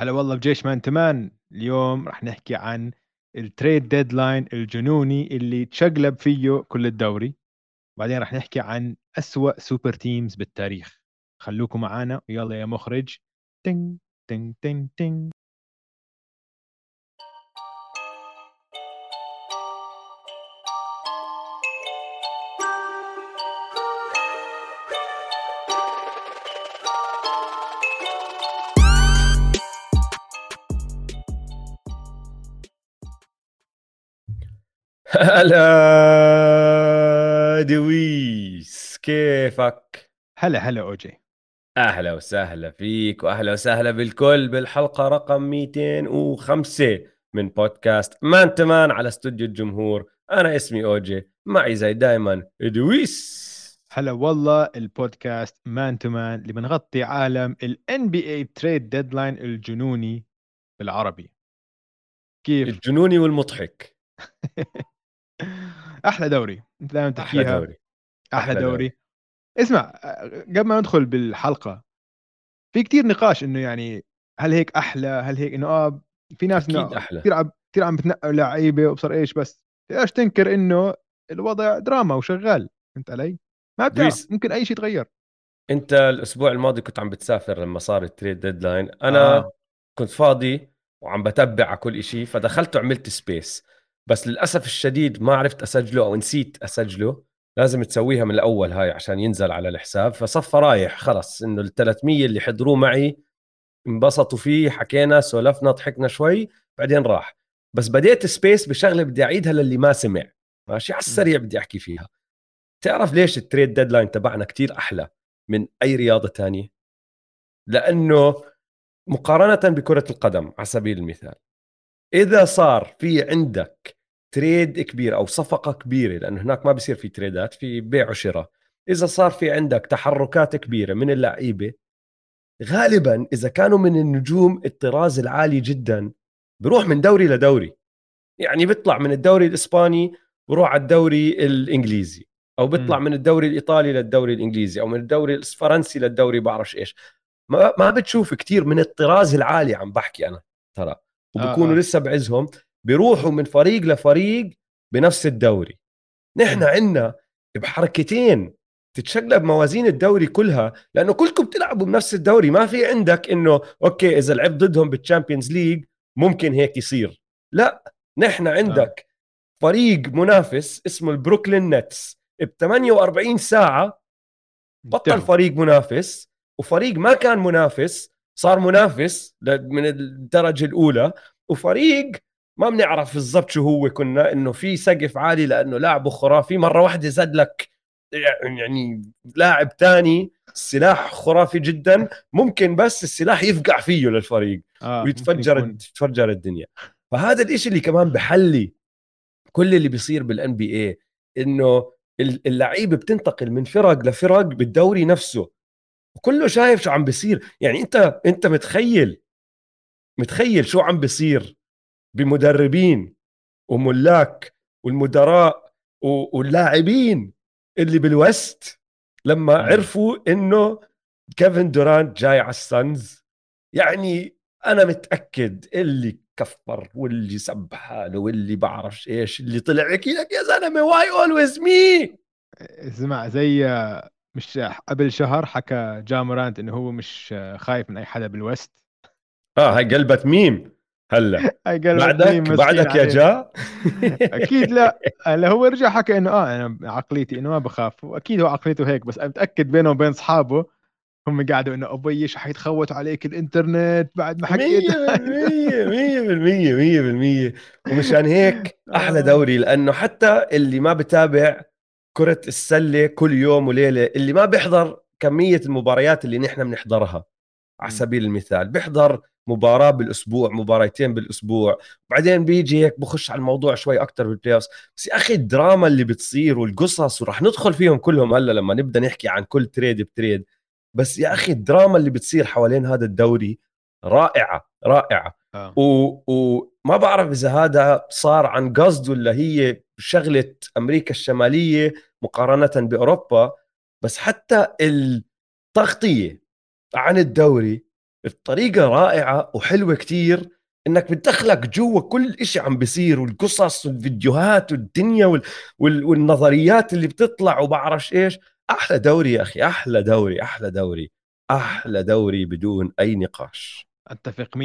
هلا والله بجيش man to man اليوم رح نحكي عن ال trade deadline الجنوني اللي تشقلب فيه كل الدوري. بعدين رح نحكي عن أسوأ super teams بالتاريخ. خلوكم معنا ويلا يا مخرج. تن تن تن تن. هلا دويس كيفك؟ هلا هلا أوجي. أهلا وسهلا فيك وأهلا وسهلا بالكل بالحلقة رقم 205 من بودكاست man to man على استوديو الجمهور. أنا اسمي أوجي معي زي دايما دويس. هلا والله البودكاست man to man اللي بنغطي عالم ال NBA trade deadline الجنوني بالعربي. كيف؟ الجنوني والمضحك. أحلى دوري أنت دائما أحلى تحكيها. دوري. أحلى, دوري. دوري. اسمع قبل ما ندخل بالحلقة في كتير نقاش إنه يعني هل هيك أحلى هل هيك إنه آه في ناس إنه أحلى. كثير عم كثير عم بتنقوا لعيبة وبصر إيش بس. ليش تنكر إنه الوضع دراما وشغال؟ فهمت علي؟ ما بتعرف ممكن أي شيء يتغير. أنت الأسبوع الماضي كنت عم بتسافر لما صار ال trade deadline أنا آه. كنت فاضي وعم بتبع على كل شيء فدخلت وعملت space بس للأسف الشديد ما عرفت أسجله أو نسيت أسجله. لازم تسويها من الأول هاي عشان ينزل على الحساب. فصفى رايح خلص. إنه ال 300 اللي حضروه معي انبسطوا فيه حكينا سولفنا ضحكنا شوي بعدين راح. بس بديت space بشغلة بدي أعيدها للي ما سمع. ماشي؟ على السريع بدي أحكي فيها. تعرف ليش ال trade deadline تبعنا كتير أحلى من أي رياضة تانية؟ لأنه مقارنة بكرة القدم على سبيل المثال. إذا صار في عندك تريد كبير أو صفقة كبيرة لأنه هناك ما بصير في تريدات في بيع وشراء. إذا صار في عندك تحركات كبيرة من اللعيبة غالبا إذا كانوا من النجوم الطراز العالي جدا بروح من دوري لدوري. يعني بيطلع من الدوري الإسباني بروح على الدوري الإنجليزي. أو بيطلع. من الدوري الإيطالي للدوري الإنجليزي أو من الدوري الفرنسي للدوري بعرفش إيش. ما ما بتشوف كثير من الطراز العالي عم بحكي أنا ترى. وبكونوا آه آه. لسه بعزهم. بيروحوا من فريق لفريق بنفس الدوري. نحن عندنا بحركتين تتشقلب موازين الدوري كلها لأنه كلكم بتلعبوا بنفس الدوري. ما في عندك إنه okay إذا لعبت ضدهم بال Champions League ممكن هيك يصير. لا نحن عندك آه. فريق منافس اسمه البروكلين نتس. ب 48 ساعة بطل فريق منافس وفريق ما كان منافس صار منافس من الدرجة الأولى وفريق ما بنعرف بالضبط شو هو كنا إنه في سقف عالي لأنه لاعبه خرافي مرة واحدة زاد لك يعني لاعب تاني سلاح خرافي جدا ممكن بس السلاح يفقع فيه للفريق آه ويتفجر تتفجر الدنيا. فهذا الإشي اللي كمان بحلي كل اللي بيصير بال NBA انه اللعيبة بتنتقل من فرق لفرق بالدوري نفسه. وكله شايف شو عم بيصير. يعني انت أنت متخيل متخيل شو عم بيصير؟ بمدربين وملاك والمدراء واللاعبين اللي بال West لما عرفوا إنه كيفن دورانت جاي على السانز. يعني أنا متأكد اللي كفر واللي سب حاله واللي بعرفش إيش اللي طلع يحكي لك يا زلمة why always me اسمع زي مش قبل شهر حكى جا مورانت إنه هو مش خايف من أي حدا بال West. آه هاي قلبت ميم. هلا. بعدك بعدك يا جا؟ أكيد لا. هلا هو رجع حكى إنه آه أنا عقليتي إنه ما بخاف. واكيد هو عقليته هيك بس أنا متأكد بينه وبين أصحابه هم قاعدوا إنه أبوي شو حيتخوت عليك الإنترنت بعد ما حكيت. 100% 100% 100% ومشان هيك أحلى دوري لأنه حتى اللي ما بتابع كرة السلة كل يوم وليلة اللي ما بيحضر كمية المباريات اللي نحن بنحضرها. على سبيل المثال بيحضر مباراة بالأسبوع مباراتين بالأسبوع بعدين بيجي هيك بخش على الموضوع شوي أكثر بالبلاي بس يا أخي الدراما اللي بتصير والقصص ورح ندخل فيهم كلهم هلأ لما نبدأ نحكي عن كل تريد بتريد بس يا أخي الدراما اللي بتصير حوالين هذا الدوري رائعة رائعة. آه. وما بعرف إذا هذا صار عن قصد ولا هي شغلة أمريكا الشمالية مقارنة بأوروبا بس حتى التغطية عن الدوري الطريقة رائعة وحلوة كتير إنك بتدخلك جوا كل إشي عم بيصير والقصص والفيديوهات والدنيا وال... وال... والنظريات اللي بتطلع وبعرفش إيش. أحلى دوري يا أخي أحلى دوري أحلى دوري أحلى دوري بدون أي نقاش. أتفق 100%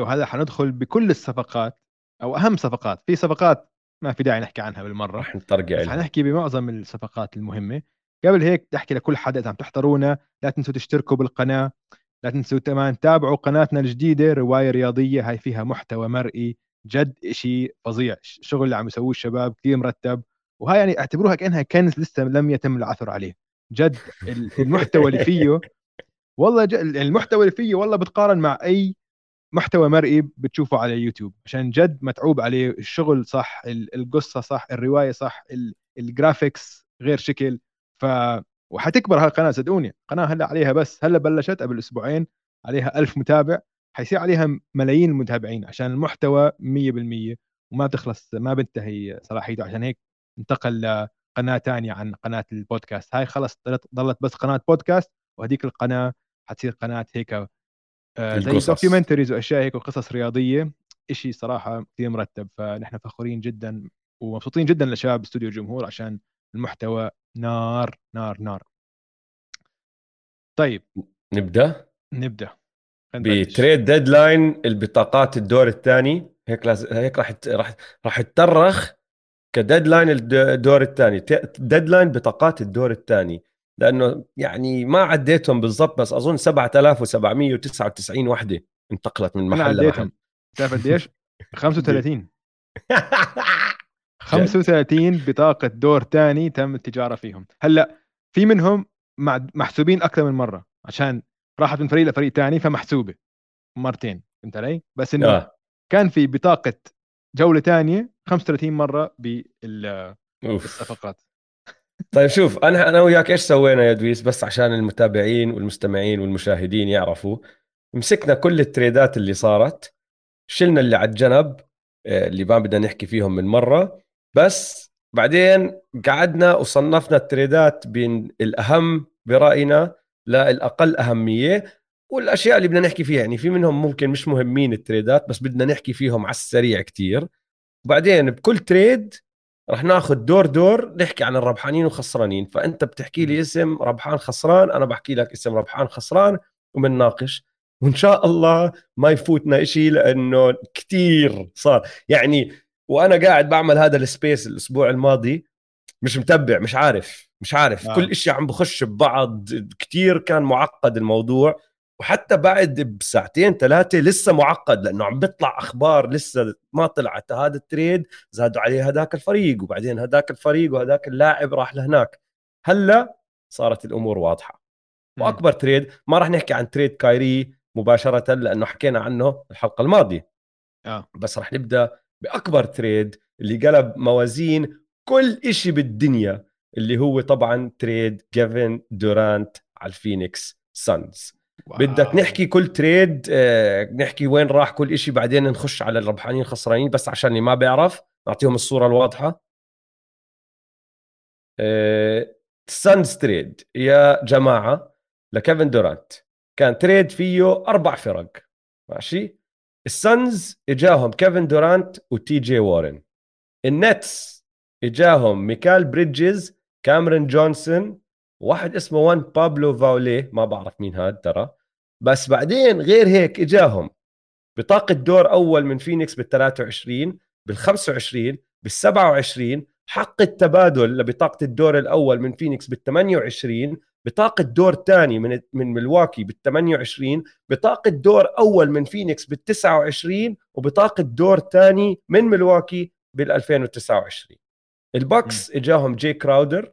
وهذا حندخل بكل الصفقات أو أهم صفقات. في صفقات ما في داعي نحكي عنها بالمرة. رح بس حنحكي بمعظم الصفقات المهمة. قبل هيك بدي احكي لكل حدا إذا عم تحضرونا لا تنسوا تشتركوا بالقناة لا تنسوا كمان تابعوا قناتنا الجديدة رواية رياضية هاي فيها محتوى مرئي جد شيء فظيع الشغل اللي عم يسووه الشباب كثير مرتب وهاي يعني اعتبروها كأنها كنز لسه لم يتم العثر عليه. جد المحتوى اللي فيه والله المحتوى اللي فيه والله بتقارن مع أي محتوى مرئي بتشوفه على اليوتيوب عشان جد متعوب عليه الشغل صح القصة صح الرواية صح الجرافيكس غير شكل. ف وحتكبر هالقناه صدقوني قناه هلأ عليها بس هلأ بلشت قبل أسبوعين عليها ألف متابع حيصير عليها ملايين المتابعين عشان المحتوى 100% وما بتخلص ما بنتهي صلاحيته عشان هيك انتقل لقناة ثانية عن قناة البودكاست. هاي خلص ضلت بس قناة بودكاست وهذيك القناة حتصير قناة هيك آه، زي documentaries وأشياء هيك وقصص رياضية. شيء صراحة كثير مرتب. فنحن فخورين جدا ومبسوطين جدا لشباب استوديو الجمهور عشان المحتوى نار نار نار. طيب. نبدأ؟ نبدأ. بتريد ديدلاين البطاقات الدور الثاني. هيك لاز... هيك راح راح راح تترخ كديدلاين الدور الثاني. ديدلاين بطاقات الدور الثاني. لأنه يعني ما عديتهم بالضبط بس أظن 7799 وحدة انتقلت من محل لمحل. بتعرف قديش؟ 35 35 بطاقة دور ثاني تم التجارة فيهم. هلا في منهم محسوبين أكثر من مرة. عشان راحت من فريق لفريق ثاني فمحسوبة. مرتين فهمت علي؟ بس إنه آه. كان في بطاقة جولة ثانية 35 مرة بالصفقات. طيب شوف أنا أنا وياك إيش سوينا يا دويس؟ بس عشان المتابعين والمستمعين والمشاهدين يعرفوا. مسكنا كل التريدات اللي صارت. شلنا اللي على الجنب آه، اللي ما بدنا نحكي فيهم من مرة. بس بعدين قعدنا وصنفنا ال trade ات بين الأهم برأينا للأقل أهمية والأشياء اللي بدنا نحكي فيها. يعني في منهم ممكن مش مهمين ال trade ات بس بدنا نحكي فيهم على السريع كتير. وبعدين بكل trade رح ناخذ دور دور نحكي عن الربحانين وخسرانين. فأنت بتحكي لي اسم ربحان خسران أنا بحكي لك اسم ربحان خسران وبنناقش. وإن شاء الله ما يفوتنا إشي لأنه كثير صار. يعني وأنا قاعد بعمل هذا ال space الأسبوع الماضي مش متبع مش عارف مش عارف. آه. كل إشي عم بخش ببعض كثير كان معقد الموضوع. وحتى بعد بساعتين ثلاثة لسه معقد لأنه عم بيطلع أخبار لسه ما طلعت. هذا ال trade زادوا عليه هذاك الفريق وبعدين هذاك الفريق وهذاك اللاعب راح لهناك. هلأ صارت الأمور واضحة. وأكبر trade ما راح نحكي عن trade كايري مباشرة لأنه حكينا عنه الحلقة الماضية. آه. بس راح نبدأ بأكبر trade اللي قلب موازين كل إشي بالدنيا اللي هو طبعا trade كيفن دورانت على الفينيكس سانز. بدك نحكي كل trade آه، نحكي وين راح كل إشي بعدين نخش على الربحانين الخسرانين بس عشان اللي ما بيعرف نعطيهم الصورة الواضحة. سانز trade يا جماعة لكيفن دورانت. كان trade فيه أربع فرق ماشي؟ السانز إجاهم كيفن دورانت وتي جي وارن. النتس إجاهم ميكال بريدجز كاميرون جونسون واحد اسمه وان بابلو فاولي ما بعرف مين هذا ترى. بس بعدين غير هيك إجاهم بطاقة دور أول من فينيكس بال 23 بال 25 بال 27 حق التبادل لبطاقة الدور الأول من فينيكس بال 28 بطاقة دور ثاني من من ملواكي بال 28 بطاقة دور أول من فينيكس بال 29 وبطاقة دور ثاني من ملواكي بال 2029 الباكس إجاهم جي كراودر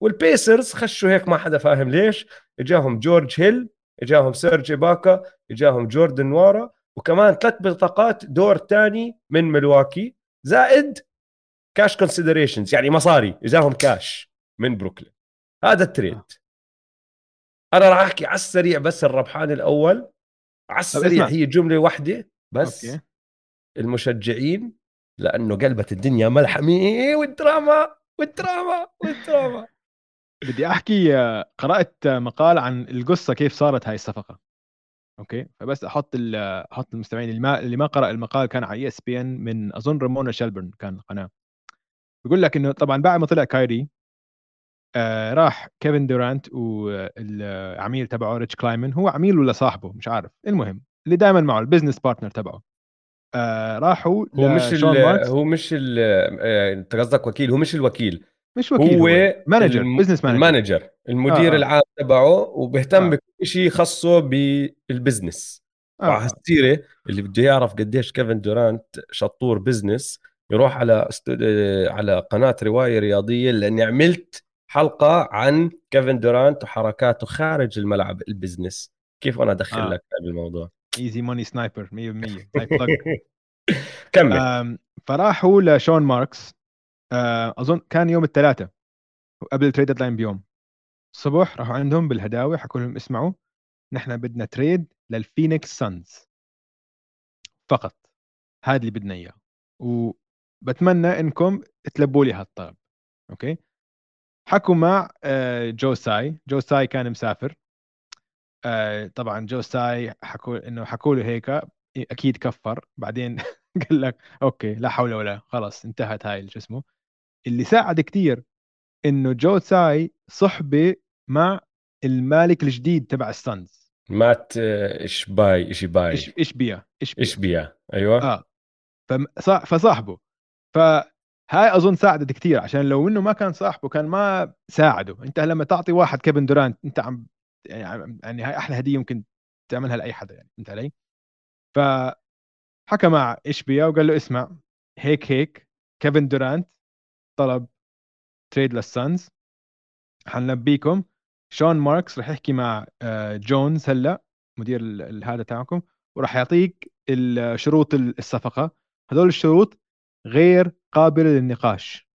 والبيسرز خشوا هيك ما حدا فاهم ليش. إجاهم جورج هيل إجاهم سيرج إيباكا إجاهم جوردن نوارا وكمان ثلاث بطاقات دور ثاني من ملواكي. زائد cash considerations يعني مصاري. إجاهم كاش من بروكلين. هذا ال trade. أنا راح أحكي على السريع بس الربحان الأول. على السريع هي جملة واحدة بس أوكي. المشجعين لأنه قلبت الدنيا ملحمة. والدراما والدراما والدراما بدي أحكي قرأت مقال عن القصة كيف صارت هاي الصفقة. أوكي؟ فبس أحط أحط المستمعين. اللي ما اللي ما قرأ المقال كان على ESPN من أظن رامونا شيلبرن كان القناه بيقول لك إنه طبعا بعد ما طلع كايري آه راح كيفن دورانت والعميل تبعه ريتش كلايمن هو عميل ولا صاحبه؟ مش عارف. المهم اللي دائما معه ال business partner تبعه. آه راحوا هو مش هو مش آه، انت قصدك وكيل هو مش الوكيل. مش وكيل هو, manager business manager ال manager المدير آه. العام تبعه وبيهتم آه. بكل شيء خاصه بال business. آه. السيرة اللي بده يعرف قديش كيفن دورانت شطور بزنس يروح على على قناة رواية رياضية لأني عملت حلقة عن كيفن دورانت وحركاته خارج الملعب البزنس كيف أنا أدخل آه. لك بالموضوع ايزي ماني سنايبر 100% كمل. فراحوا لشون ماركس. أظن كان يوم الثلاثاء قبل التريد لاين بيوم. الصبح راحوا عندهم بالهداوي حكوا لهم اسمعوا نحن بدنا تريد للفينيكس سانز فقط. هذا اللي بدنا إياه. وبتمنى إنكم تلبوا لي هالطلب. okay؟ حكوا مع آه، جو ساي. جو ساي كان مسافر. آه، طبعا جو ساي حكوا إنه حكوا له هيك أكيد كفر. بعدين قال لك okay لا حول ولا خلاص انتهت هاي شو اسمه. اللي ساعد كثير إنه جو ساي صحبة مع المالك الجديد تبع السانز. مات إيش باي إيش باي. إيش إيش بيا إيش بيا. أيوه. آه. فصاحبه. فهاي أظن ساعدت كثير عشان لو إنه ما كان صاحبه كان ما ساعده. أنت لما تعطي واحد كيفن دورانت أنت عم يعني يعني هاي أحلى هدية ممكن تعملها لأي حدا يعني فهمت علي؟ ف حكى مع إشبيا وقال له اسمع هيك هيك كيفن دورانت طلب تريد للسانز حنلبيكم. شون ماركس رح يحكي مع آه، جونز هلأ مدير هذا تاعكم وراح يعطيك شروط الصفقة. هذول الشروط غير قابلة للنقاش.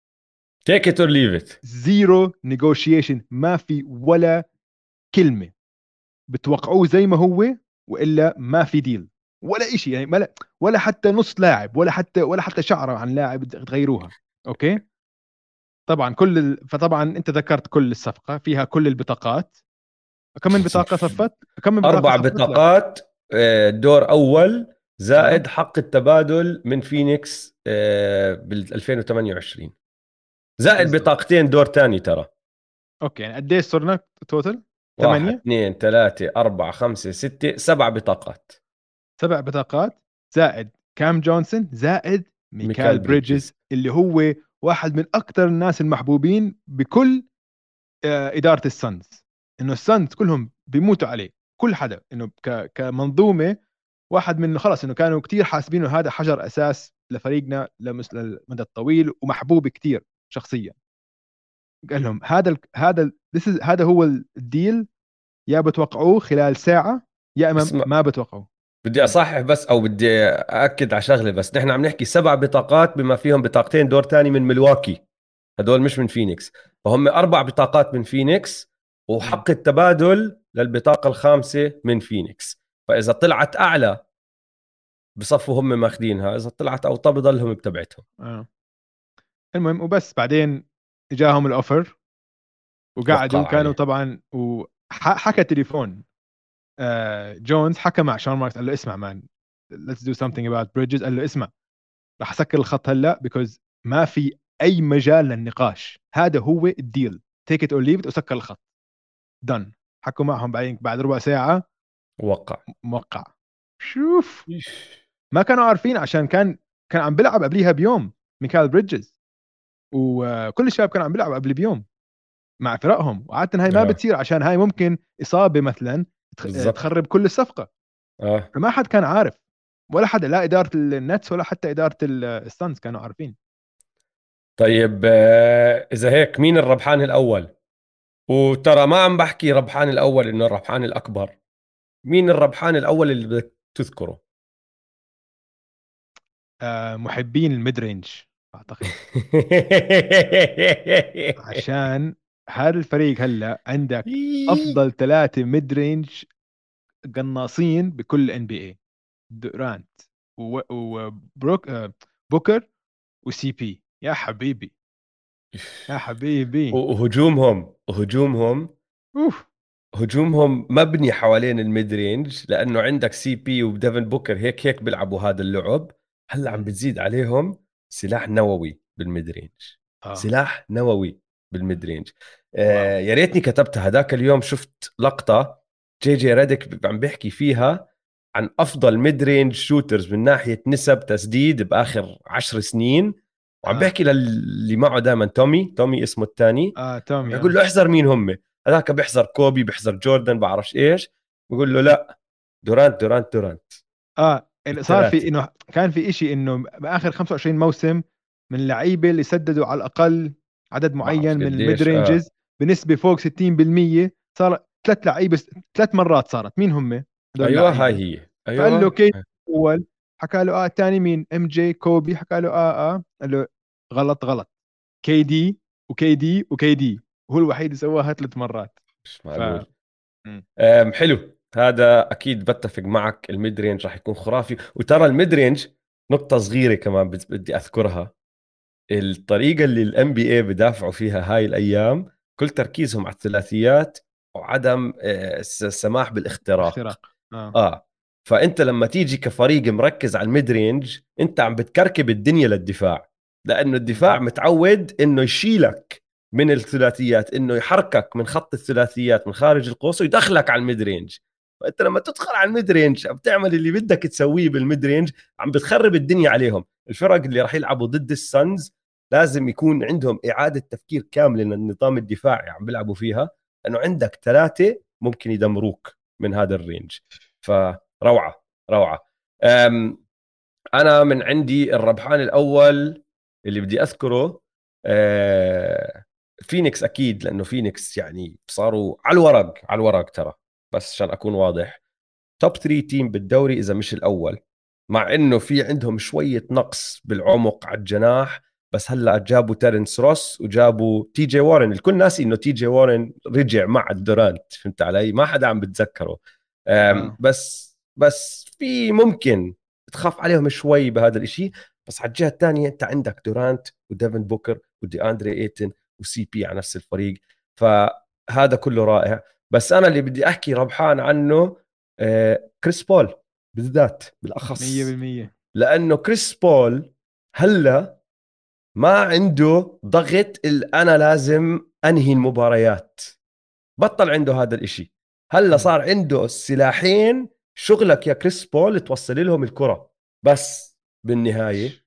take it or leave it zero negotiation ما في ولا كلمة. بتوقعوه زي ما هو وإلا ما في deal ولا شيء يعني ولا حتى نص لاعب ولا حتى ولا حتى شعره عن لاعب تغيروها. okay؟ طبعا كل ال... فطبعا أنت ذكرت كل الصفقة فيها كل البطاقات. كم من بطاقة صفت؟ كم من بطاقة أربع بطاقات آه، دور أول زائد حق التبادل من فينيكس آه، بال 2028 زائد. بطاقتين دور ثاني ترى. okay يعني قد إيش صرنا؟ total؟ ثمانية؟ اثنين ثلاثة أربعة خمسة ستة سبع بطاقات. سبع بطاقات. زائد كام جونسون. زائد ميكال بريدجز اللي هو واحد من أكثر الناس المحبوبين بكل آه، إدارة السانز إنه السانز كلهم بيموتوا عليه. كل حدا إنه كمنظومة واحد من خلص إنه كانوا كثير حاسبينه هذا حجر أساس لفريقنا للمدى الطويل ومحبوب كثير شخصيا. قال لهم هذا ال هذا ال هذا هو ال deal يا بتوقعوه خلال ساعة يا إما ما بتوقعوه. بدي أصحح بس أو بدي أكد على شغلة بس. نحن عم نحكي سبع بطاقات بما فيهم بطاقتين دور ثاني من ملواكي هدول مش من فينيكس. فهم أربع بطاقات من فينيكس وحق التبادل للبطاقة الخامسة من فينيكس. فإذا طلعت أعلى بصفوا هم ماخذينها إذا طلعت اوطى بضلهم بتبعتهم. آه. المهم وبس. بعدين إجاهم ال offer وقعدوا كانوا طبعا وحكى تليفون آه، جونز حكى مع شون ماركس قال له اسمع man let's do something about بريدجز قال له اسمع راح أسكر الخط هلأ because ما في أي مجال للنقاش. هذا هو ال deal take it or leave وسكر الخط. then حكوا معهم بعدين بعد ربع ساعة وقع. موقع. شوف. ما كانوا عارفين عشان كان كان عم بيلعب قبليها بيوم ميكال بريدجز. وكل الشباب كانوا عم بيلعبوا قبل بيوم مع فرقهم. وعاده هاي ما بتصير عشان هاي ممكن إصابة مثلا بالزبط. تخرب كل الصفقة. آه. فما حد كان عارف. ولا حدا لا إدارة النتس ولا حتى إدارة السانز كانوا عارفين. طيب آه، إذا هيك مين الربحان الأول؟ وترى ما عم بحكي ربحان الأول إنه الربحان الأكبر. مين الربحان الأول اللي بدك تذكره؟ آه محبين ال mid range أعتقد. عشان هذا الفريق هلأ عندك أفضل ثلاثة mid range قناصين بكل NBA دورانت وبروك آه، بوكر و CP يا حبيبي. يا حبيبي. وهجومهم وهجومهم أوف. هجومهم مبني حوالين ال mid range لأنه عندك CP وديفن بوكر هيك هيك بيلعبوا هذا اللعب. هلأ عم بتزيد عليهم سلاح نووي بال mid range. آه. سلاح نووي بال mid range. آه يا ريتني كتبتها. هذاك اليوم شفت لقطة JJ Redick عم بيحكي فيها عن أفضل mid range shooters من ناحية نسب تسديد بآخر عشر سنين. وعم آه. بيحكي للي معه دائما تومي تومي اسمه الثاني آه تومي بقول له آه. احذر مين هم. هذاك بيحذر كوبي بيحذر جوردن بعرفش إيش. بقول له لا دورانت دورانت دورانت. آه صار في إنه كان في إشي إنه بآخر 25 موسم من اللعيبه اللي سددوا على الأقل عدد معين من الميد رينجز آه. بنسبة فوق 60% صار ثلاث لعيبة ثلاث مرات صارت. مين هم؟ أيوه هاي هي. أيوه. قال له كي أول حكى له آه الثاني مين؟ إم جي كوبي. حكى له آه آه. قال له غلط غلط. KD و KD و KD. هو الوحيد اللي سواها ثلاث مرات. مش معقول. ف... حلو. هذا أكيد بتفق معك. ال mid range راح يكون خرافي. وترى ال mid range نقطة صغيرة كمان بدي أذكرها. الطريقة اللي ال NBA بدافعوا فيها هاي الأيام كل تركيزهم على الثلاثيات وعدم آه، السماح بالاختراق. اختراق. آه. آه. فأنت لما تيجي كفريق مركز على ال mid range أنت عم بتكركب الدنيا للدفاع. لأنه الدفاع متعود إنه يشيلك. من الثلاثيات إنه يحركك من خط الثلاثيات من خارج القوس ويدخلك على ال mid-range فأنت لما تدخل على ال mid-range بتعمل اللي بدك تسويه بال mid-range عم بتخرب الدنيا عليهم. الفرق اللي راح يلعبوا ضد ال Suns لازم يكون عندهم إعادة تفكير كاملة للنظام الدفاعي عم بيلعبوا فيها لأنه عندك ثلاثة ممكن يدمروك من هذا ال range فروعة روعة. أنا من عندي الربحان الأول اللي بدي أذكره أه فينيكس أكيد لأنه فينيكس يعني صاروا على الورق على الورق ترى بس عشان أكون واضح. top 3 team بالدوري إذا مش الأول مع إنه في عندهم شوية نقص بالعمق على الجناح بس هلأ جابوا تيرنس روس وجابوا تي جي وارن الكل ناسي إنه تي جي وارن رجع مع الدورانت فهمت علي؟ ما حدا عم بتذكره. بس بس في ممكن تخاف عليهم شوي بهذا الإشي. بس على الجهة الثانية أنت عندك دورانت وديفن بوكر ودي اندري ايتن و CP على نفس الفريق فهذا كله رائع. بس أنا اللي بدي أحكي ربحان عنه آه كريس بول بالذات بالأخص. 100% لأنه كريس بول هلأ ما عنده ضغط أنا لازم أنهي المباريات. بطل عنده هذا الإشي. هلأ صار عنده السلاحين شغلك يا كريس بول توصل لهم الكرة. بس بالنهاية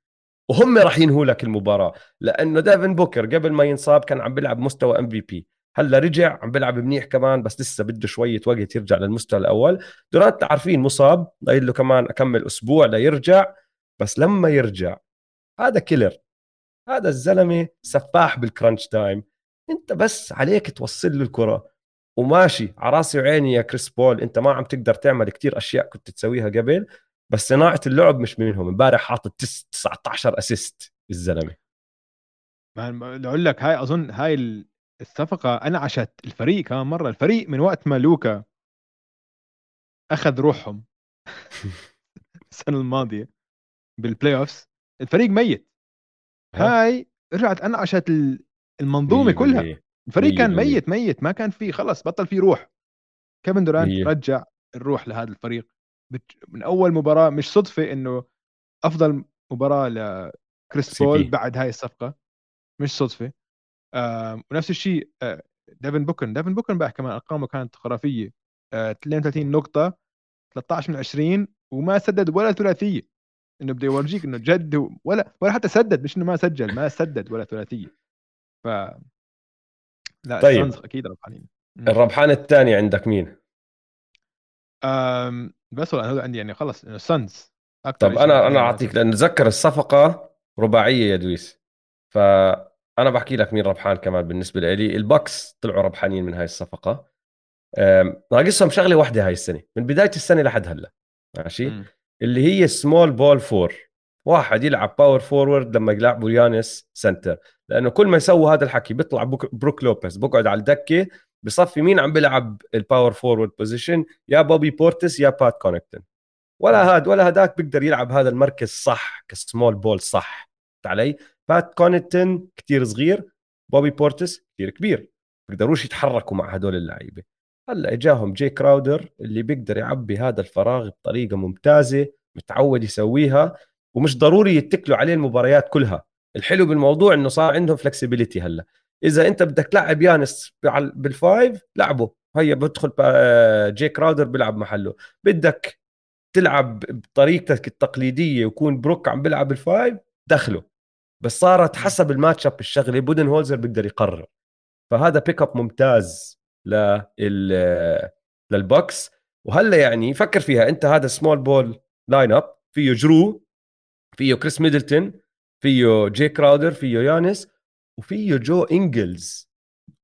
وهم راح ينهوا لك المباراة. لأنه ديفن بوكر قبل ما ينصاب كان عم بيلعب مستوى MVP هلأ رجع عم بيلعب منيح كمان بس لسه بده شوية وقت يرجع للمستوى الأول. دورانت عارفين مصاب ضايل له كمان أكم أسبوع ليرجع بس لما يرجع هذا killer. هذا الزلمة سفاح بال crunch time أنت بس عليك توصل له الكرة. وماشي على راسي وعيني يا كريس بول أنت ما عم تقدر تعمل كتير أشياء كنت تسويها قبل. بس صناعة اللعب مش منهم. امبارح حاطط 19 assist الزلمة. أقول لك هاي أظن هاي الصفقة انعشت الفريق كمان مرة. الفريق من وقت ما لوكا أخذ روحهم السنة الماضية بال playoffs الفريق ميت. هاي رجعت انعشت المنظومة كلها. الفريق كان ميت ميت. ما كان في خلص بطل في روح. كيفن دورانت رجع الروح لهذا الفريق. من أول مباراة مش صدفة إنه أفضل مباراة لكريس بول بعد هاي الصفقة مش صدفة. آه ونفس الشيء آه ديفن بوكر. ديفن بوكر بقى كمان أرقامه كانت خرافية. آه 32 نقطة 13 من 20 وما سدد ولا ثلاثية. إنه بده يورجيك إنه جد ولا ولا حتى سدد مش إنه ما سجل ما سدد ولا ثلاثية. ف لا طيب. أكيد ربحانين. الربحان الثاني عندك مين؟ أم بس والله هذا عندي يعني خلص إنه Suns طب أنا أنا أعطيك لأن تذكر الصفقة رباعية يا دويس. فأنا بحكي لك مين ربحان كمان بالنسبة لي. ال Bucks طلعوا ربحانين من هاي الصفقة. ناقصهم شغلة واحدة هاي السنة من بداية السنة لحد هلأ. ماشي؟ م. اللي هي small ball four واحد يلعب power forward لما يلعبوا يانس center لأنه كل ما يسووا هذا الحكي بيطلع بروك لوبيز بقعد على الدكة بصفي مين عم بيلعب ال power forward position يا بوبي بورتس يا بات كونكتن ولا هاد ولا هداك بيقدر يلعب هذا المركز صح ك small ball صح. علي. بات كونكتن كتير صغير بوبي بورتس كتير كبير. بيقدروش يتحركوا مع هدول اللعيبة. هلأ إجاهم جي كراودر اللي بيقدر يعبي هذا الفراغ بطريقة ممتازة متعود يسويها ومش ضروري يتكلوا عليه المباريات كلها. الحلو بالموضوع إنه صار عندهم flexibility هلأ. إذا أنت بدك تلعب يانس بال five لعبه. هيا بدخل جي كراودر بيلعب محله. بدك تلعب بطريقتك التقليدية ويكون بروك عم بيلعب ال five دخله. بس صارت حسب ال matchup الشغلة بودن هولزر بيقدر يقرر. فهذا بيك اب ممتاز لل لل Bucks. وهلأ يعني فكر فيها. أنت هذا small ball lineup فيه جرو فيه كريس ميدلتون فيه جي كراودر فيه يانس. وفيه جو انجلز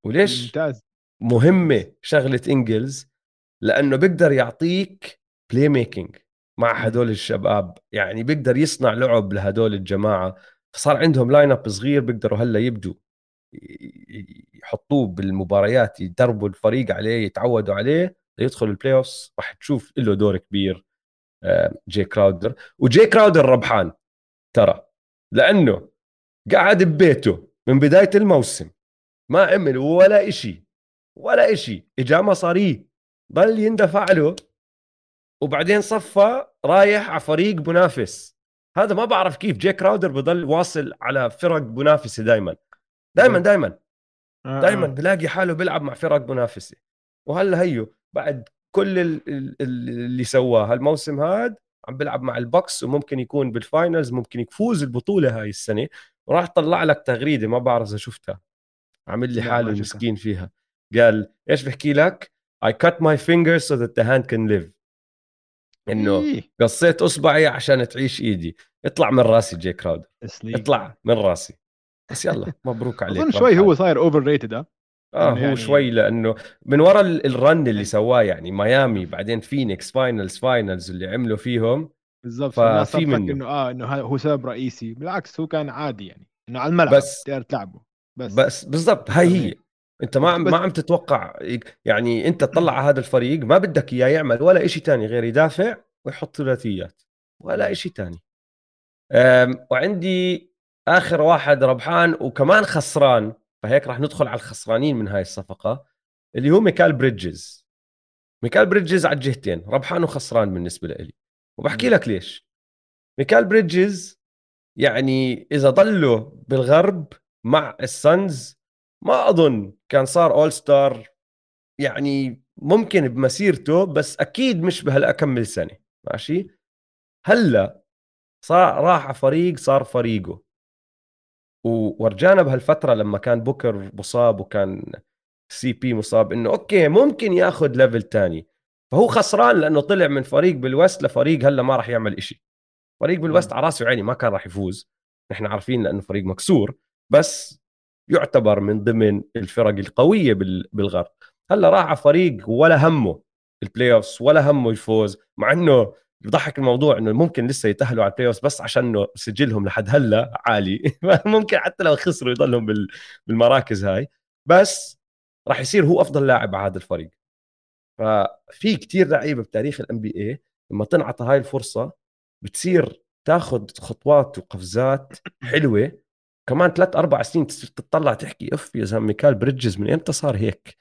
وليش ممتاز. مهمة شغلة انجلز لأنه بيقدر يعطيك playmaking مع هدول الشباب. يعني بيقدر يصنع لعب لهدول الجماعة. فصار عندهم lineup صغير بيقدروا هلأ يبدوا يحطوه بالمباريات يدربوا الفريق عليه يتعودوا عليه. ليدخل ال playoff راح تشوف له دور كبير جي كراودر وجي كراودر ربحان ترى. لأنه قعد ببيته. من بداية الموسم. ما عمل ولا إشي ولا إشي. إجا مصاريه ضل يندفع له. وبعدين صفى رايح على فريق منافس هذا ما بعرف كيف جي كراودر بضل واصل على فرق منافسه دائما دائما دائما آه، دائما آه. بلاقي حاله بيلعب مع فرق منافسه وهلا هيو بعد كل اللي سواه. هالموسم هذا عم بيلعب مع ال Bucks وممكن يكون بال finals ممكن يفوز البطولة هاي السنة. وراح طلع لك تغريدة ما بعرف إذا شفتها. عامل لي حاله مسكين فيها. قال إيش بحكي لك؟ I cut my fingers so that the hand can live. إنه إيه. قصيت أصبعي عشان تعيش إيدي. اطلع من راسي Jae Crowder. اطلع من راسي. بس يلا مبروك عليك. أظن شوي هو صاير overrated آه هو يعني... شوي لأنه من وراء ال run اللي سواه يعني ميامي بعدين فينيكس finals finals اللي عملوا فيهم بالضبط ففي منه. إنه آه إنه هو سبب رئيسي. بالعكس هو كان عادي يعني إنه على الملعب بس تقدر تلعبه. بس. بس بالضبط هاي هي. أنت ما عم ما عم تتوقع يعني أنت تطلع على هذا الفريق ما بدك إياه يعمل ولا شيء ثاني غير يدافع ويحط ثلاثيات ولا شيء ثاني وعندي آخر واحد ربحان وكمان خسران فهيك راح ندخل على الخسرانين من هاي الصفقة اللي هو ميكال بريدجز. ميكال بريدجز على الجهتين ربحان وخسران بالنسبة لي. وبحكي لك ليش. ميكال بريدجز يعني إذا ضلوا بالغرب مع الصنز ما أظن كان صار all star يعني ممكن بمسيرته بس أكيد مش بهالكم سنة ماشي؟ هلأ صار راح على فريق صار فريقه. ورجعنا بهالفترة لما كان بوكر مصاب وكان CP مصاب إنه أوكي ممكن ياخذ level تاني. فهو خسران لأنه طلع من فريق بالوست لفريق هلا ما راح يعمل إشي. فريق بالوست على راسي وعيني ما كان راح يفوز. نحن عارفين لأنه فريق مكسور بس يعتبر من ضمن الفرق القوية بالغرب. هلا راح على فريق ولا همه ال playoff ولا همه يفوز مع إنه بضحك الموضوع إنه ممكن لسه يتأهلوا على ال playoff بس عشان سجلهم لحد هلا عالي. ممكن حتى لو خسروا يضلهم بالمراكز هاي. بس راح يصير هو أفضل لاعب على هذا الفريق. ففي كتير لعيبة بتاريخ ال NBA لما تنعطى هاي الفرصة بتصير تاخذ خطوات وقفزات حلوة. كمان ثلاث أربع سنين تطلع تحكي أف يا زلمة ميكال بريدجز من إمتى صار هيك؟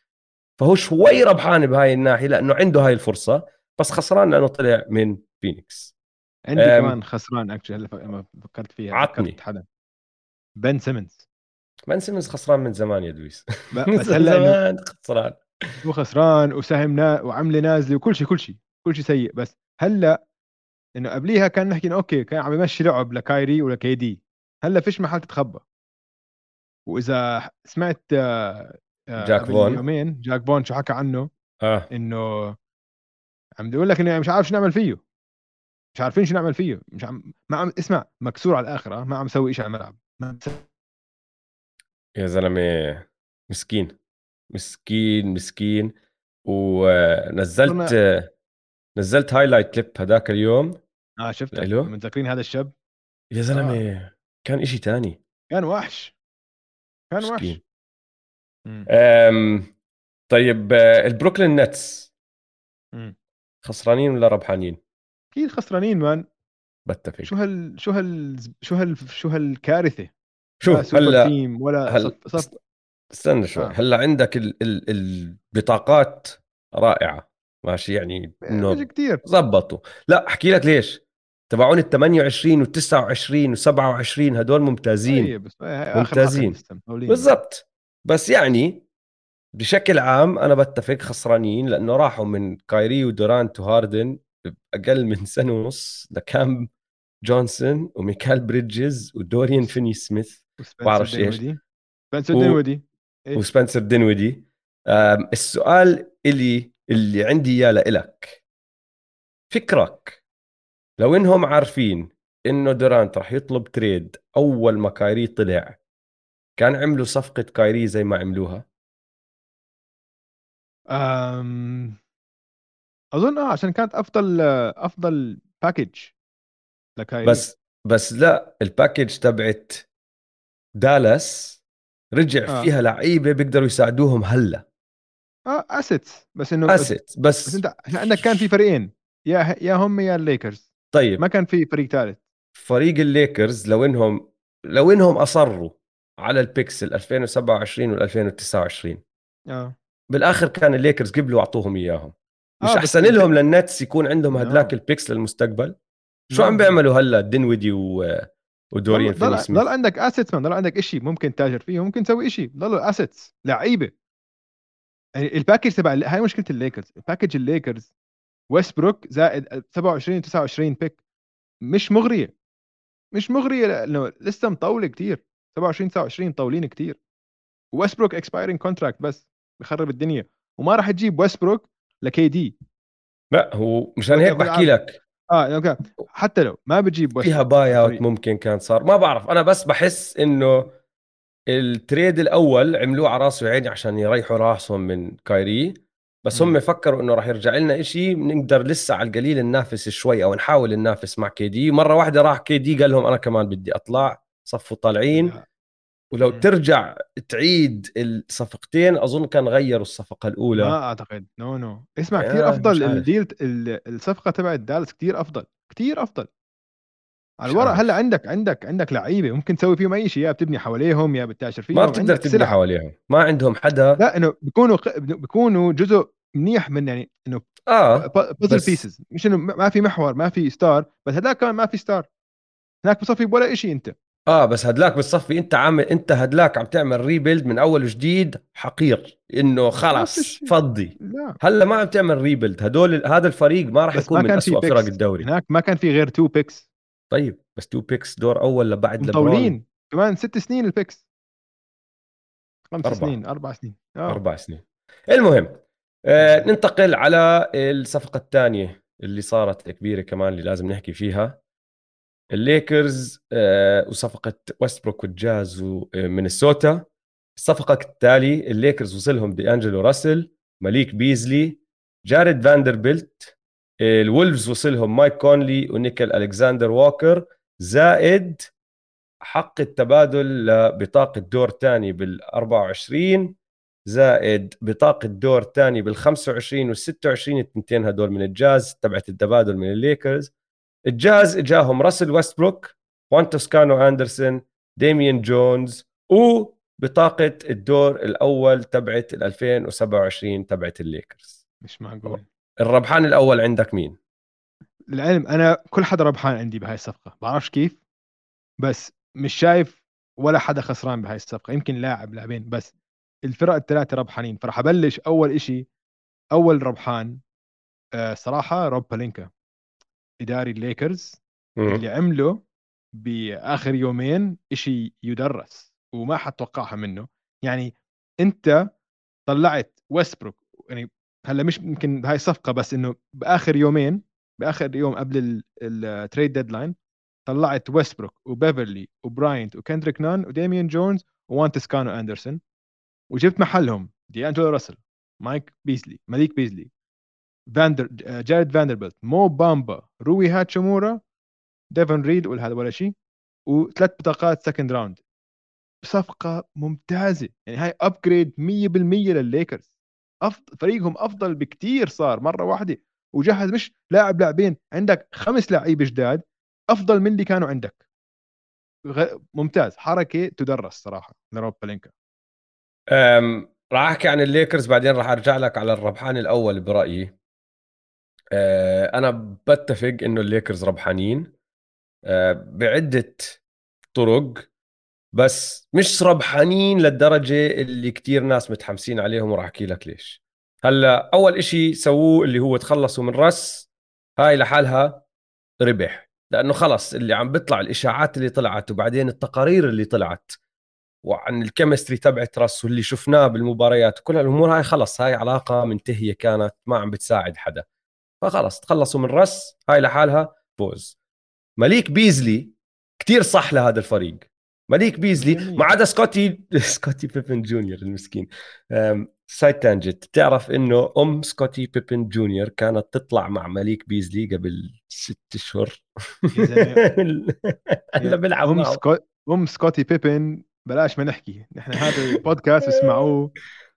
فهو شوي ربحان بهاي الناحية لأنه عنده هاي الفرصة بس خسران لأنه طلع من فينيكس عندي كمان خسران actually لما فكرت فيها عطني. حدا. بن سيمنز بن سيمنز خسران من زمان يا دويس بس هلا زمان خسران. هو خسران وسهم نا... وعملة نازلة وكل شيء كل شيء كل شيء سيء. بس هلأ إنه قبليها كان نحكي إنه أوكي كان عم يمشي لعب لكايري ولا دي. هلأ فيش محل تتخبى. وإذا سمعت آه، آه، جاك فون you mean جاك فون شو حكى عنه؟ آه. إنه عم بيقول لك إنه مش عارف شو نعمل فيه. مش عارفين شو نعمل فيه. مش عم ما عم اسمع مكسور على الآخرة ما عم يسوي شيء على الملعب. يا زلمة مسكين. مسكين مسكين ونزلت نزلت highlight clip هذاك اليوم. آه شفت متذكرين هذا الشاب يا زلمة آه. كان إشي تاني. كان وحش. كان وحش. أم... طيب آه، البروكلين نتس. خسرانين ولا ربحانين؟ أكيد خسرانين man. بتفق. شو هال شو هال شو هال شو هالكارثة؟ شوف هلأ team ولا هل... صف... استنى شوي. آه. هلأ عندك ال... ال... البيكات رائعة. ماشي يعني إنه كثير زبطوا لأ أحكي لك ليش. تبعون ال 28 و 29 و 27 هدول ممتازين. طيب بس ممتازين. بالضبط. بس يعني بشكل عام أنا بتفق خسرانين لأنه راحوا من كايري ودورانت وهاردن بأقل من سنة ونص لكام جونسون وميكال بريدجز ودوريان فيني سميث. بعرفش إيش. سبنسر دينودي. إيه؟ وسبنسر دينودي. السؤال اللي اللي عندي إياه لإلك. فكرك لو إنهم عارفين إنه دورانت راح يطلب trade أول ما كايري طلع كان عملوا صفقة كايري زي ما عملوها؟ أم... أظن آه عشان كانت أفضل أفضل package لكايري. بس بس لا ال package تبعت دالاس رجع آه. فيها لعيبة بيقدروا يساعدوهم هلأ. آه assets بس إنه assets بس, بس أنت عندك كان في فريقين. يا يا هم يا الليكرز. طيب. ما كان في فريق ثالث. فريق الليكرز لو إنهم لو إنهم أصروا على ال picks ال 2027 وال 2029 آه. بالآخر كان الليكرز قبلوا اعطوهم إياهم. مش آه أحسن لهم للنتس يكون عندهم هدلاك ال picks للمستقبل؟ شو عم بيعملوا هلأ دينويدي و ودوريان ضل, ضل, ضل عندك assets ضل عندك شيء ممكن تاجر فيه ممكن تسوي شيء ضلوا assets لعيبة. يعني ال package تبع هاي مشكلة الليكرز package الليكرز ويست بروك زائد 27 29 pick مش مغرية. مش مغرية لأنه لسه مطوله كثير 27 29 مطولين كثير ويست بروك expiring contract بس بخرب الدنيا. وما راح تجيب ويست بروك ل KD. لا هو مشان هيك بحكي لك. آه أوكي. حتى لو ما بجيب ويست فيها buyout ممكن كان صار. ما بعرف. أنا بس بحس إنه ال trade الأول عملوه على راسي وعيني عشان يريحوا راسهم من كايري. بس هم فكروا إنه راح يرجع لنا شيء بنقدر لسه على القليل ننافس شوي أو نحاول ننافس مع كي دي. مرة واحدة راح كي دي قال لهم أنا كمان بدي أطلع. صفوا طالعين. ولو م. ترجع تعيد الصفقتين أظن كان غيروا الصفقة الأولى. ما أعتقد. no no, no no. اسمع كثير أفضل. ال deal الصفقة تبعت دالس كثير أفضل. كثير أفضل. على الورق. هلا عندك عندك عندك لعيبة ممكن تسوي فيهم أي شيء؟ يا بتبني حواليهم يا بتعشر فيهم. ما بتقدر تبني سلع. حواليهم. ما عندهم حدا. لا إنه بيكونوا بيكونوا جزء منيح من يعني إنه آه puzzle pieces مش إنه ما في محور ما في star بس هذاك كمان ما في star هناك بصفي ولا شيء أنت. آه بس هدلاك بالصفي أنت عامل أنت هدلاك عم تعمل rebuild من أول وجديد حقير إنه خلص فضي. لا. هلأ ما عم تعمل rebuild هدول هذا الفريق ما راح يكون من اسوء فرق الدوري. هناك ما كان في غير two picks طيب بس two picks دور أول لبعد مطولين. كمان ست سنين ال picks خمس أربع. سنين أربع سنين. آه. أربع سنين. المهم آه ننتقل على الصفقة الثانية اللي صارت كبيرة كمان اللي لازم نحكي فيها. الليكرز آه وصفقة ويستبروك والجاز ومينيسوتا الصفقة التالي الليكرز وصلهم دي انجلو راسل ماليك بيزلي جاريد فاندربيلت الولفز وصلهم مايك كونلي ونيكيل ألكساندر ووكر. زائد حق التبادل لبطاقة دور ثاني بال 24 زائد بطاقة دور ثاني بال 25 وال 26 التنتين هدول من الجاز تبعت التبادل من الليكرز. الجاز إجاهم راسل ويستبروك وخوان توسكانو أندرسون ديميان جونز وبطاقة الدور الأول تبعت ال 2027 تبعت الليكرز. مش معقول. الربحان الأول عندك مين؟ العلم أنا كل حدا ربحان عندي بهاي الصفقة بعرفش كيف؟ بس مش شايف ولا حدا خسران بهاي الصفقة يمكن لاعب لاعبين بس الفرق الثلاثة ربحانين فرح أبلش أول إشي أول ربحان آه صراحة روب بالينكا إداري الليكرز اللي عمله بآخر يومين إشي يدرس وما حتوقعها منه. يعني أنت طلعت ويستبروك يعني هلأ مش يمكن بهاي الصفقه بس إنه بآخر يومين بآخر يوم قبل ال trade deadline طلعت ويستبروك وبيفرلي وبراينت وكندريك نان وديميان جونز وخوان توسكانو أندرسون. وجبت محلهم دي انجلو راسل مايك بيزلي ماليك بيزلي. فاندر جاريد فاندربلت مو بامبا روي هاتشمورا ديفن ريد وهذا ولا شيء وثلاث بطاقات second round صفقه ممتازة يعني هاي upgrade 100% للليكرز. أفضل فريقهم أفضل بكثير صار مرة واحدة وجهز مش لاعب لاعبين عندك خمس لعيبه جداد أفضل من اللي كانوا عندك. ممتاز حركة تدرس صراحة لروب بلينكا راح أحكي عن الليكرز بعدين راح أرجع لك على الربحان الأول برأيي. آه، أنا بتفق إنه الليكرز ربحانين آه، بعدة طرق بس مش ربحانين للدرجة اللي كتير ناس متحمسين عليهم وراح أحكي لك ليش. هلأ أول إشي سووه اللي هو تخلصوا من رس هاي لحالها ربح لأنه خلص اللي عم بيطلع الإشاعات اللي طلعت وبعدين التقارير اللي طلعت وعن ال chemistry تبعت راس واللي شفناه بالمباريات كل الأمور هاي خلص هاي علاقة منتهية كانت ما عم بتساعد حدا. فخلص تخلصوا من رس هاي لحالها فوز. مليك بيزلي كتير صح لهذا الفريق. مليك بيزلي ما عدا سكوتي سكوتي بيبن جونيور المسكين. side tangent بتعرف إنه أم سكوتي بيبن جونيور كانت تطلع مع مليك بيزلي قبل ست اشهر هلا بيلعب أم سكو... أم سكوتي بيبن بلاش ما نحكي. نحن هذا البودكاست اسمعوه.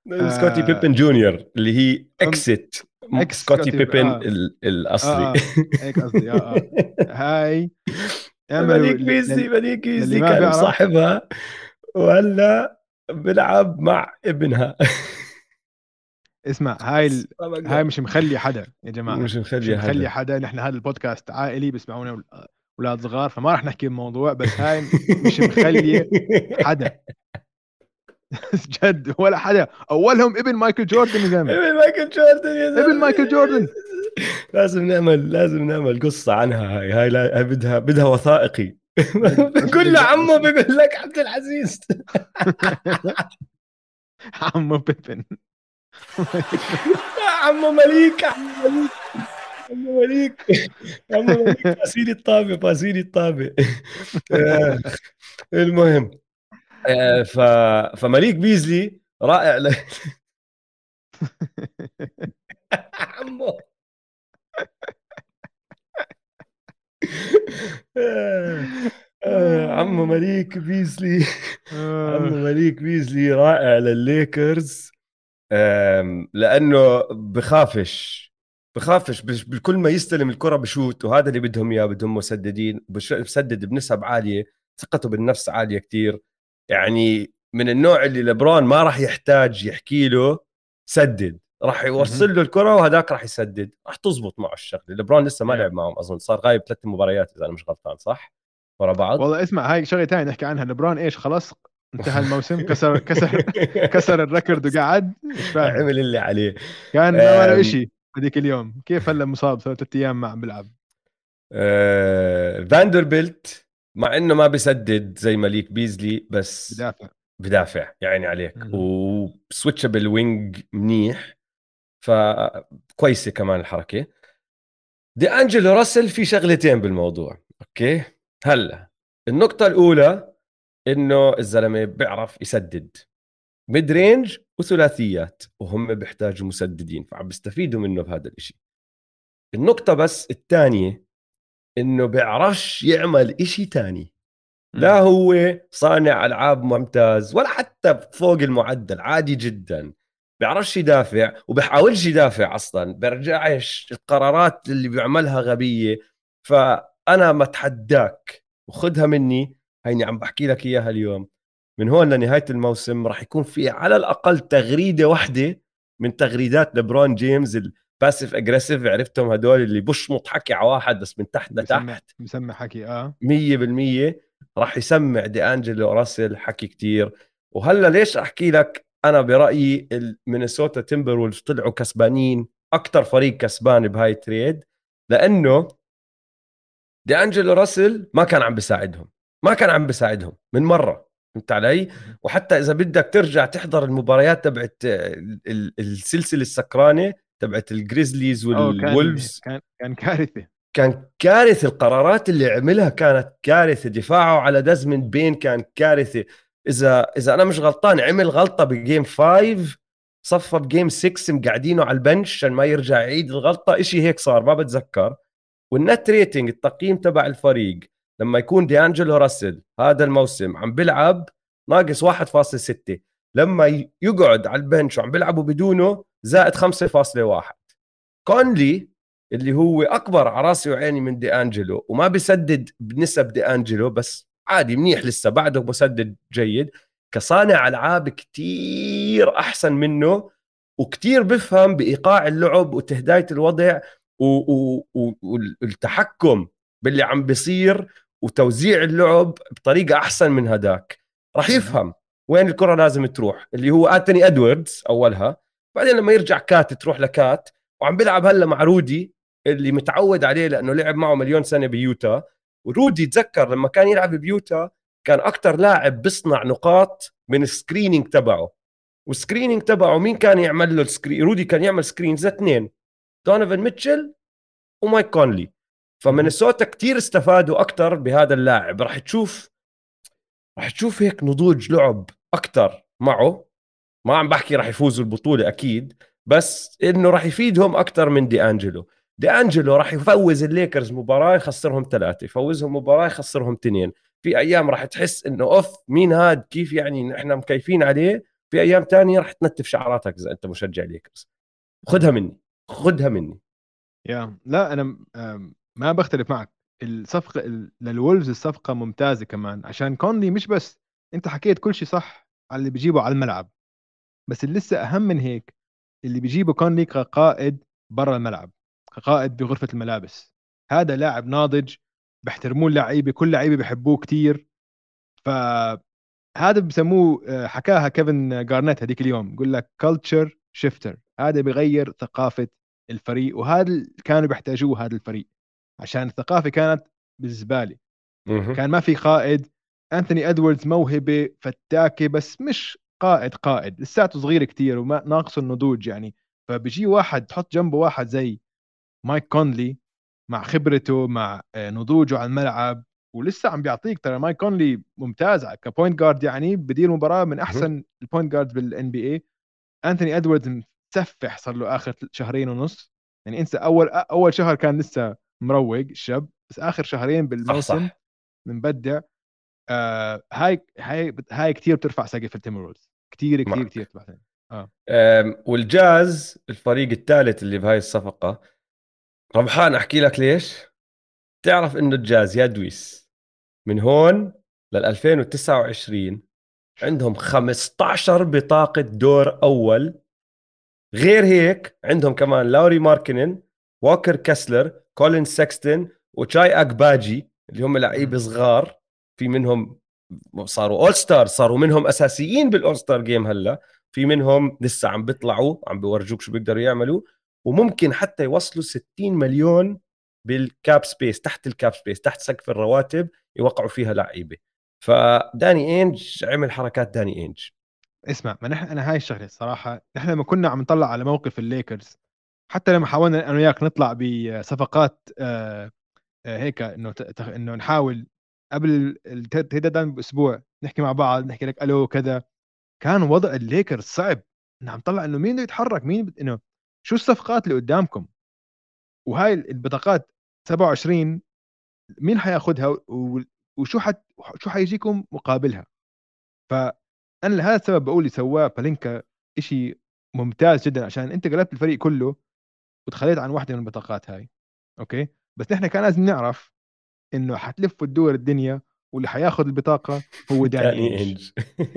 سكوتي آه بيبن جونيور اللي هي اكسيت إكس سكوتي بيبن آه. الأصلي. آه. هيك قصدي آه هاي مليك بيزلي مليك بيزلي كان صاحبها وهلا بيلعب مع ابنها. اسمع هاي ال... هاي مش مخلي حدا يا جماعة. مش مخلي, مش مخلي حدا. حدا نحن هذا البودكاست عائلي بيسمعونا أولاد صغار فما راح نحكي الموضوع بس هاي مش مخلي حدا. جد ولا حدا. أولهم ابن مايكل جوردن يا زلمه ابن مايكل جوردن يا زلمة. ابن مايكل جوردن. لازم نعمل لازم نعمل قصة عنها هاي. هاي لا بدها بدها وثائقي. كل عمه بيقول لك عبد العزيز. عمو بيبن. عمو مليك عمو مليك عمو مليك. عمو مليك فاسيلي الطابة فاسيلي الطابة آه، المهم. ف... فمليك بيزلي رائع ل... عمو. آه، عمو مليك بيزلي. عمو مليك بيزلي رائع للليكرز. لأنه بخافش بخافش بكل ما يستلم الكرة بشوت وهذا اللي بدهم إياه بدهم مسددين بسدد بنسب عالية ثقته بالنفس عالية كتير. يعني من النوع اللي لبرون ما راح يحتاج يحكي له سدد راح يوصل له الكرة وهذاك راح يسدد راح تزبط معه الشغلة. لبرون لسه ما لعب معهم أظن صار غايب ثلاث مباريات إذا أنا مش غلطان صح؟ ورا بعض. والله اسمع هاي شغلة ثانية نحكي عنها. لبرون إيش خلاص انتهى الموسم كسر كسر كسر ال record وقعد عمل اللي عليه. كان ما له شيء هذيك اليوم. كيف هلا مصاب ثلاث أيام ما عم بيلعب. آه... فاندربيلت مع إنه ما بيسدد زي مليك بيزلي بس بدافع. بدافع يعني عليك. و switchable wing منيح فكويسه كمان الحركة. دي أنجلو راسل في شغلتين بالموضوع أوكي؟ هلأ النقطة الأولى إنه الزلمة بيعرف يسدد. mid range وثلاثيات وهم بيحتاجوا مسددين فعم بيستفيدوا منه بهذا الشيء النقطة بس الثانية إنه بيعرفش يعمل إشي تاني. لا هو صانع ألعاب ممتاز ولا حتى فوق المعدل عادي جدا. بيعرفش يدافع وبحاولش يدافع أصلا. برجعش القرارات اللي بيعملها غبية. فأنا متحداك وخذها مني. هيني عم بحكي لك إياها اليوم. من هون لنهاية الموسم راح يكون في على الأقل تغريدة واحدة من تغريدات لبرون جيمس ال passive aggressive عرفتهم هدول اللي بشمط حكي على واحد بس من تحت لتحت. مسمع حكي آه. 100% راح يسمع دي أنجلو راسل حكي كتير. وهلأ ليش أحكي لك؟ أنا برأيي المينيسوتا تيمبر وولف طلعوا كسبانين أكثر فريق كسبان بهاي ال trade لأنه دي أنجلو راسل ما كان عم بيساعدهم ما كان عم بيساعدهم من مرة فهمت علي؟ وحتى إذا بدك ترجع تحضر المباريات تبعت السلسلة السكرانة تبعت الجريزليز والولفز كان كان كارثة. كان كارثة القرارات اللي عملها كانت كارثة. دفاعه على ديزموند بين كان كارثة. إذا إذا أنا مش غلطان عمل غلطة ب game 5 صفى ب game 6 مقعدينه على ال bench عشان ما يرجع يعيد الغلطة. إشي هيك صار ما بتذكر. وال net rating التقييم تبع الفريق. لما يكون دي انجلو راسل هذا الموسم عم بيلعب ناقص 1.6 لما يقعد على ال bench وعم بيلعبوا بدونه زائد 5.1 كونلي اللي هو أكبر على رأسي وعيني من دي أنجلو وما بيسدد بنسب دي أنجلو بس عادي منيح لسه بعده مسدد جيد. كصانع ألعاب كتير أحسن منه وكتير بفهم بإيقاع اللعب وتهداية الوضع والتحكم باللي عم بيصير وتوزيع اللعب بطريقة أحسن من هداك. راح يفهم وين الكرة لازم تروح اللي هو أنتوني إدواردز أولها. بعدين لما يرجع كات تروح لكات وعم بيلعب هلا مع رودي اللي متعود عليه لأنه لعب معه مليون سنة بيوتا. ورودي تذكر لما كان يلعب بيوتا كان أكثر لاعب بيصنع نقاط من ال screening تبعه. وال screening تبعه مين كان يعمل له ال screen رودي كان يعمل screens اثنين دونيفن ميتشل ومايك كونلي فمينيسوتا كتير استفادوا أكثر بهذا اللاعب. راح تشوف راح تشوف هيك نضوج لعب أكثر معه. ما عم بحكي راح يفوزوا البطولة أكيد بس إنه راح يفيدهم أكثر من دي انجلو دي انجلو راح يفوز الليكرز مباراة يخسرهم ثلاثة يفوزهم مباراة يخسرهم اثنين. في أيام راح تحس إنه أوف مين هاد؟ كيف يعني إحنا مكيفين عليه؟ في أيام تانية راح تنتف شعراتك إذا أنت مشجع ليكرز. خذها مني خذها مني. يا لا أنا ما بختلف معك. الصفقة للولفز الصفقة ممتازة كمان عشان كونلي مش بس أنت حكيت كل شيء صح على اللي بيجيبه على الملعب. بس اللي لسه أهم من هيك اللي بيجيبه كونلي كقائد برا الملعب كقائد بغرفة الملابس. هذا لاعب ناضج بيحترموه اللعيبة كل لعيبة بيحبوه كتير. ف هذا بسموه آه، حكاها كيفن جارنيت هذيك اليوم يقول لك culture shifter هذا بغير ثقافة الفريق وهذا كانوا بيحتاجوه هذا الفريق عشان الثقافة كانت بالزبالة. كان ما في قائد انثوني ادواردز موهبة فتاكة بس مش قائد قائد. لساته صغير كتير وما ناقصه النضوج يعني. فبيجي واحد تحط جنبه واحد زي مايك كونلي مع خبرته مع آه، نضوجه على الملعب. ولسه عم بيعطيك ترى مايك كونلي ممتاز ك point guard يعني. بدير مباراة من أحسن ال point guard بال NBA انثوني ادواردز مسفح صار له آخر شهرين ونص. يعني انسى أول أول شهر كان لسه مروق الشاب بس آخر شهرين بالموسم مبدع آه هاي هاي هاي كثير بترفع سقف ال Timberwolves كثير كثير كثير بترفع آه. والجاز الفريق الثالث اللي بهاي الصفقة. ربحان أحكي لك ليش؟ تعرف إنه الجاز يا دويس من هون لل 2029 عندهم 15 بطاقة دور أول. غير هيك عندهم كمان لاوري ماركنن ووكر كسلر كولين سكستن وتشاي أكباجي اللي هم لعيبة صغار. في منهم صاروا all star صاروا منهم أساسيين بال all star game هلا. في منهم لسه عم بيطلعوا عم بيورجوك شو بيقدروا يعملوا. وممكن حتى يوصلوا 60 مليون بال cap space تحت ال cap space تحت سقف الرواتب يوقعوا فيها لعيبة. فداني انج عمل حركات داني انج اسمع ما نحن أنا هاي الشغلة الصراحه نحن لما كنا عم نطلع على موقف الليكرز حتى لما حاولنا أنا وياك نطلع بصفقات آه، آه، هيك إنه إنه نحاول قبل ال trade deadline بأسبوع نحكي مع بعض نحكي لك ألو كذا. كان وضع الليكرز صعب. عم طلع إنه مين بده يتحرك؟ مين بد... إنه شو الصفقات اللي قدامكم؟ وهاي البطاقات 27 مين حياخذها وشو حت شو حيجيكم مقابلها؟ فأنا لهذا السبب بقول اللي سواه بالينكا شيء ممتاز جدا عشان أنت قلبت الفريق كله وتخليت عن واحدة من البطاقات هاي. أوكي؟ بس نحن كان لازم نعرف إنه حتلف الدول الدنيا واللي حياخذ البطاقة هو داني اينج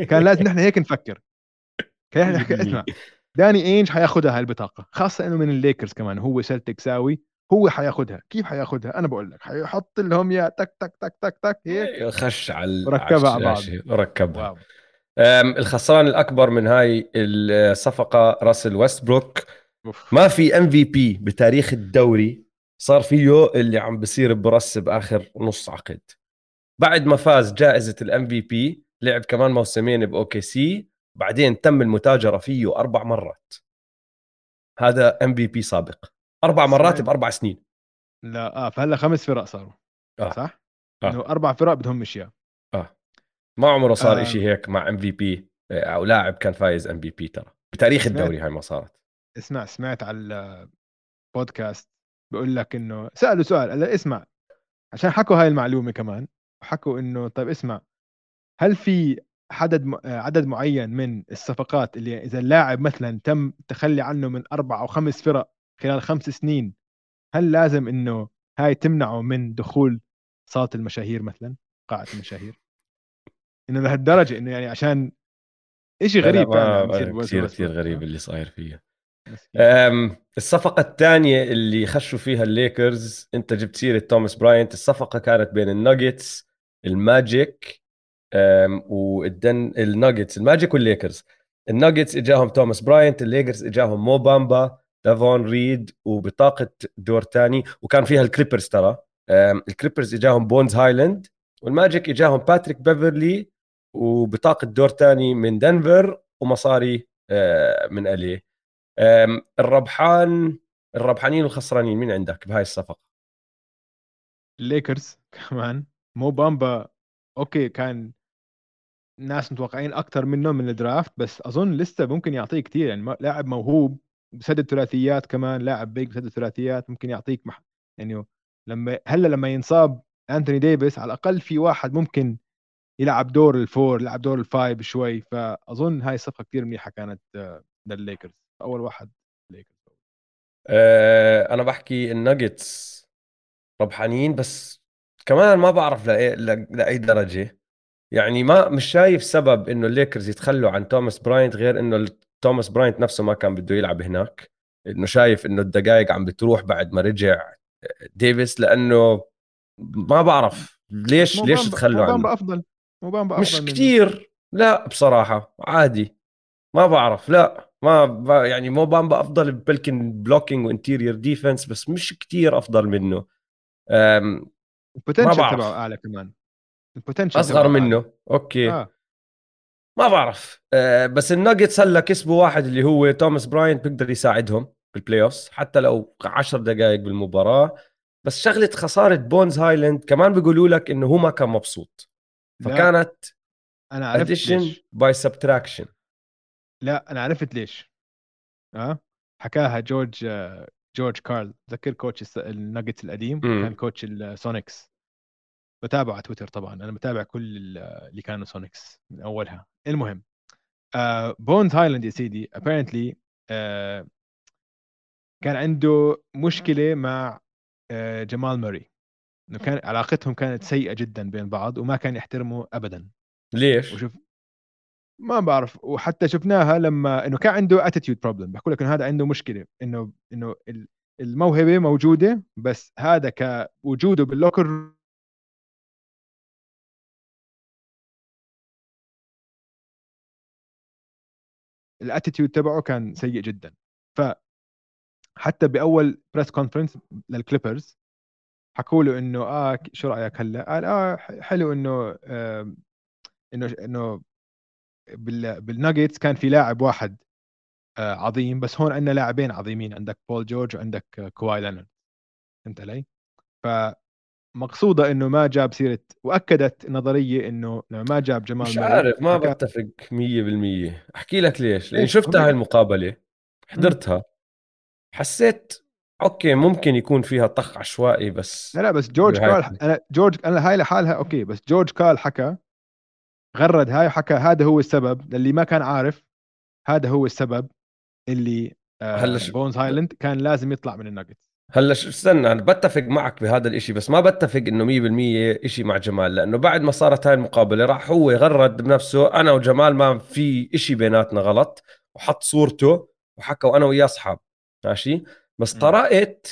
كان لازم نحن هيك نفكر. كان نحن اسمع داني اينج حياخذها هاي البطاقة خاصة إنه من الليكرز كمان هو سلتك ساوي هو حياخذها. كيف حياخذها؟ أنا بقول لك حيحط لهم يا تك تك تك تك تك هيك. إيه، خش على ركبها على بعض. ركبها الخسران الأكبر من هاي الصفقة راسل ويستبروك. ما في MVP بتاريخ الدوري صار فيه اللي عم بصير ب Russ بآخر نص عقد. بعد ما فاز جائزة ال MVP لعب كمان موسمين ب OKC بعدين تم المتاجرة فيه أربع مرات. هذا MVP سابق. أربع مرات بأربع سنين. لا آه فهلا خمس فرق صاروا. آه. صح؟ آه. إنه أربع فرق بدهم أشياء. آه. ما عمره صار آه. شيء هيك مع MVP أو لاعب كان فايز MVP ترى. بتاريخ الدوري هاي ما صارت. اسمع سمعت على بودكاست بقول لك إنه سالوا سؤال قال اسمع عشان حكوا هاي المعلومة كمان حكوا إنه طيب اسمع هل في عدد عدد معين من الصفقات اللي إذا اللاعب مثلا تم التخلي عنه من أربع أو خمس فرق خلال خمس سنين هل لازم إنه هاي تمنعه من دخول صالة المشاهير مثلا قاعة المشاهير؟ إنه لهالدرجة إنه يعني عشان شيء غريب كثير كثير غريب اللي صاير فيه الصفقة الثانية اللي خشوا فيها الليكرز أنت جبت سيرة توماس براينت. الصفقة كانت بين الناجتس الماجيك والدنفر الناجتس الماجيك والليكرز. الناجتس إجاهم توماس براينت الليكرز إجاهم مو بامبا دافون ريد وبطاقة دور ثاني وكان فيها الكليبرز ترى. الكليبرز إجاهم بونز هايلاند والماجيك إجاهم باتريك بيفرلي وبطاقة دور ثاني من دنفر ومصاري آه، من اليه الربحان الربحانين والخسرانين مين عندك بهاي الصفقة؟ الليكرز كمان. مو بامبا. أوكي كان ناس متوقعين أكثر منه من ال draft بس أظن لسه ممكن يعطيه كثير يعني لاعب موهوب بسدد ثلاثيات كمان لاعب big بسدد ثلاثيات ممكن يعطيك مح... يعني لما هلأ لما ينصاب أنتوني ديفيس على الأقل في واحد ممكن يلعب دور ال four يلعب دور ال five شوي. فأظن هاي الصفقة كثير منيحة كانت آه، للليكرز أول واحد ليكرز أه أنا بحكي الناجتس ربحانين بس كمان ما بعرف لأي, لأي درجة. يعني ما مش شايف سبب إنه الليكرز يتخلوا عن توماس براينت غير إنه توماس براينت نفسه ما كان بده يلعب هناك. إنه شايف إنه الدقائق عم بتروح بعد ما رجع ديفيس لأنه ما بعرف ليش ليش تخلوا عنه موبامبا افضل موبامبا افضل مش كثير لا بصراحة عادي. ما بعرف لا. ما يعني مو بامبا أفضل بلكن blocking و interior defense بس مش كتير أفضل منه. ال potential تبعه أعلى كمان. البوتنشل أصغر منه أعلى. أوكي. آه. ما بعرف. أه بس الناجتس هلأ كسبوا واحد اللي هو توماس براينت بيقدر يساعدهم بال playoff حتى لو 10 دقائق بالمباراة. بس شغلة خسارة بونز هايلاند كمان بيقولوا لك إنه هو ما كان مبسوط. فكانت أنا عرفت addition by subtraction لا أنا عرفت ليش. آه حكاها جورج جورج كارل. ذاكر coach الناجتس القديم؟ م. كان coach السونيكس بتابع على تويتر طبعا. أنا بتابع كل اللي كانوا سونيكس من أولها. المهم آه بونز هايلاند يا سيدي apparently آه كان عنده مشكلة مع آه جمال ماري إنه كان علاقتهم كانت سيئة جدا بين بعض وما كان يحترمه ابدا. ليش؟ وشوف ما بعرف. وحتى شفناها لما إنه كان عنده attitude problem بحكوا لك إنه هذا عنده مشكلة. إنه إنه الموهبة موجودة بس هذا كوجوده بال locker ال attitude تبعه كان سيء جدا. ف حتى بأول press conference للكليبرز حكوا له إنه آه شو رأيك هلأ؟ قال آه حلو إنه آه إنه إنه بالناجتس كان في لاعب واحد آه عظيم بس هون عندنا لاعبين عظيمين عندك بول جورج وعندك آه كواي لينارد فهمت علي؟ فمقصودة إنه ما جاب سيرة وأكدت نظرية إنه ما جاب جمال مش عارف ما حكا... بتفق 100% أحكي لك ليش لأن شفت هاي المقابلة حضرتها حسيت أوكي ممكن يكون فيها طخ عشوائي بس لا لا بس جورج كال أنا جورج أنا هاي لحالها أوكي بس جورج كارل حكى غرد هاي وحكى هذا هو السبب للي ما كان عارف هذا هو السبب اللي آه هلأ بونز هايلاند كان لازم يطلع من الناجتس هلأ استنى أنا بتفق معك بهذا الإشي بس ما بتفق إنه 100% إشي مع جمال لأنه بعد ما صارت هاي المقابلة راح هو غرد بنفسه أنا وجمال ما في إشي بيناتنا غلط وحط صورته وحكى وأنا وياه أصحاب ماشي؟ بس قرات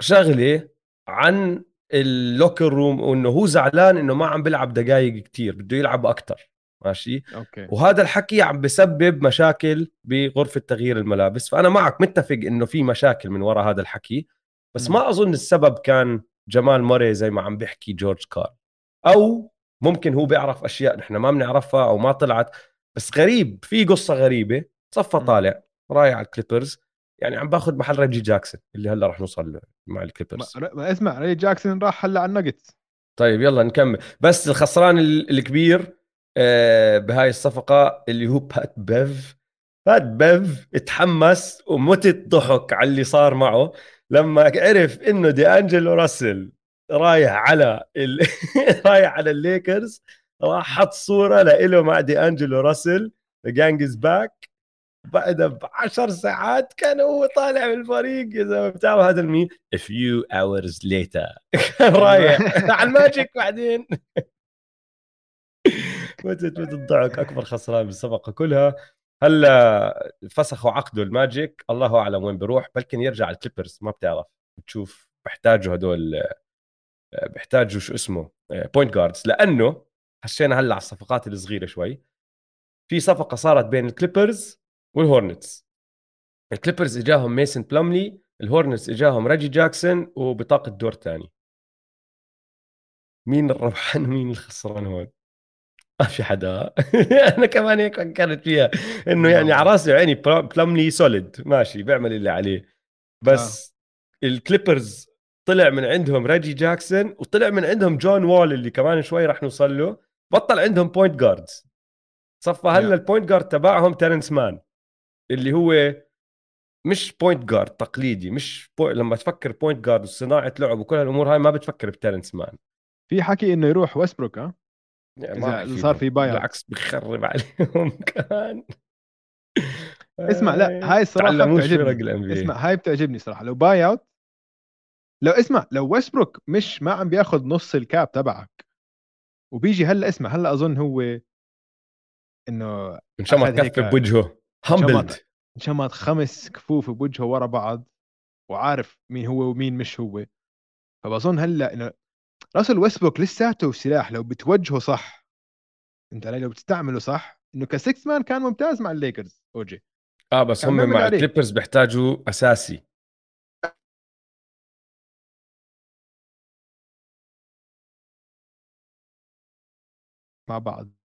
شغلة عن ال locker room وإنه هو زعلان إنه ما عم بيلعب دقائق كتير بده يلعب أكثر ماشي أوكي. وهذا الحكي عم بسبب مشاكل بغرفة تغيير الملابس فأنا معك متفق إنه في مشاكل من وراء هذا الحكي بس م. ما أظن السبب كان جمال موري زي ما عم بيحكي جورج كارل أو ممكن هو بيعرف أشياء نحن ما بنعرفها أو ما طلعت بس غريب في قصة غريبة صفى طالع رايح على الكليبرز يعني عم باخذ محل ريجي جاكسون اللي هلا رح نوصل له مع الكليبرز ما, ما اسمع ريجي جاكسون راح هلا على النجتس طيب يلا نكمل. بس الخسران الكبير آه، بهاي الصفقة اللي هو بات بيف. بات بيف اتحمس ومتت ضحك على اللي صار معه لما عرف إنه دي أنجلو راسل رايح على ال... رايح على الليكرز راح حط صورة لإله مع دي أنجلو راسل. the gang is back بعدها ب 10 ساعات كان هو طالع من الفريق يا زلمة. بتعرف هذا ال meme؟ A few hours later. كان رايح. على الماجيك بعدين. متت متت أكبر خسران بالصفقه كلها. هلا فسخوا عقده الماجيك. الله أعلم وين بيروح. بلكن يرجع الكليبرز. ما بتعرف. بتشوف بحتاجوا هدول بحتاجوا شو اسمه point guards لأنه حكينا هلا على الصفقات الصغيرة شوي. في صفقة صارت بين الكليبرز والهورنتس الكليبرز إجاهم ميسن بلوملي الهورنتس إجاهم ريجي جاكسون وبطاقة دور ثاني مين الربحان ومين الخسران هون؟ ما في حدا. أنا كمان هيك فكرت فيها إنه يعني على راسي وعيني بلملي solid ماشي بيعمل اللي عليه. بس آه. الكليبرز طلع من عندهم ريجي جاكسون وطلع من عندهم جون وول اللي كمان شوي راح نوصل له. بطل عندهم point guards صفى هلا ال point guard تبعهم تيرنس مان اللي هو مش point guard تقليدي مش بو... لما تفكر point guard وصناعة لعب وكل هالأمور هاي ما بتفكر بتيرنس مان. في حكي إنه يروح ويسبروك ها؟ يعني إذا صار في buyout بالعكس بخرب عليهم كمان. اسمع لا هاي الصراحة بتعجبني. اسمع هاي بتعجبني صراحة. لو buyout لو اسمع لو ويسبروك مش ما عم بياخذ نص ال cap تبعك وبيجي هلأ اسمع هلأ أظن هو إنه إنشمط كف بوجهه. humbled انشمط خمس كفوف بوجهه ورا بعض وعارف مين هو ومين مش هو. فبظن هلأ إنه راسل ويسبروك لساته سلاح لو بتوجهه صح. أنت علي لو بتستعمله صح إنه كسكس مان كان ممتاز مع الليكرز أوجي. آه بس هم مع الكليبرز بيحتاجوا أساسي. مع بعض.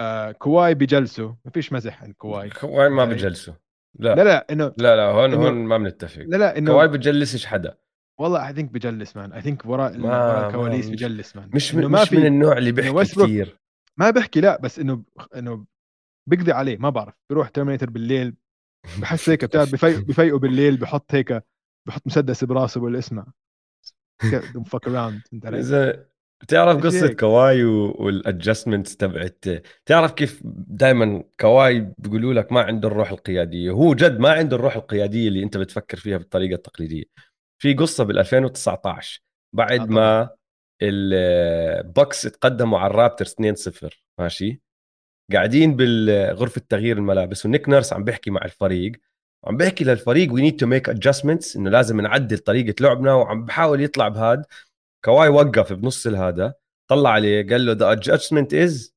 آه كواي بجلسوا ما فيش مزح عن كواي. كواي ما بجلسوا لا. لا لا إنه لا لا هون هون ما بنتفق. لا لا إنه كواي بجلسش حدا. والله اي ثينك بجلس مان اي ثينك وراء وراء الكواليس بجلس مان مش من ما مش في من النوع اللي بيحكي كثير ما بحكي لا بس إنه إنه بقضي عليه ما بعرف. بيروح terminator بالليل بحس هيك بتعرف بفيقوا بالليل بحط هيك بحط مسدس براسه بقول اسمع انت بتعرف قصة كواي وال adjustments تبعت تعرف كيف دائما كواي بيقولوا لك ما عنده الروح القيادية. هو جد ما عنده الروح القيادية اللي أنت بتفكر فيها بالطريقة التقليدية. في قصة بال 2019 بعد آه ما البوكس تقدموا على الرابترز 2-0 ماشي؟ قاعدين بالغرفة تغيير الملابس ونيك نيرس عم بيحكي مع الفريق. وعم بيحكي للفريق we need to make adjustments إنه لازم نعدل طريقة لعبنا وعم بحاول يطلع بهاد. كواي وقف بنص الهذا طلع عليه قال له the adjustment is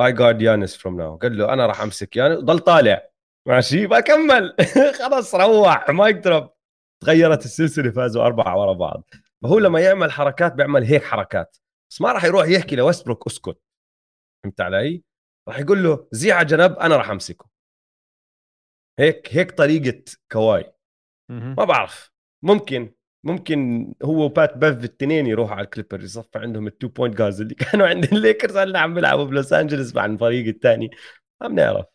I guard يانس from now قال له أنا راح أمسك يانس ضل طالع. ماشي؟ بكمل. خلص روح mic drop. تغيرت السلسلة فازوا أربعة ورا بعض. فهو لما يعمل حركات بيعمل هيك حركات. بس ما راح يروح يحكي لويستبروك أسكت. فهمت علي؟ راح يقول له زيع على جنب أنا راح أمسكه. هيك هيك طريقة كواي. ما بعرف. ممكن. ممكن هو وبات بيف الاثنين يروحوا على الكليبرز يصفى عندهم ال two point guards اللي كانوا عند الليكرز هلا عم بيلعبوا بلوس أنجلوس مع الفريق الثاني ما بنعرف.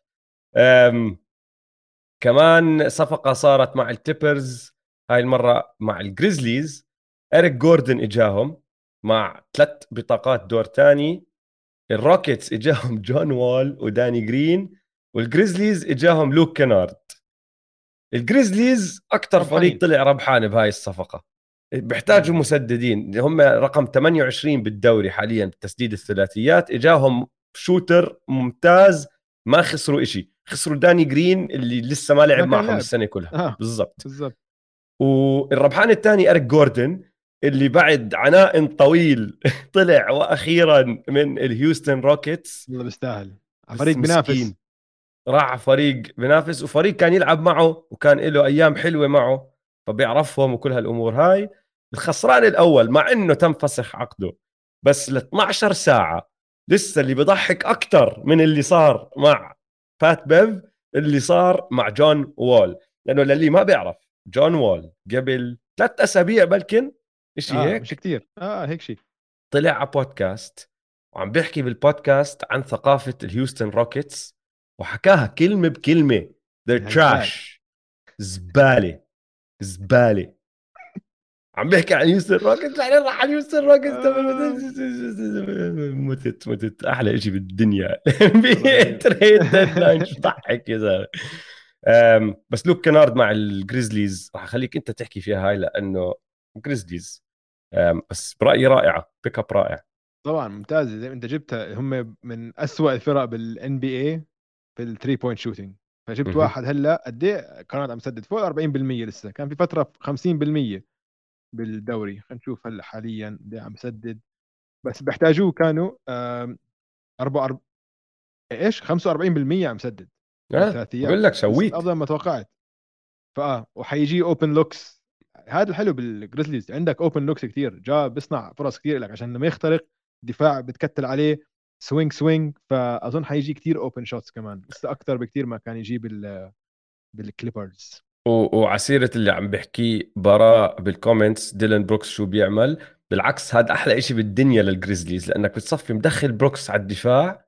كمان صفقة صارت مع الكليبرز هاي المرة مع الجريزليز. إريك جوردن إجاهم مع ثلاث بطاقات دور ثاني الروكيتس إجاهم جون وول وداني جرين والجريزليز إجاهم لوك كينارد. الجريزليز أكثر فريق طلع ربحان بهاي الصفقة. بيحتاجوا مسددين. هم رقم 28 بالدوري حاليا بتسديد الثلاثيات. إجاهم shooter ممتاز ما خسروا إشي. خسروا داني جرين اللي لسه ما لعب معهم لعب. السنة كلها. آه. بالضبط. بالضبط. والربحان الثاني إريك جوردن اللي بعد عناء طويل طلع وأخيرا من الهيوستن روكيتس. والله بيستاهل فريق بينافس. راح فريق بينافس وفريق كان يلعب معه وكان له أيام حلوة معه فبيعرفهم وكل هالأمور هاي. الخسران الأول مع إنه تم فسخ عقده بس ل 12 ساعة لسه اللي بضحك أكثر من اللي صار مع بات بيف اللي صار مع جون وول. لأنه للي ما بيعرف جون وول قبل ثلاث أسابيع بلكن شيء آه هيك؟ مش كثير آه هيك شيء طلع على بودكاست وعم بيحكي بالبودكاست عن ثقافة الهيوستن روكيتس. وحكاها كلمة بكلمة. They're trash. زبالة. زبالة. عم بيحكي عن يوستن روكيتس بعدين راح على يوستن روكيتس متت متت أحلى شيء بالدنيا. trade deadline شو ضحك يا زلمة. بس لوك كنارد مع الجريزليز راح أخليك أنت تحكي فيها هاي لأنه جريزليز بس برأيي رائعة. pick up رائع. طبعا ممتاز زي ما أنت جبتها هم من أسوأ الفرق بال NBA في ال three point shooting فجبت مهم. واحد هلأ قد إيه؟ كانت عم يسدد فوق 40% لسه. كان في فترة 50% بالدوري. خلينا نشوف هلأ حاليا قد إيه عم يسدد. بس بيحتاجوه كانوا آم، أربعة أرب... إيش؟ 45% عم يسدد. آه. بالثلاثيات بقول لك بس شويت أفضل ما توقعت. فآه وحيجي open looks هذا الحلو بالجريزليز عندك open looks كثير جا بيصنع فرص كثير لك عشان لما يخترق دفاع بتكتل عليه. swing swing فأظن حيجي كثير open shots كمان لسه أكثر بكثير ما كان يجي بال بالكليبرز وعسيرة اللي عم بحكي براء بال comments ديلان بروكس شو بيعمل؟ بالعكس هذا أحلى إشي بالدنيا للجريزليز لأنك بتصفي مدخل بروكس على الدفاع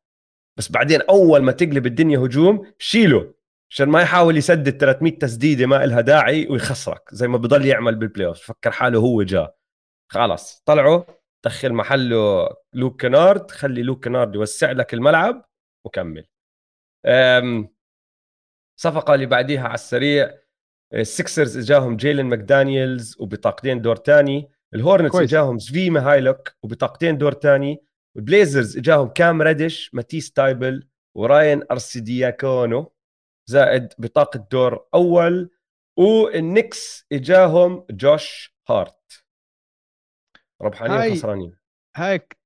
بس بعدين أول ما تقلب الدنيا هجوم شيله عشان ما يحاول يسدد 300 تسديدة ما إلها داعي ويخسرك زي ما بضل يعمل بال playoff فكر حاله هو جا. خلاص طلعه دخل محله لوك كنارد خلي لوك كنارد يوسع لك الملعب وكمل. أم صفقة اللي بعديها على السريع السكسرز إجاهم جيلن ماكدانيلز وبطاقتين دور تاني الهورنتس كويس. إجاهم سفي ميهايلوك وبطاقتين دور تاني البليزرز إجاهم كام ريدش؟ ماتيس تايبل وراين أرسيدياكونو زائد بطاقة دور أول والنكس إجاهم جوش هارت. ربحانين هاي- خسرانين. هيك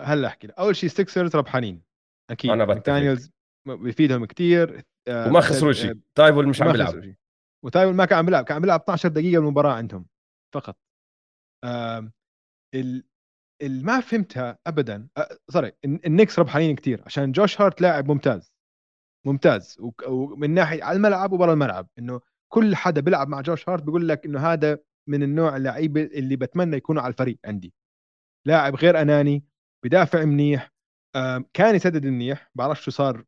هلأ أحكي لك. أول شيء سيكسرز ربحانين أكيد بتفق. ماكدانيلز بيفيدهم كثير آه، وما خسروا آه، شيء تايبل مش عم بيلعب. وتايبل ما كان عم بيلعب كان عم بيلعب 12 دقيقة بالمباراة عندهم فقط. ال ال- ما فهمتها ابدا. sorry الن- النكس ربحانين كثير عشان جوش هارت لاعب ممتاز. ممتاز. ومن ناحية على الملعب وبرا الملعب إنه كل حدا بيلعب مع جوش هارت بيقول لك إنه هذا من النوع اللعيبه اللي بتمنى يكونوا على الفريق عندي. لاعب غير أناني بدافع منيح كان يسدد منيح بعرف شو صار.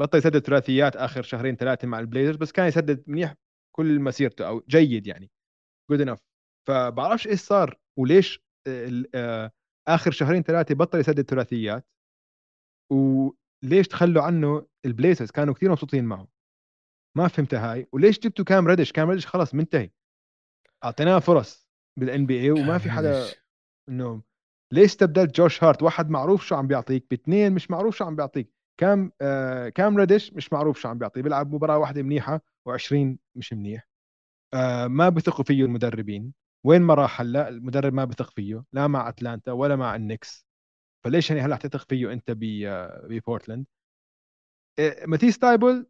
بطل يسدد ثلاثيات آخر شهرين ثلاثة مع البليزرز بس كان يسدد منيح كل مسيرته أو جيد يعني. good enough فبعرفش إيش صار وليش آه، آه، آخر شهرين ثلاثة بطل يسدد ثلاثيات. وليش تخلوا عنه البليزرز؟ كانوا كثير مبسوطين معه. ما فهمتها هاي. وليش جبتوا كام ريدش؟ كام ريدش؟ خلص منتهي. اعطيناه فرص بال NBA وما في حدا انه ليش استبدلت جوش هارت؟ واحد معروف شو عم بيعطيك باثنين مش معروف شو عم بيعطيك. كام آه كام ريدش مش معروف شو عم بيعطي. بيلعب مباراة واحدة منيحة و20 مش منيح. آه ما بثقوا فيه المدربين. وين ما راح هلأ المدرب ما بثق فيه لا مع أتلانتا ولا مع النكس فليش يعني هلأ حتثق فيه انت ب آه، ببورتلاند آه ماتيس تايبل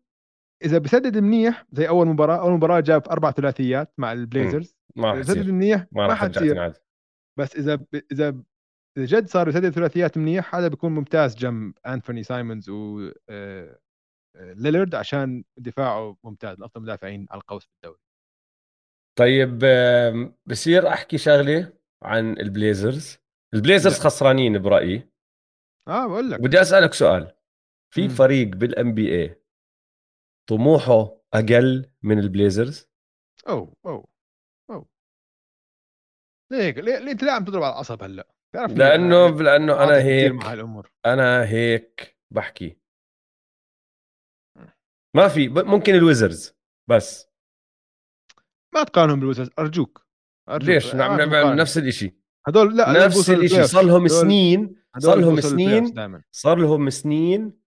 إذا بسدد منيح زي أول مباراة أول مباراة جاب أربع ثلاثيات مع البليزرز ما راح إذا سدد يصير منيح ما حتصير بس إذا ب... إذا إذا جد صار يسدد ثلاثيات منيح هذا بيكون ممتاز جنب انثوني سايمونز و آه، آه، ليلرد عشان دفاعه ممتاز من أفضل مدافعين على القوس بالدوري طيب بصير أحكي شغلة عن البليزرز البليزرز لا. خسرانين برأيي. آه بقول لك. بدي أسألك سؤال. في. فريق بال NBA طموحه أقل من البليزرز؟ أو أو أو. ليه هيك؟ ليه, ليه أنت ليه عم تضرب على العصب هلأ؟ بتعرفني لأنه أنا لأنه أنا هيك مع هالأمور. أنا هيك بحكي. ما في ممكن الويزرز بس. ما تقارنهم بالويزردز أرجوك أرجوك. ليش؟ نعم نعم. نفس الشيء هدول لا نفس الشيء صار لهم سنين صار لهم سنين صار لهم سنين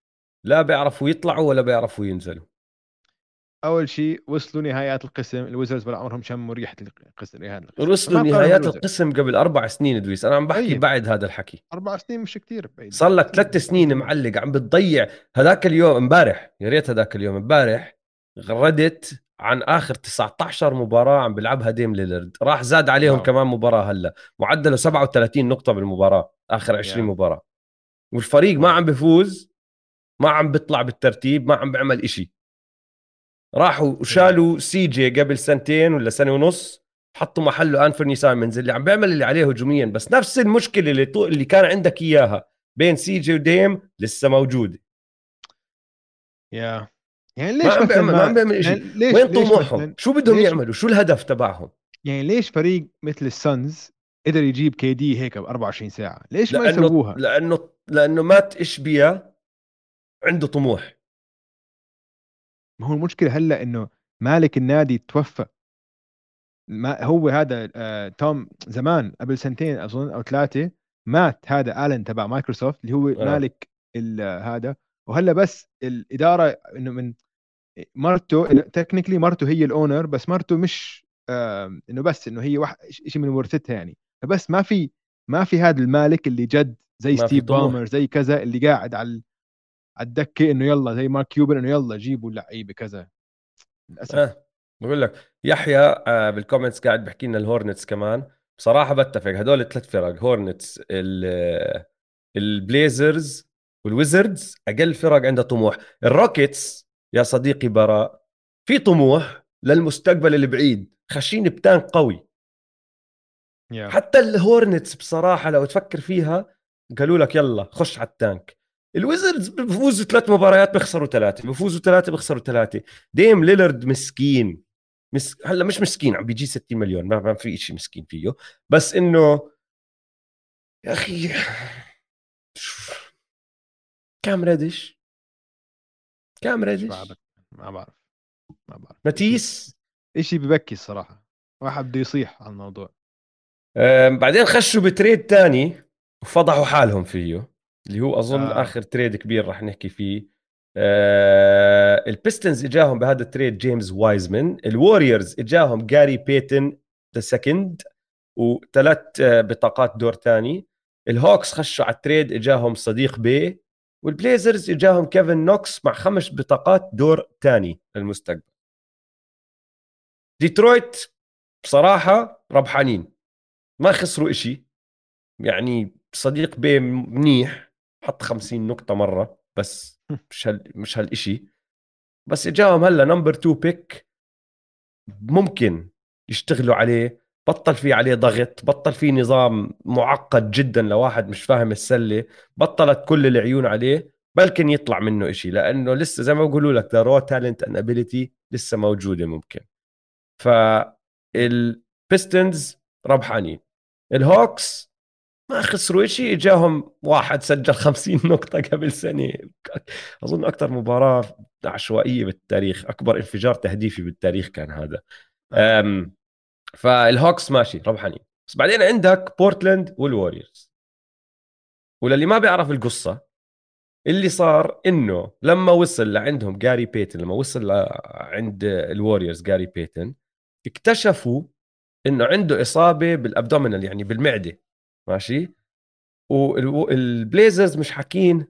لا بيعرفوا يطلعوا ولا بيعرفوا ينزلوا. أول شيء وصلوا نهايات القسم الويزرز ولا عمرهم شموا ريحه القسم نهايات القسم وصلوا نهايات. القسم قبل أربع سنين ادويس أنا عم بحكي طيب. بعد هذا الحكي أربع سنين مش كثير بعيد صار لك ثلاث سنين معلق عم بتضيع هذاك اليوم امبارح يا ريت هذاك اليوم امبارح غردت عن آخر 19 مباراة عم بيلعبها ديم ليلرد راح زاد عليهم wow. كمان مباراة هلا معدله 37 نقطة بالمباراة آخر 20 يا. مباراة والفريق ما. عم بفوز ما عم بيطلع بالترتيب ما عم بيعمل إشي راحوا وشالوا سي جي قبل سنتين ولا سنة ونص حطوا محله انثوني سايمونز اللي عم بيعمل اللي عليه هجوميا. بس نفس المشكلة اللي طو... اللي كان عندك إياها بين سي جي وديم لسه موجودة. يا. يعني ما ليش عم مثلا بيعمل ما عم بيعمل يعني شيء ليش وين طموحهم؟ مثلاً- شو بدهم ليش- يعملوا؟ شو الهدف تبعهم؟ يعني ليش فريق مثل السانز قدر يجيب كي دي هيك ب 24 ساعة؟ ليش ما لأنه يسووها؟ لأنه لأنه مات إشبيا عنده طموح. ما هو المشكلة هلأ إنه مالك النادي توفى. ما هو هذا آه توم زمان قبل سنتين أظن أو ثلاثة مات هذا آلن تبع مايكروسوفت اللي هو آه. مالك هذا. وهلأ بس الإدارة إنه من مرته technically مرته هي ال owner بس مرته مش آه إنه بس إنه هي واحد شيء من ورثتها يعني. فبس ما في ما في هذا المالك اللي جد زي ستيف بامر زي كذا اللي قاعد على على الدكه إنه يلا زي مارك كيوبن إنه يلا جيبوا لعيبه كذا. للأسف. آه. بقول لك يحيى آه بال comments قاعد بحكي لنا الهورنتس كمان. بصراحة بتفق هدول الثلاث فرق هورنتس البليزرز والويزردز أقل فرق عندها طموح. الروكيتس يا صديقي براء في طموح للمستقبل البعيد خشين ب tank قوي. Yeah. حتى الهورنتس بصراحة لو تفكر فيها قالوا لك يلا خش على ال tank. الويزردز بفوزوا ثلاث مباريات بيخسروا ثلاثة بفوزوا ثلاثة بيخسروا ثلاثة. ديم ليلرد مسكين مس... هلأ مش مسكين عم بيجي 60 مليون ما, ما في شيء مسكين فيه بس إنه يا أخي كام ريدش كام ريدش ما بعرف ما بعرف. ماتيس؟ شيء ببكي الصراحة واحد بده يصيح على الموضوع. بعدين خشوا ب trade تاني وفضحوا حالهم فيه. اللي هو أظن آه. آخر trade كبير رح نحكي فيه. آه البيستنز إجاهم بهذا ال trade جيمس وايزمان الوريورز إجاهم جاري بيتن the second وثلاث بطاقات دور ثاني الهوكس خشوا على ال trade إجاهم صديق بي والبليزرز إجاهم كيفن نوكس مع خمس بطاقات دور ثاني للمستقبل. ديترويت بصراحة ربحانين. ما خسروا إشي. يعني صديق بي منيح. حط 50 نقطة مرة بس مش هال مش هالإشي. بس اجاهم هلأ number 2 pick ممكن يشتغلوا عليه بطل في عليه ضغط بطل في نظام معقد جدا لواحد مش فاهم السلة بطلت كل العيون عليه بلكن يطلع منه إشي لأنه لسه زي ما بقولوا لك the raw talent and ability لسه موجودة ممكن. فالبيستنز ربحانين. الهوكس ما خسروا شيء اجاهم واحد سجل 50 نقطة قبل سنة. أظن أكثر مباراة عشوائية بالتاريخ أكبر انفجار تهديفي بالتاريخ كان هذا. أم فالهوكس ماشي ربحانين بس بعدين عندك بورتلاند والوريورز وللي ما بيعرف القصة اللي صار إنه لما وصل لعندهم جاري بيتن لما وصل عند الوريورز جاري بيتن اكتشفوا إنه عنده إصابة بال abdominal يعني بالمعدة. ماشي؟ والبليزرز مش حاكين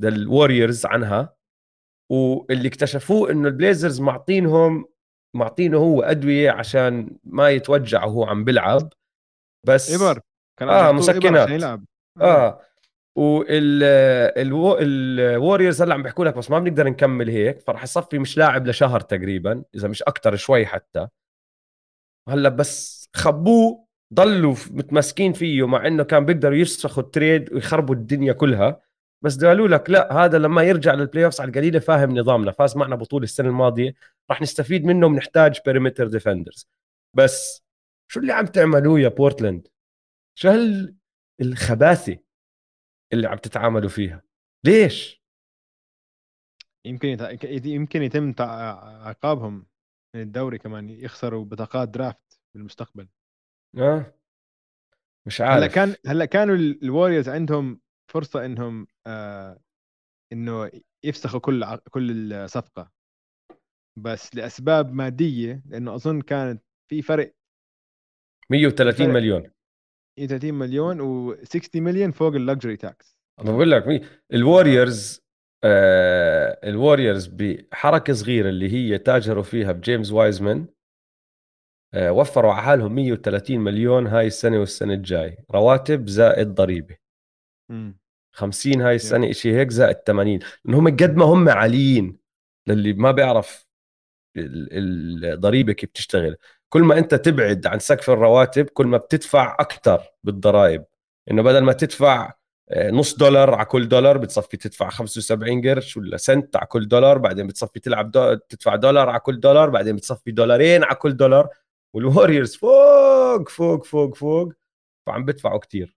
للوريورز عنها. واللي اكتشفوه إنه البليزرز معطينهم معطينه هو أدوية عشان ما يتوجع وهو عم بيلعب. بس ابر كان آه مسكنات. يلعب. آه. وال الوريورز هلأ عم بيحكوا لك بس ما بنقدر نكمل هيك فرح يصفي مش لاعب لشهر تقريبا إذا مش أكثر شوي حتى. هلأ بس خبوه ضلوا متمسكين فيه مع إنه كان بيقدروا يفسخوا ال trade ويخربوا الدنيا كلها. بس قالوا لك لا هذا لما يرجع لل playoffs على القليلة فاهم نظامنا. فاز معنا بطولة السنة الماضية. راح نستفيد منه بنحتاج perimeter defenders بس شو اللي عم تعملوه يا بورتلاند شو هال الخباثه اللي عم تتعاملوا فيها؟ ليش؟ يمكن. يمكن يتم عقابهم من الدوري كمان يخسروا بطاقات draft بالمستقبل. آه. مش عارف. هلا كان هلا كانوا الوريورز عندهم فرصة إنهم آه إنه يفسخوا كل ع... كل الصفقة. بس لأسباب مادية لأنه أظن كانت في فرق 130 مليون. 130 مليون و60 مليون فوق ال luxury tax بقول لك الوريورز آه الوريورز بحركة صغيرة اللي هي تاجروا فيها بجيمس وايزمان وفروا على حالهم 130 مليون هاي السنة والسنة الجاي. رواتب زائد ضريبة. 50 هاي السنة شيء هيك زائد 80 لأنهم قد ما هم عاليين للي ما بيعرف الضريبة كيف بتشتغل. كل ما أنت تبعد عن سقف الرواتب كل ما بتدفع أكثر بالضرائب. إنه بدل ما تدفع آه، نص دولار على كل دولار بتصفي تدفع 75 قرش ولا سنت على كل دولار بعدين بتصفي تلعب دو... تدفع دولار على كل دولار بعدين بتصفي دولارين على كل دولار. والوريورز فوق فوق فوق فوق فعم بدفعوا كثير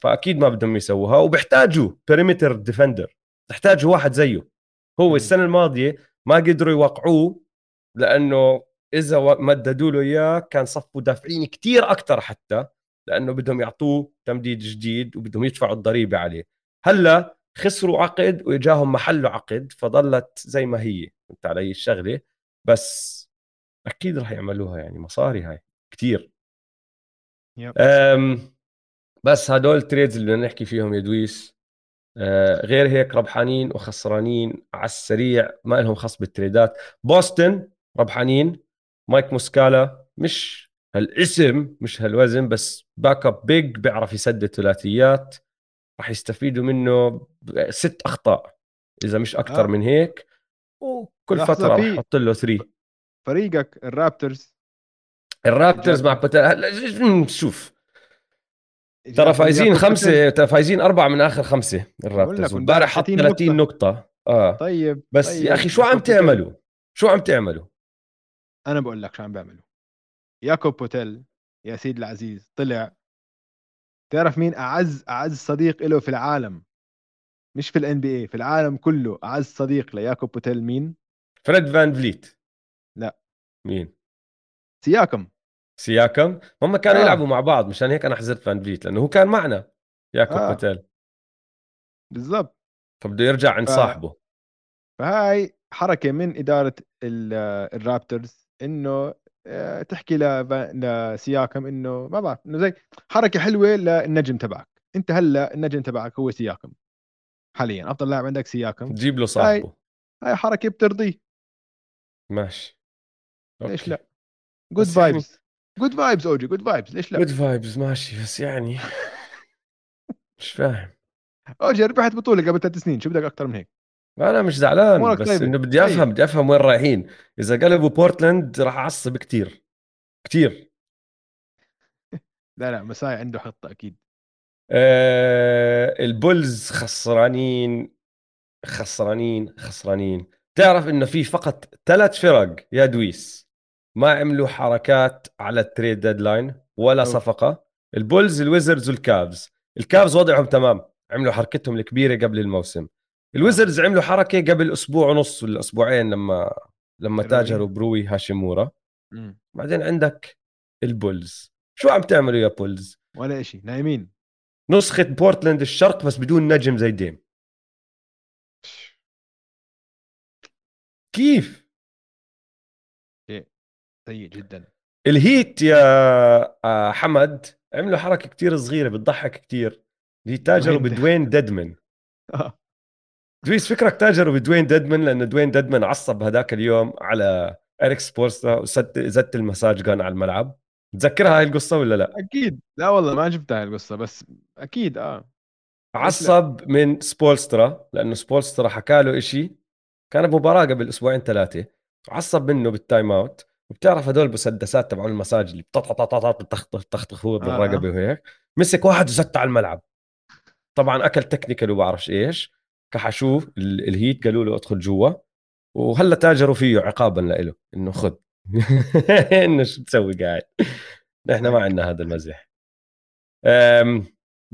فأكيد ما بدهم يسووها وبيحتاجوا perimeter defender تحتاجوا واحد زيه. هو السنة الماضية ما قدروا يوقعوه لأنه إذا مددوا له إياه كان صفوا دافعين كثير أكثر حتى لأنه بدهم يعطوه تمديد جديد وبدهم يدفعوا الضريبة عليه. هلأ خسروا عقد وإجاهم محله عقد فضلت زي ما هي فهمت علي الشغلة؟ بس أكيد راح يعملوها يعني مصاري هاي كثير بس هدول ال trades اللي بدنا نحكي فيهم يا دويس أه غير هيك ربحانين وخسرانين على السريع ما لهم خص بالتريدات بوسطن ربحانين مايك موسكالا مش هالاسم مش هالوزن بس back up big بيعرف يسدد ثلاثيات راح يستفيدوا منه ست أخطاء إذا مش أكثر آه. من هيك وكل فترة راح يحط له 3 فريقك الرابترز؟ الرابترز مع بتل شوف. ترى فايزين خمسة ترى فايزين أربعة من آخر خمسة الرابترز. امبارح حط 30 نقطة. آه. طيب بس طيب. يا أخي شو عم تعملوا؟ شو عم تعملوا؟ أنا بقول لك شو عم بيعملوا ياكوب بوتيل يا سيد العزيز طلع. تعرف مين أعز أعز صديق له في العالم؟ مش في ال NBA في العالم كله أعز صديق لياكوب بوتيل. مين؟ فريد فان فليت. مين؟ سياكم. سياكم؟ هم كانوا آه. يلعبوا مع بعض مشان هيك أنا حزرت فان فليت لأنه هو كان معنا ياكوب آه. بالضبط. فبده يرجع عند ف... صاحبه فهاي حركة من إدارة الرابترز إنه آه، تحكي لسياكم إنه ما بعرف إنه زي حركة حلوة للنجم تبعك. أنت هلأ النجم تبعك هو سياكم. حاليا أفضل لاعب عندك سياكم. تجيب له صاحبه. هاي, هاي حركة بترضيه. ماشي. okay. ليش لا good vibes good vibes أوجي. good vibes ليش لا؟ good vibes ماشي. بس يعني مش فاهم. أوجي ربحت بطولة قبل ثلاث سنين. شو بدك أكثر من هيك؟ أنا مش زعلان. بس إنه بدي أفهم بدي أفهم وين رايحين. إذا قلبوا بورتلاند راح أعصب كثير كثير لا لا ماساي عنده خطة أكيد. آه البولز خسرانين خسرانين خسرانين. تعرف إنه في فقط ثلاث فرق يا دويس. ما عملوا حركات على ال trade deadline ولا أوه. صفقة. البولز الويزردز والكافز. الكافز وضعهم تمام. عملوا حركتهم الكبيرة قبل الموسم. الويزردز عملوا حركة قبل أسبوع ونص ولا أسبوعين لما لما تاجروا بروي هاشيمورا. بعدين عندك البولز. شو عم تعملوا يا بولز؟ ولا شيء نايمين. نسخة بورتلاند الشرق بس بدون نجم زي ديم. كيف؟ سيء جدا. الهيت يا آه، حمد عملوا حركة كتير صغيرة بتضحك كتير. اللي تاجروا بدوين ديدمن. دويس فكرك تاجروا بدوين ديدمن؟ لأنه دوين ديدمن عصب هذاك اليوم على اريك سبولسترا وزت ال massage gun على الملعب. تذكرها هاي القصة ولا لا؟ أكيد. لا والله ما شفتها هاي القصة بس أكيد آه. عصب من سبولسترا لأنه سبولسترا حكى له شيء كان بمباراه قبل أسبوعين ثلاثة. عصب منه بال timeout. وبتعرف هدول المسدسات تبعون المساج اللي بتطخطخ هو بالرقبة وهيك؟ مسك واحد وزت على الملعب. طبعا أكل technical وبعرفش إيش. كحشوه الهيت قالوا له ادخل جوا. وهلأ تاجروا فيه عقابا له إنه خذ. إنه شو تسوي قاعد؟ نحن ما عندنا هذا المزح.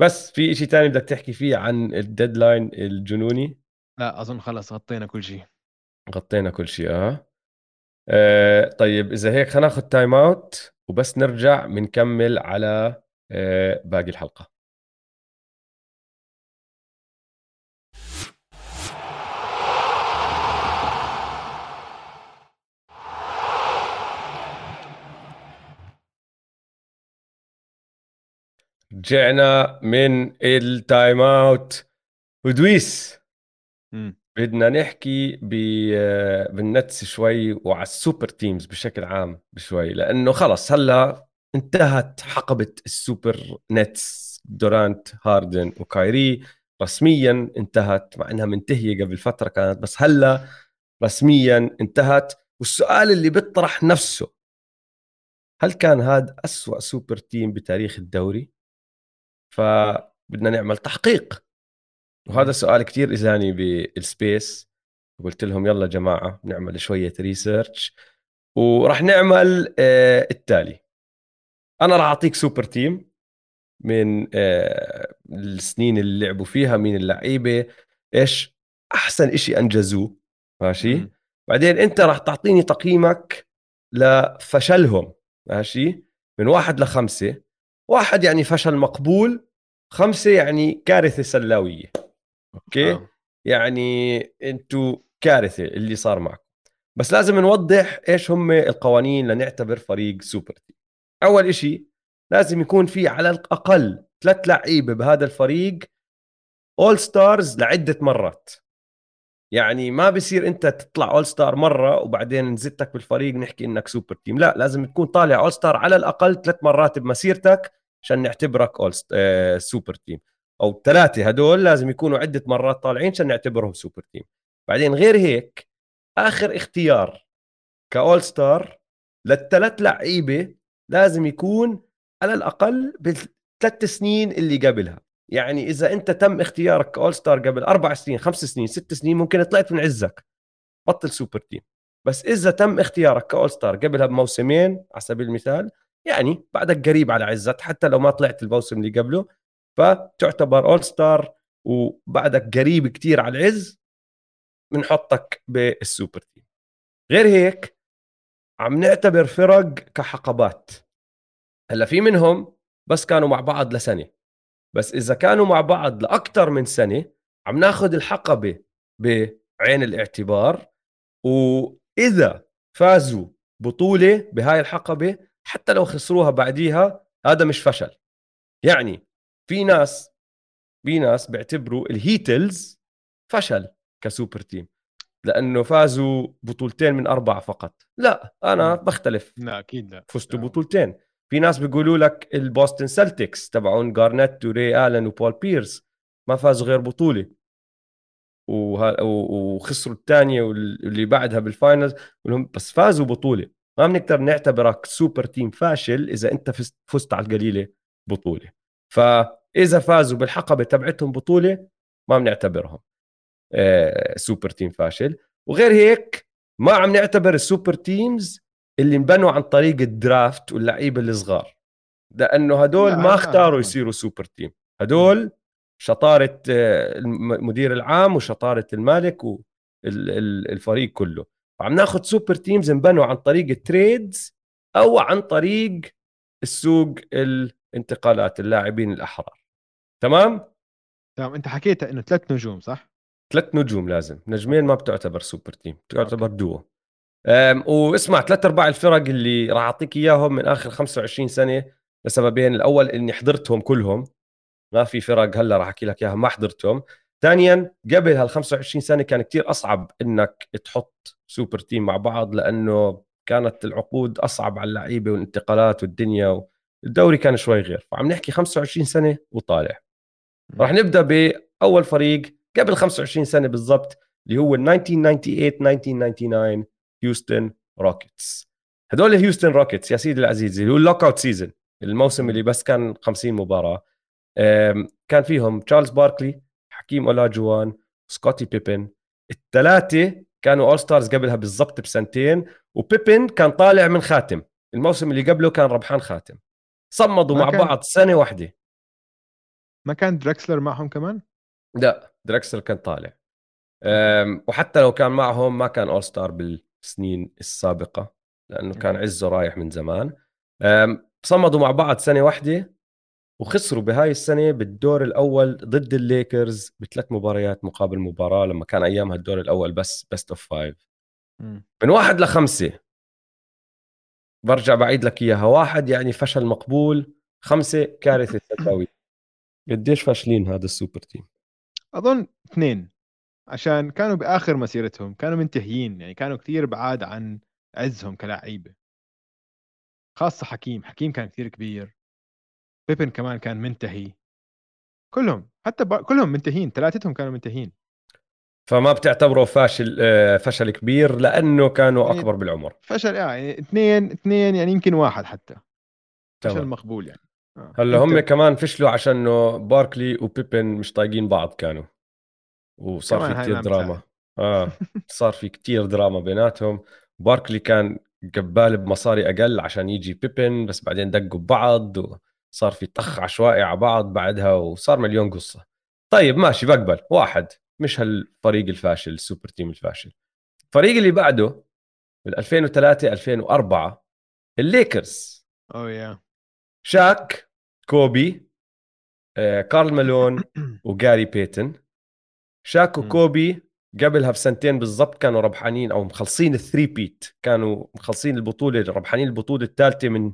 بس في شيء ثاني بدك تحكي فيه عن ال deadline الجنوني؟ لا أظن خلص غطينا كل شيء. غطينا كل شيء آه, آه طيب إذا هيك خلينا ناخذ timeout وبس نرجع بنكمل على آه باقي الحلقة. رجعنا من ال timeout ودويس بدنا نحكي بالنتس شوي وعلى ال super teams بشكل عام بشوي لأنه خلص هلأ انتهت حقبة السوبر نتس دورانت هاردن وكايري رسميا انتهت مع إنها منتهية قبل فترة كانت بس هلأ رسميا انتهت والسؤال اللي بيطرح نفسه هل كان هذا أسوأ super team بتاريخ الدوري؟ فبدنا نعمل تحقيق وهذا سؤال كتير اجاني بال space قلت لهم يلا جماعة نعمل شوية research وراح نعمل آه التالي. أنا راح أعطيك super team من آه السنين اللي لعبوا فيها مين اللعيبة إيش أحسن إشي أنجزوه. ماشي؟ م. بعدين أنت راح تعطيني تقييمك لفشلهم. ماشي؟ من واحد لخمسة. واحد يعني فشل مقبول خمسة يعني كارثة سلاوية. okay؟ آه. يعني أنتوا كارثة اللي صار معكم. بس لازم نوضح إيش هم القوانين لنعتبر فريق super team. أول إشي لازم يكون في على الأقل ثلاث لعيبة بهذا الفريق all stars لعدة مرات. يعني ما بصير أنت تطلع all star مرة وبعدين نزتك بالفريق نحكي إنك super team. لا لازم تكون طالع all star على الأقل ثلاث مرات بمسيرتك عشان نعتبرك all آه super team. أو ثلاثة هدول لازم يكونوا عدة مرات طالعين عشان نعتبرهم super team بعدين غير هيك آخر اختيار ك all star للثلاث لعيبة لازم يكون على الأقل بالثلاث سنين اللي قبلها. يعني إذا أنت تم اختيارك ك all star قبل أربع سنين خمس سنين ست سنين ممكن طلعت من عزك. بطل super team بس إذا تم اختيارك ك all star قبلها بموسمين على سبيل المثال يعني بعدك قريب على عزك حتى لو ما طلعت الموسم اللي قبله فتعتبر all star وبعدك قريب كتير على العز بنحطك بال super team. غير هيك عم نعتبر فرق كحقبات. هلأ في منهم بس كانوا مع بعض لسنة. بس إذا كانوا مع بعض لاكثر من سنة عم ناخذ الحقبة بعين الاعتبار. وإذا فازوا بطولة بهاي الحقبة حتى لو خسروها بعديها هذا مش فشل. يعني في ناس في ناس بيعتبروا الهيتلز فشل ك super team لأنه فازوا بطولتين من أربعة فقط. لا أنا بختلف. لا أكيد لا. فزتوا بطولتين. في ناس بيقولوا لك البوستن سلتكس تبعون جارنيت وري الن وبول بيرس ما فازوا غير بطولة. وه... وخسروا الثانية واللي بعدها بال finals بس فازوا بطولة. ما بنقدر نعتبرك super team فاشل إذا أنت فزت على القليلة بطولة. فاذا فازوا بالحقبة تبعتهم بطولة ما بنعتبرهم super team فاشل. وغير هيك ما عم نعتبر ال super teams اللي انبنوا عن طريق ال draft واللعيبة الصغار. لأنه هدول ما اختاروا يصيروا super team هدول شطارة آه، المدير العام وشطارة المالك والفريق كله. فعم ناخذ super teams انبنوا عن طريق ال trades أو عن طريق السوق الانتقالات اللاعبين الأحرار. تمام؟ تمام انت حكيت انه ثلاث نجوم صح؟ ثلاث نجوم لازم نجمين ما بتعتبر super team بتعتبر دو واسمع ثلاث أرباع الفرق اللي راح أعطيك إياهم من آخر 25 سنة لسببين الأول إني حضرتهم كلهم. ما في فرق هلأ راح أحكي لك اياها ما حضرتهم. ثانيا قبل هال 25 سنة كان كتير أصعب إنك تحط سوبر تيم مع بعض لأنه كانت العقود أصعب على اللعيبة والانتقالات والدنيا الدوري كان شوي غير. فعم نحكي 25 سنة وطالع. راح نبدأ بأول فريق قبل 25 سنة بالضبط اللي هو 1998 1999 هيوستن روكيتس هدول هيوستن روكيتس يا سيدي العزيز اللي هو ال lockout season الموسم اللي بس كان 50 مباراة. كان فيهم تشارلز باركلي حكيم اولاجوان سكوتي بيبن الثلاثه كانوا all stars قبلها بالضبط بسنتين وبيبن كان طالع من خاتم. الموسم اللي قبله كان ربحان خاتم. صمدوا مع كان... بعض سنة واحدة. ما كان دركسلر معهم كمان؟ لا دركسلر كان طالع. وحتى لو كان معهم ما كان all star بالسنين السابقة لأنه كان عزه رايح من زمان. صمدوا مع بعض سنة واحدة وخسروا بهاي السنة بالدور الأول ضد الليكرز بثلاث مباريات مقابل مباراة لما كان أيامها الدور الأول بس best of five من واحد لخمسة. برجع بعيد لك إياها. واحد يعني فشل مقبول خمسة كارثة تساوي قديش فاشلين هذا السوبر تيم؟ أظن اثنين عشان كانوا بآخر مسيرتهم كانوا منتهيين يعني كانوا كثير بعاد عن عزهم كلاعيبة. خاصة حكيم حكيم كان كثير كبير. بيبن كمان كان منتهي. كلهم حتى ب... كلهم منتهين ثلاثتهم كانوا منتهين فما بتعتبره فاشل آه، فشل كبير لأنه كانوا يعني أكبر بالعمر. فشل آه يعني اثنين اثنين يعني يمكن واحد حتى. فشل طبعا. مقبول يعني. هلأ هم انت... كمان فشلوا عشان باركلي وبيبن مش طايقين بعض كانوا. وصار في كثير دراما. آه. صار في كثير دراما بيناتهم. باركلي كان قبل بمصاري أقل عشان يجي بيبن بس بعدين دقوا ببعض وصار في طخ عشوائي على بعض بعدها وصار مليون قصة. طيب ماشي بقبل. واحد. مش هالفريق الفاشل السوبر تيم الفاشل. الفريق اللي بعده بال 2003 2004 الليكرز. اوه يا شاك كوبي آه، كارل مالون وجاري بيتن. شاك وكوبي قبلها بسنتين بالضبط كانوا ربحانين أو مخلصين ال three-peat كانوا مخلصين البطولة ربحانين البطولة الثالثة من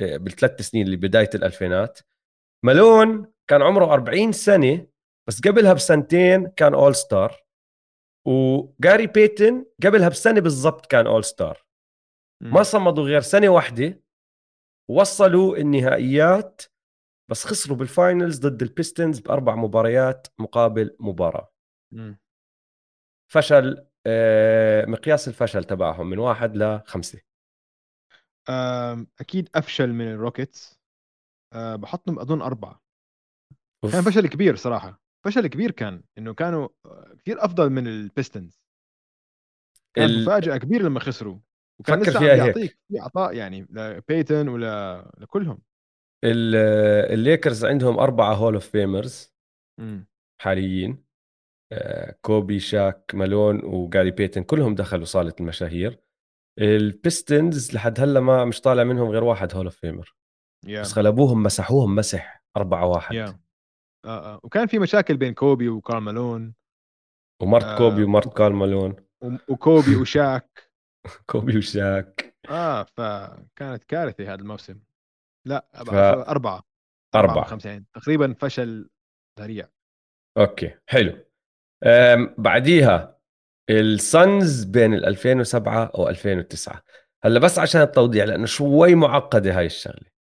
آه، بالثلاث سنين اللي بداية الألفينات. مالون كان عمره 40 سنة بس قبلها بسنتين كان all star وجاري بيتن قبلها بسنه بالضبط كان all star ما صمدوا غير سنة واحدة وصلوا النهائيات بس خسروا بال finals ضد البيستونز بأربع مباريات مقابل مباراة. م. فشل آه، مقياس الفشل تبعهم من واحد لخمسه أكيد أفشل من الروكيتس أه بحطهم أظن أربعة. أوف. كان فشل كبير صراحة. فشل كبير كان إنه كانوا كثير أفضل من البيستونز كان ال... مفاجأة كبيرة لما خسروا. وكان فكر فيها هيك. في عطاء يعني لبيتن ولا لكلهم. الليكرز عندهم أربعة hall of famers حاليين. آه، كوبي شاك مالون وجاري بيتن كلهم دخلوا صالة المشاهير. البيستونز لحد هلأ ما مش طالع منهم غير واحد hall of famer yeah. بس غلبوهم مسحوهم مسح 4 1 yeah. آه آه. وكان في مشاكل بين كوبي وكارل مالون ومرت آه كوبي ومرت كارل مالون. وكوبي وشاك كوبي وشاك. آه فكانت كارثة هذا الموسم. لا ف... أربعة أربعة أربعة خمسة يعني تقريبا فشل ذريع. okay حلو. بعديها الصنز بين ال 2007 و 2009 هلأ بس عشان التوضيح لأنه شوي معقدة هاي الشغلة.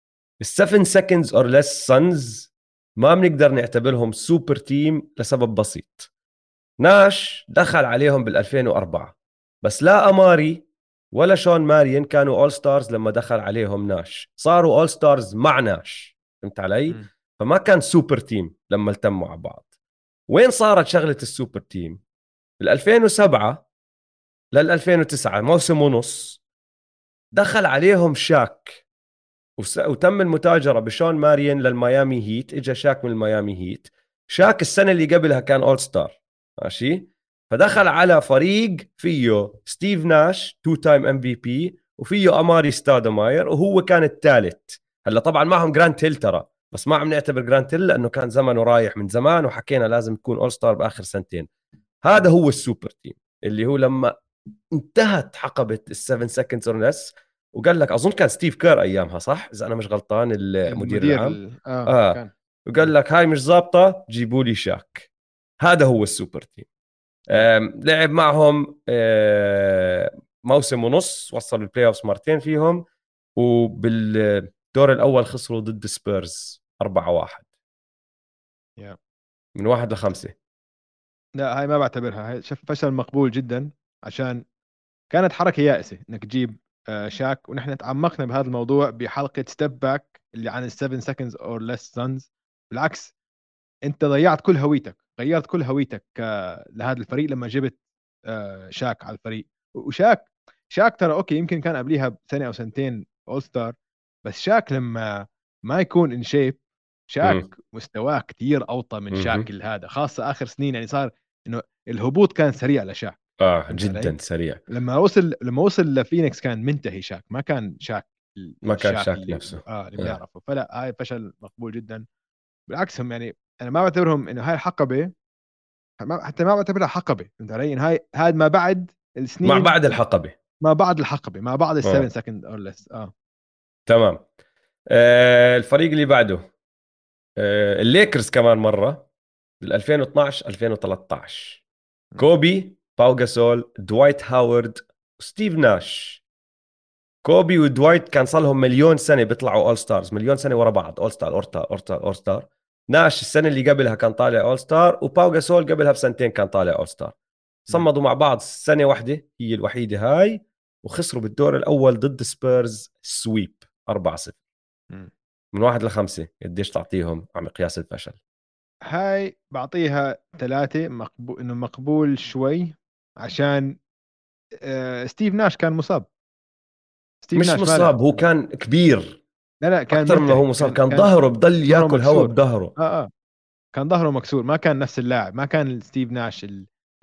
ال7 seconds or less Suns ما بنقدر نعتبرهم super team لسبب بسيط. ناش دخل عليهم بال 2004 بس لا أماري ولا شون ماريان كانوا all stars لما دخل عليهم ناش. صاروا all stars مع ناش. فهمت علي؟ م. فما كان super team لما التموا على بعض. وين صارت شغلة ال super team بال 2007 لل 2009 موسم ونص دخل عليهم شاك. وتم المتاجرة بشون ماريان للميامي هيت اجى شاك من الميامي هيت. شاك السنة اللي قبلها كان all star ماشي؟ فدخل على فريق فيه ستيف ناش two time MVP وفيه أماري ستادماير وهو كان الثالث. هلا طبعا معهم جرانت هيل ترى بس ما عم نعتبر جرانت هيل لأنه كان زمنه رايح من زمان وحكينا لازم تكون all star بآخر سنتين. هذا هو ال super team اللي هو لما انتهت حقبة ال7 seconds or less وقال لك أظن كان ستيف كير أيامها صح؟ إذا أنا مش غلطان المدير العام. آه, آه. كان. وقال لك هاي مش ظابطة جيبوا لي شاك. هذا هو ال super team. لعب معهم موسم ونص وصل ال playoff مرتين فيهم وبالدور الأول خسروا ضد سبيرز 4 1 yeah. من واحد لخمسة. لا هاي ما بعتبرها. هاي فشل مقبول جدا عشان كانت حركة يائسة إنك تجيب آه، شاك. ونحن تعمقنا بهذا الموضوع بحلقة step back اللي عن ال7 seconds or less Suns بالعكس أنت ضيعت كل هويتك. غيرت كل هويتك لهذا الفريق لما جبت آه، شاك على الفريق. وشاك شاك ترى okay يمكن كان قبليها بسنه أو سنتين all star بس شاك لما ما يكون in shape شاك. مستواه كثير أوطى من شاك هذا خاصة آخر سنين يعني صار إنه الهبوط كان سريع لشاك آه جدا سريع. لما وصل لما وصل لفينيكس كان منتهي شاك ما كان شاك ما كان شاك اللي نفسه. آه اللي بنعرفه آه. فلا هاي فشل مقبول جدا. بالعكس هم يعني أنا ما بعتبرهم إنه هاي الحقبه حتى ما بعتبرها حقبة فهمت علي؟ انه هاي هذا ما بعد السنين ما بعد الحقبة. ما بعد الحقبة ما بعد ال 7 seconds or less آه. تمام. آه الفريق اللي بعده. آه الليكرز كمان مرة بال 2012 2013 كوبي باو جاسول دوايت هاورد وستيف ناش كوبي ودوايت كان صار لهم مليون سنة بيطلعوا all stars مليون سنة ورا بعض all star all star all star, all star. ناش السنة اللي قبلها كان طالع all star وباو جاسول قبلها بسنتين كان طالع all star صمدوا مع بعض سنة واحدة هي الوحيدة هاي وخسروا بالدور الأول ضد سبيرز sweep 4 0 من واحد لخمسة قديش تعطيهم على مقياس الفشل؟ هاي بعطيها ثلاثة مقبول إنه مقبول شوي عشان آه ستيف ناش كان مصاب. ستيف مش ناش مصاب هو كان كبير. لا لا كان أكثر ما هو مصاب. كان, كان ظهره بضل يأكل هواء بظهره. آه آه. كان ظهره مكسور. ما كان نفس اللاعب. ما كان ستيف ناش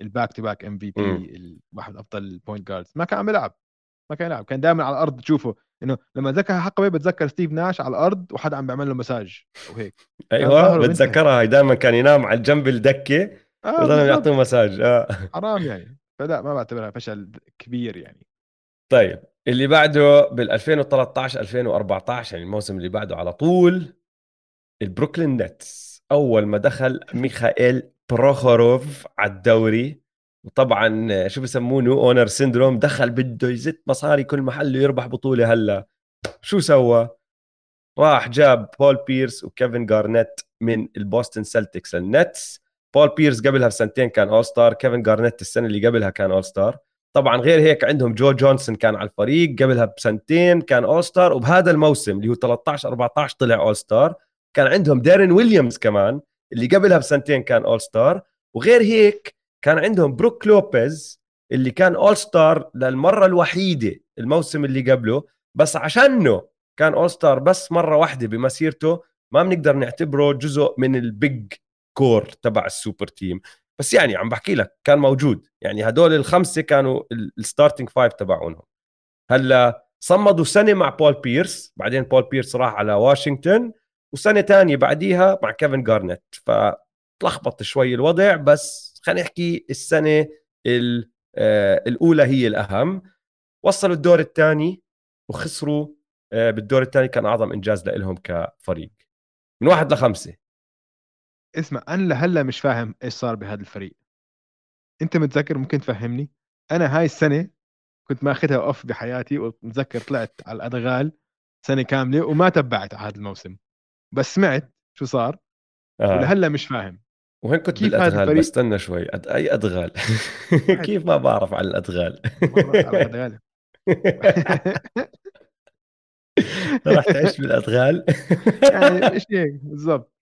ال back to back MVP واحد أفضل ال point guards ما كان عم يلعب. ما كان يلعب. كان دائما على الأرض تشوفه. إنه لما ذكر حقبه بتذكر ستيف ناش على الأرض وحدا عم بيعمل له مساج وهيك أيوه بتذكرها. هي دائما كان ينام على جنب الدكة آه وظلوا يعطوه مساج آه. حرام يعني. فلا ما بعتبرها فشل كبير يعني. طيب اللي بعده بال 2013 2014 يعني الموسم اللي بعده على طول البروكلين نتس. أول ما دخل ميخائيل بروخوروف على الدوري وطبعا شو بسموه new owner syndrome دخل بده يزت مصاري كل محل يربح بطولة هلأ. شو سوى؟ راح جاب بول بيرس وكيفن جارنيت من البوستن سلتكس النتس بول بيرس قبلها بسنتين كان all star كيفن جارنيت السنة اللي قبلها كان all star طبعا غير هيك عندهم جو جونسون كان على الفريق قبلها بسنتين كان all star وبهذا الموسم اللي هو 13 14 طلع all star كان عندهم دارين ويليامز كمان اللي قبلها بسنتين كان all star وغير هيك كان عندهم بروك لوبيز اللي كان all star للمرة الوحيدة الموسم اللي قبله. بس عشانه كان all star بس مرة واحدة بمسيرته. ما بنقدر نعتبره جزء من ال big core تبع ال super team بس يعني عم بحكي لك كان موجود. يعني هدول الخمسة كانوا ال starting five تبعونهم. هلأ صمدوا سنة مع بول بيرس بعدين بول بيرس راح على واشنطن وسنة تانية بعديها مع كيفن جارنيت فتلخبط شوي الوضع بس خلينا نحكي السنة آه، الأولى هي الأهم. وصلوا الدور الثاني وخسروا آه، بالدور الثاني كان أعظم إنجاز لهم كفريق. من واحد لخمسة. اسمع أنا لهلأ مش فاهم إيش صار بهذا الفريق. أنت متذكر ممكن تفهمني؟ أنا هاي السنة كنت ماخذها اوف بحياتي ومتذكر طلعت على الأدغال سنة كاملة وما تبعت على هذا الموسم. بس سمعت شو صار آه. ولهلأ مش فاهم. وين كنت كيف بالأدغال الفريق... بستنى شوي. أد... أي أدغال؟ كيف ما بعرف عن الأدغال؟ على الأدغال. راح تعيش بالأدغال؟ يعني إيش هيك؟ بالضبط.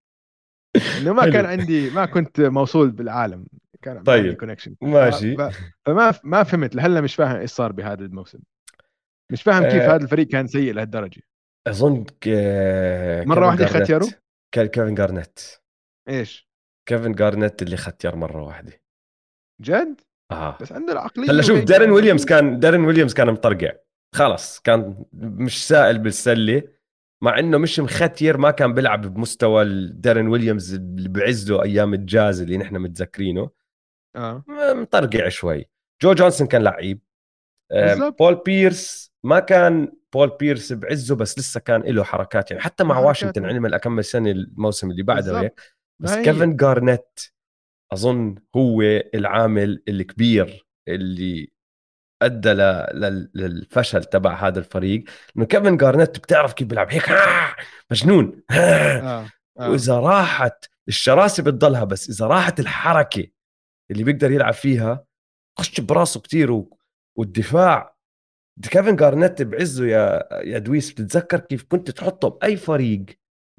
إنه ما كان عندي ما كنت موصول بالعالم. كان طيب. connection ماشي. فما ما فهمت لهلا مش فاهم إيش صار بهذا الموسم. مش فاهم كيف آه. هذا الفريق كان سيء لهالدرجة. اظن ك... مرة واحدة ختيروا كيفن جارنيت. إيش؟ كيفن جارنيت اللي ختير مرة واحدة. جد؟ آه. بس عنده العقلية هلا شوف دارين ويليامز كان دارين ويليامز كان مطرقع. خلص كان مش سائل بالسلة. مع إنه مش مختير ما كان بيلعب بمستوى دارين ويليامز اللي بعز أيام الجاز اللي نحن متذكرينه. آه. مطرقع شوي. جو جونسون كان لعيب. آه بول بيرس ما كان بول بيرس بعزه بس لسه كان له حركات. يعني حتى مع واشنطن عمل اكمل سنة الموسم اللي بعده هيك. بس هي. كيفن جارنيت أظن هو العامل الكبير اللي أدى للفشل تبع هذا الفريق. انه كيفن جارنيت بتعرف كيف بيلعب. هيك مجنون آه. آه. وإذا راحت الشراسة بتضلها بس إذا راحت الحركة اللي بيقدر يلعب فيها خش براسه كثير والدفاع. كيفن جارنيت بعزه يا يا دويس بتتذكر كيف كنت تحطه بأي فريق؟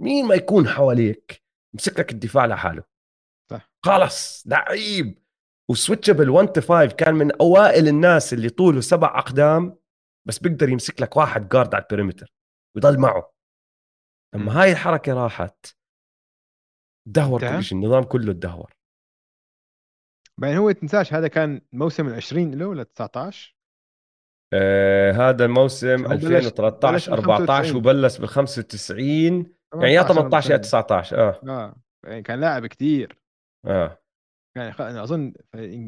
مين ما يكون حواليك؟ مسك لك الدفاع لحاله. صح. خلص لعيب. و switchable 1 to 5 كان من أوائل الناس اللي طوله سبع أقدام بس بيقدر يمسك لك واحد guard على ال perimeter ويضل معه. لما هاي الحركة راحت دهور كل شيء النظام كله تدهور. بعدين هو تنساش هذا كان موسم ال 20 له ولا 19 آه هذا الموسم 2013 14 وبلش بال 95 يعني يا 18 يا 19 آه. آه يعني كان لاعب كثير آه. يعني أنا أظن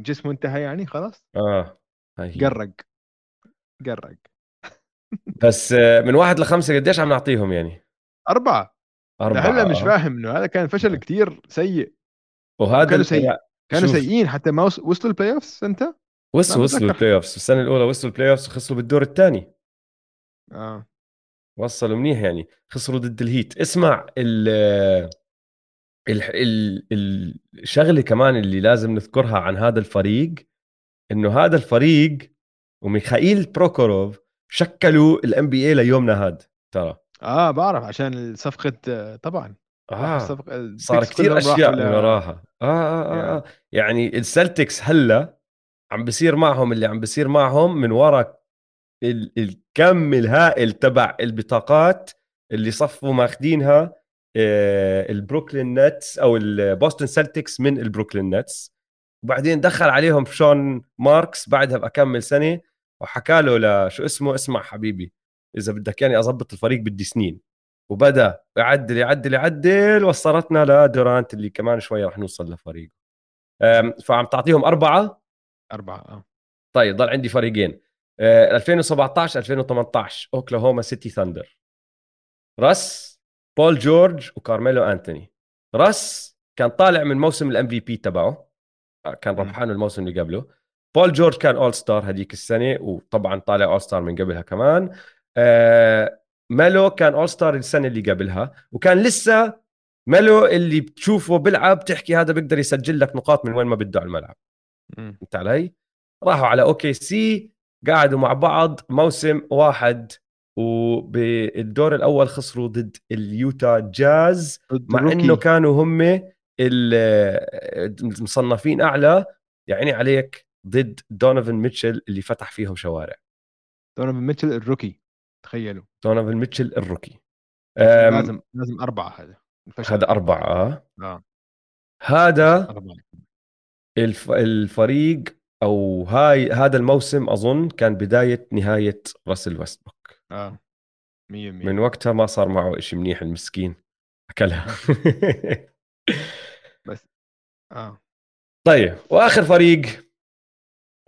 جسمه انتهى يعني خلاص؟ آه قرق قرق بس آه، من واحد لخمسة قديش عم نعطيهم يعني؟ أربعة. أربعة هلأ مش فاهم إنه هذا كان فشل كتير سيء. وهذا كانوا سيء. كانوا سيئين حتى ما وصلوا ال playoffs أنت؟ وصلوا وصلوا ال playoffs السنة الأولى وصلوا ال playoffs وخسروا بالدور الثاني. آه. وصلوا منيح يعني. خسروا ضد الهيت اسمع ال الشغلة كمان اللي لازم نذكرها عن هذا الفريق إنه هذا الفريق وميخائيل بروخوروف شكلوا ال NBA ليومنا هذا ترى. آه بعرف عشان صفقة طبعا. آه الصفقة صار كثير أشياء من وراها. آه, آه, آه, آه. يعني السلتكس هلأ عم بصير معهم اللي عم بصير معهم من وراء الكم الهائل تبع البطاقات اللي صفوا ماخذينها آه، البروكلين نتس أو البوستن سلتكس من البروكلين نتس وبعدين دخل عليهم شون ماركس بعدها بكمل سنة وحكى له لشو اسمه؟ اسمع حبيبي إذا بدك يعني اضبط الفريق بدي سنين. وبدأ يعدل يعدل يعدل وصلتنا لدورانت اللي كمان شوية رح نوصل لفريقه. فعم تعطيهم أربعة؟ أربعة آه. طيب ضل عندي فريقين. 2017 2018 أوكلاهوما سيتي ثاندر. راس بول جورج وكارميلو أنتوني. راس كان طالع من موسم ال MVP تبعه آه، كان ربحان الموسم اللي قبله. بول جورج كان all star هذيك السنة وطبعا طالع all star من قبلها كمان. آه ميلو كان all star السنة اللي قبلها وكان لسه ميلو اللي بتشوفه بيلعب تحكي هذا بيقدر يسجل لك نقاط من وين ما بده على الملعب. انت علي؟ راحوا على OKC قعدوا مع بعض موسم واحد. وبالدور الأول خسروا ضد اليوتا جاز مع إنه كانوا هم المصنفين أعلى يعني عليك ضد دونيفن ميتشل اللي فتح فيهم شوارع. دونيفن ميتشل ال rookie تخيلوا. دونيفن ميتشل ال rookie. لازم لازم أربعة هذا هذا أربعة. آه, آه. هذا أربعة. الف... الفريق أو هاي هذا الموسم أظن كان بداية نهاية راسل ويستبوك آه. 100% من وقتها ما صار معه شيء منيح المسكين. أكلها. بس. آه. طيب وآخر فريق.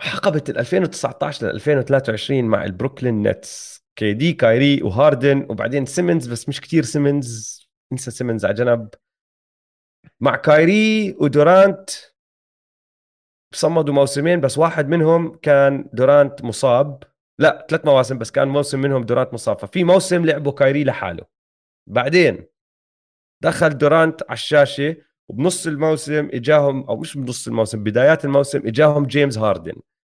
حقبة ال 2019 ل 2023 مع البروكلين نتس KD كايري وهاردن وبعدين سيمنز بس مش كتير سيمنز انسى سيمنز على جنب. مع كايري ودورانت. صمدوا موسمين بس واحد منهم كان دورانت مصاب. لا ثلاث مواسم بس كان موسم منهم دورانت مصاب ففي موسم لعبوا كايري لحاله. بعدين دخل دورانت على الشاشة وبنص الموسم إجاهم أو مش بنص الموسم بدايات الموسم إجاهم جيمس هاردن.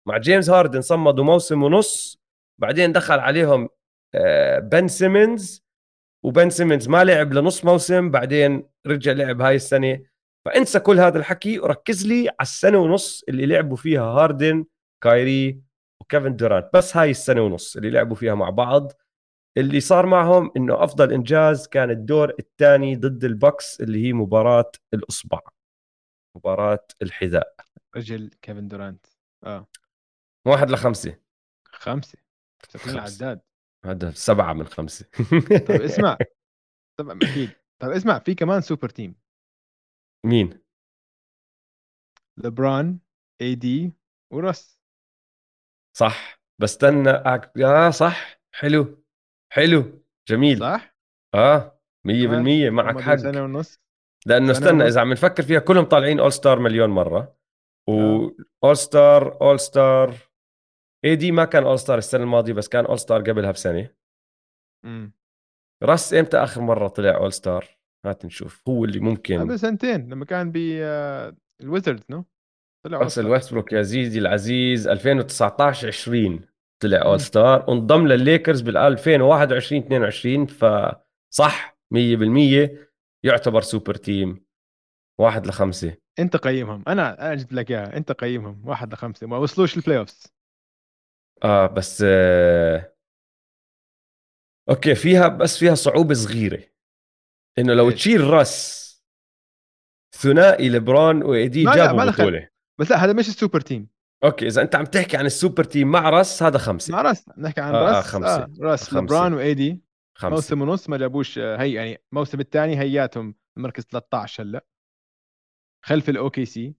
مع جيمس هاردن صمدوا موسم ونص بعدين دخل عليهم بن آه، سيمنز. وبن سيمنز ما لعب لنص موسم بعدين رجع لعب هاي السنة. فانسى كل هذا الحكي وركز لي على السنة ونص اللي لعبوا فيها هاردن كايري وكيفن دورانت. بس هاي السنة ونص اللي لعبوا فيها مع بعض. اللي صار معهم إنه أفضل إنجاز كان الدور الثاني ضد البكس اللي هي مباراة الأصبع. مباراة الحذاء. رجل كيفن دورانت. آه. واحد لخمسة. خمسة. سكين العداد هذا سبعة من خمسة. طيب اسمع. طبعا أكيد. طيب اسمع في كمان super team. مين؟ لبران AD وراس صح بستنى أك... آه صح حلو حلو جميل. صح؟ آه 100% معك حق. سنه ونص. لأنه استنى. إذا عم نفكر فيها كلهم طالعين all star مليون مرة. و all star all star AD ما كان all star السنة الماضية بس كان all star قبلها بسنة. إمم. رأس إمتى آخر مرة طلع all star هات نشوف هو اللي ممكن قبل سنتين لما كان بالويزرد آه، no؟ طلع راسل ويستبروك يا زيزي العزيز 2019 20 طلع all star وانضم للليكرز بال 2021 22 فصح 100% يعتبر super team. واحد لخمسة. انت قيمهم. أنا أنا جبت لك إياها. انت قيمهم. واحد لخمسة. ما وصلوش ال playoffs آه بس آه... okay فيها بس فيها صعوبة صغيرة. إنه لو تشيل راس ثنائي لبرون و AD جابوا بطولة. بس لا هذا مش ال super team. okay إذا أنت عم تحكي عن ال super team مع رأس هذا خمسة. مع رأس نحكي عن آه رأس. آه خمسة. آه راس لبران و AD خمسة. موسم ونص ما جابوش آه، هي يعني الموسم الثاني هياتهم مركز 13 هلا. خلف ال OKC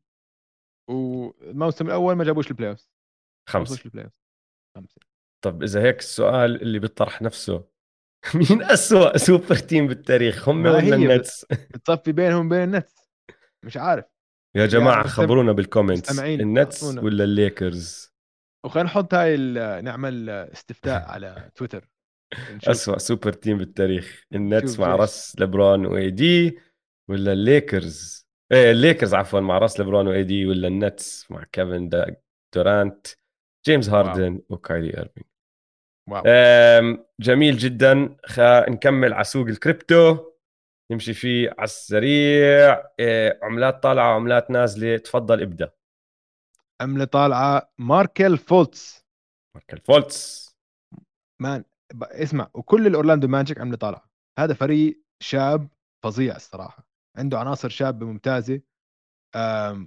والموسم الأول ما جابوش ال playoff خمسة. البلاي خمسة. طب إذا هيك السؤال اللي بيطرح نفسه مين أسوأ super team بالتاريخ هم ولا النتس؟ بتصفي بينهم وبين النتس. مش عارف. يا جماعة يعني خبرونا بال comments النتس ولا الليكرز؟ وخلينا نحط هاي نعمل استفتاء على تويتر. اسوء super team بالتاريخ. النتس مع راس لبرون و AD ولا الليكرز؟ إيه الليكرز عفوا مع راس لبرون و AD ولا النتس مع كيفن دورانت جيمس هاردن وكايري ايرفينج واو. جميل جدا. خلينا نكمل على سوق الكريبتو نمشي فيه على السريع. إيه، عملات طالعة وعملات نازلة. تفضل ابدأ. عملة طالعة. ماركل فولتس. ماركل فولتس. man اسمع. وكل الأورلاندو ماجيك عملة طالعة. هذا فريق شاب فظيع الصراحة. عنده عناصر شابة ممتازة.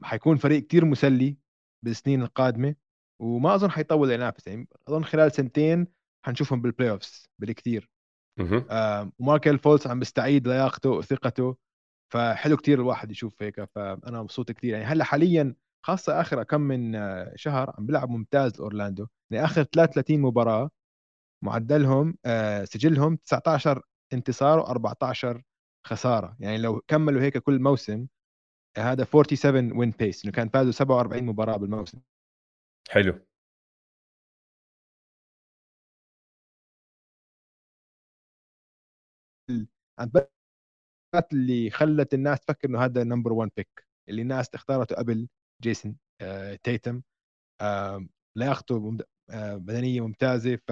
حيكون فريق كتير مسلي بالسنين القادمة. وما أظن حيطول ينافس يعني أظن خلال سنتين حنشوفهم بال playoffs بالكثير وماركل فولتس عم بيستعيد لياقته وثقته فحلو كتير الواحد يشوف هيك فأنا مبسوط كتير. يعني هلأ حاليا خاصة آخر كم من آه، شهر عم بيلعب ممتاز أورلاندو. يعني آخر 33 مباراة معدلهم آه، سجلهم 19 انتصار و14 خسارة. يعني لو كملوا هيك كل موسم هذا 47 وين بيس إنه كان فازوا 47 مباراة بالموسم. حلو. اللي خلت الناس تفكر إنه هذا number 1 pick اللي الناس اختارته قبل جيسون آه، تيتم آه، لياقته آه، بدنية ممتازة ف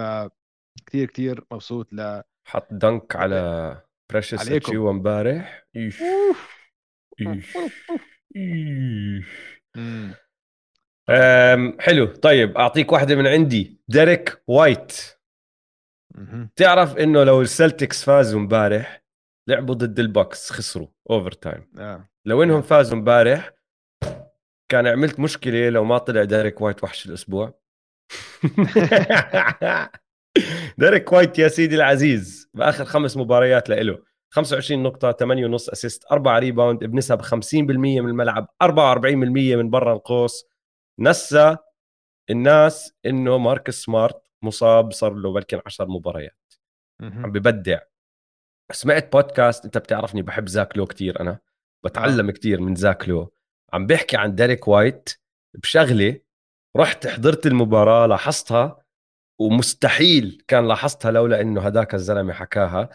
كثير كثير مبسوط ل حط dunk على بريشس اتشيوا امبارح. إيش؟ إيش؟ حلو. طيب أعطيك واحدة من عندي ديريك وايت تعرف إنه لو السلتكس فازوا امبارح لعبوا ضد البوكس خسروا overtime آه. لو إنهم فازوا امبارح كان عملت مشكلة لو ما طلع ديريك وايت وحش الأسبوع. ديريك وايت يا سيدي العزيز بآخر خمس مباريات له 25 نقطة 8 ونص assist 4 rebound بنسب 50% من الملعب 44% من برا القوس. نسى الناس إنه ماركوس سمارت مصاب صار له بالك 10 مباريات. عم ببدع. سمعت بودكاست أنت بتعرفني بحب زاك لو كثير أنا بتعلم آه. كثير من زاك لو. عم بيحكي عن ديريك وايت بشغلة رحت حضرت المباراة لاحظتها ومستحيل كان لاحظتها لولا إنه هداك الزلمة حكاها.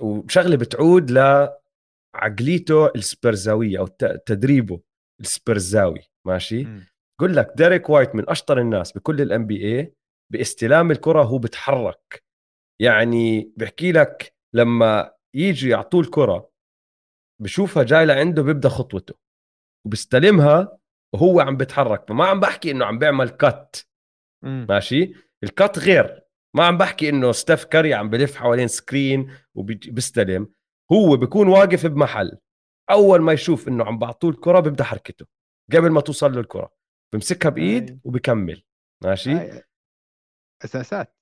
وشغلة بتعود لعقليته السبيرزاوية أو تدريبه السبيرزاوي ماشي؟ قل لك ديريك وايت من أشطر الناس بكل الان بي اي باستلام الكرة هو بتحرك. يعني بحكي لك لما يجي يعطوه الكرة بشوفها جاي لعنده بيبدأ خطوته وبيستلمها وهو عم بيتحرك فما عم بحكي إنه عم بيعمل cut ماشي؟ ال cut غير ما عم بحكي إنه ستيف كاري عم بلف حوالين screen وبيستلم هو بيكون واقف بمحل أول ما يشوف إنه عم بعطوه الكرة بيبدأ حركته قبل ما توصل له الكرة بمسكها بإيد وبكمل ماشي؟ أساسات.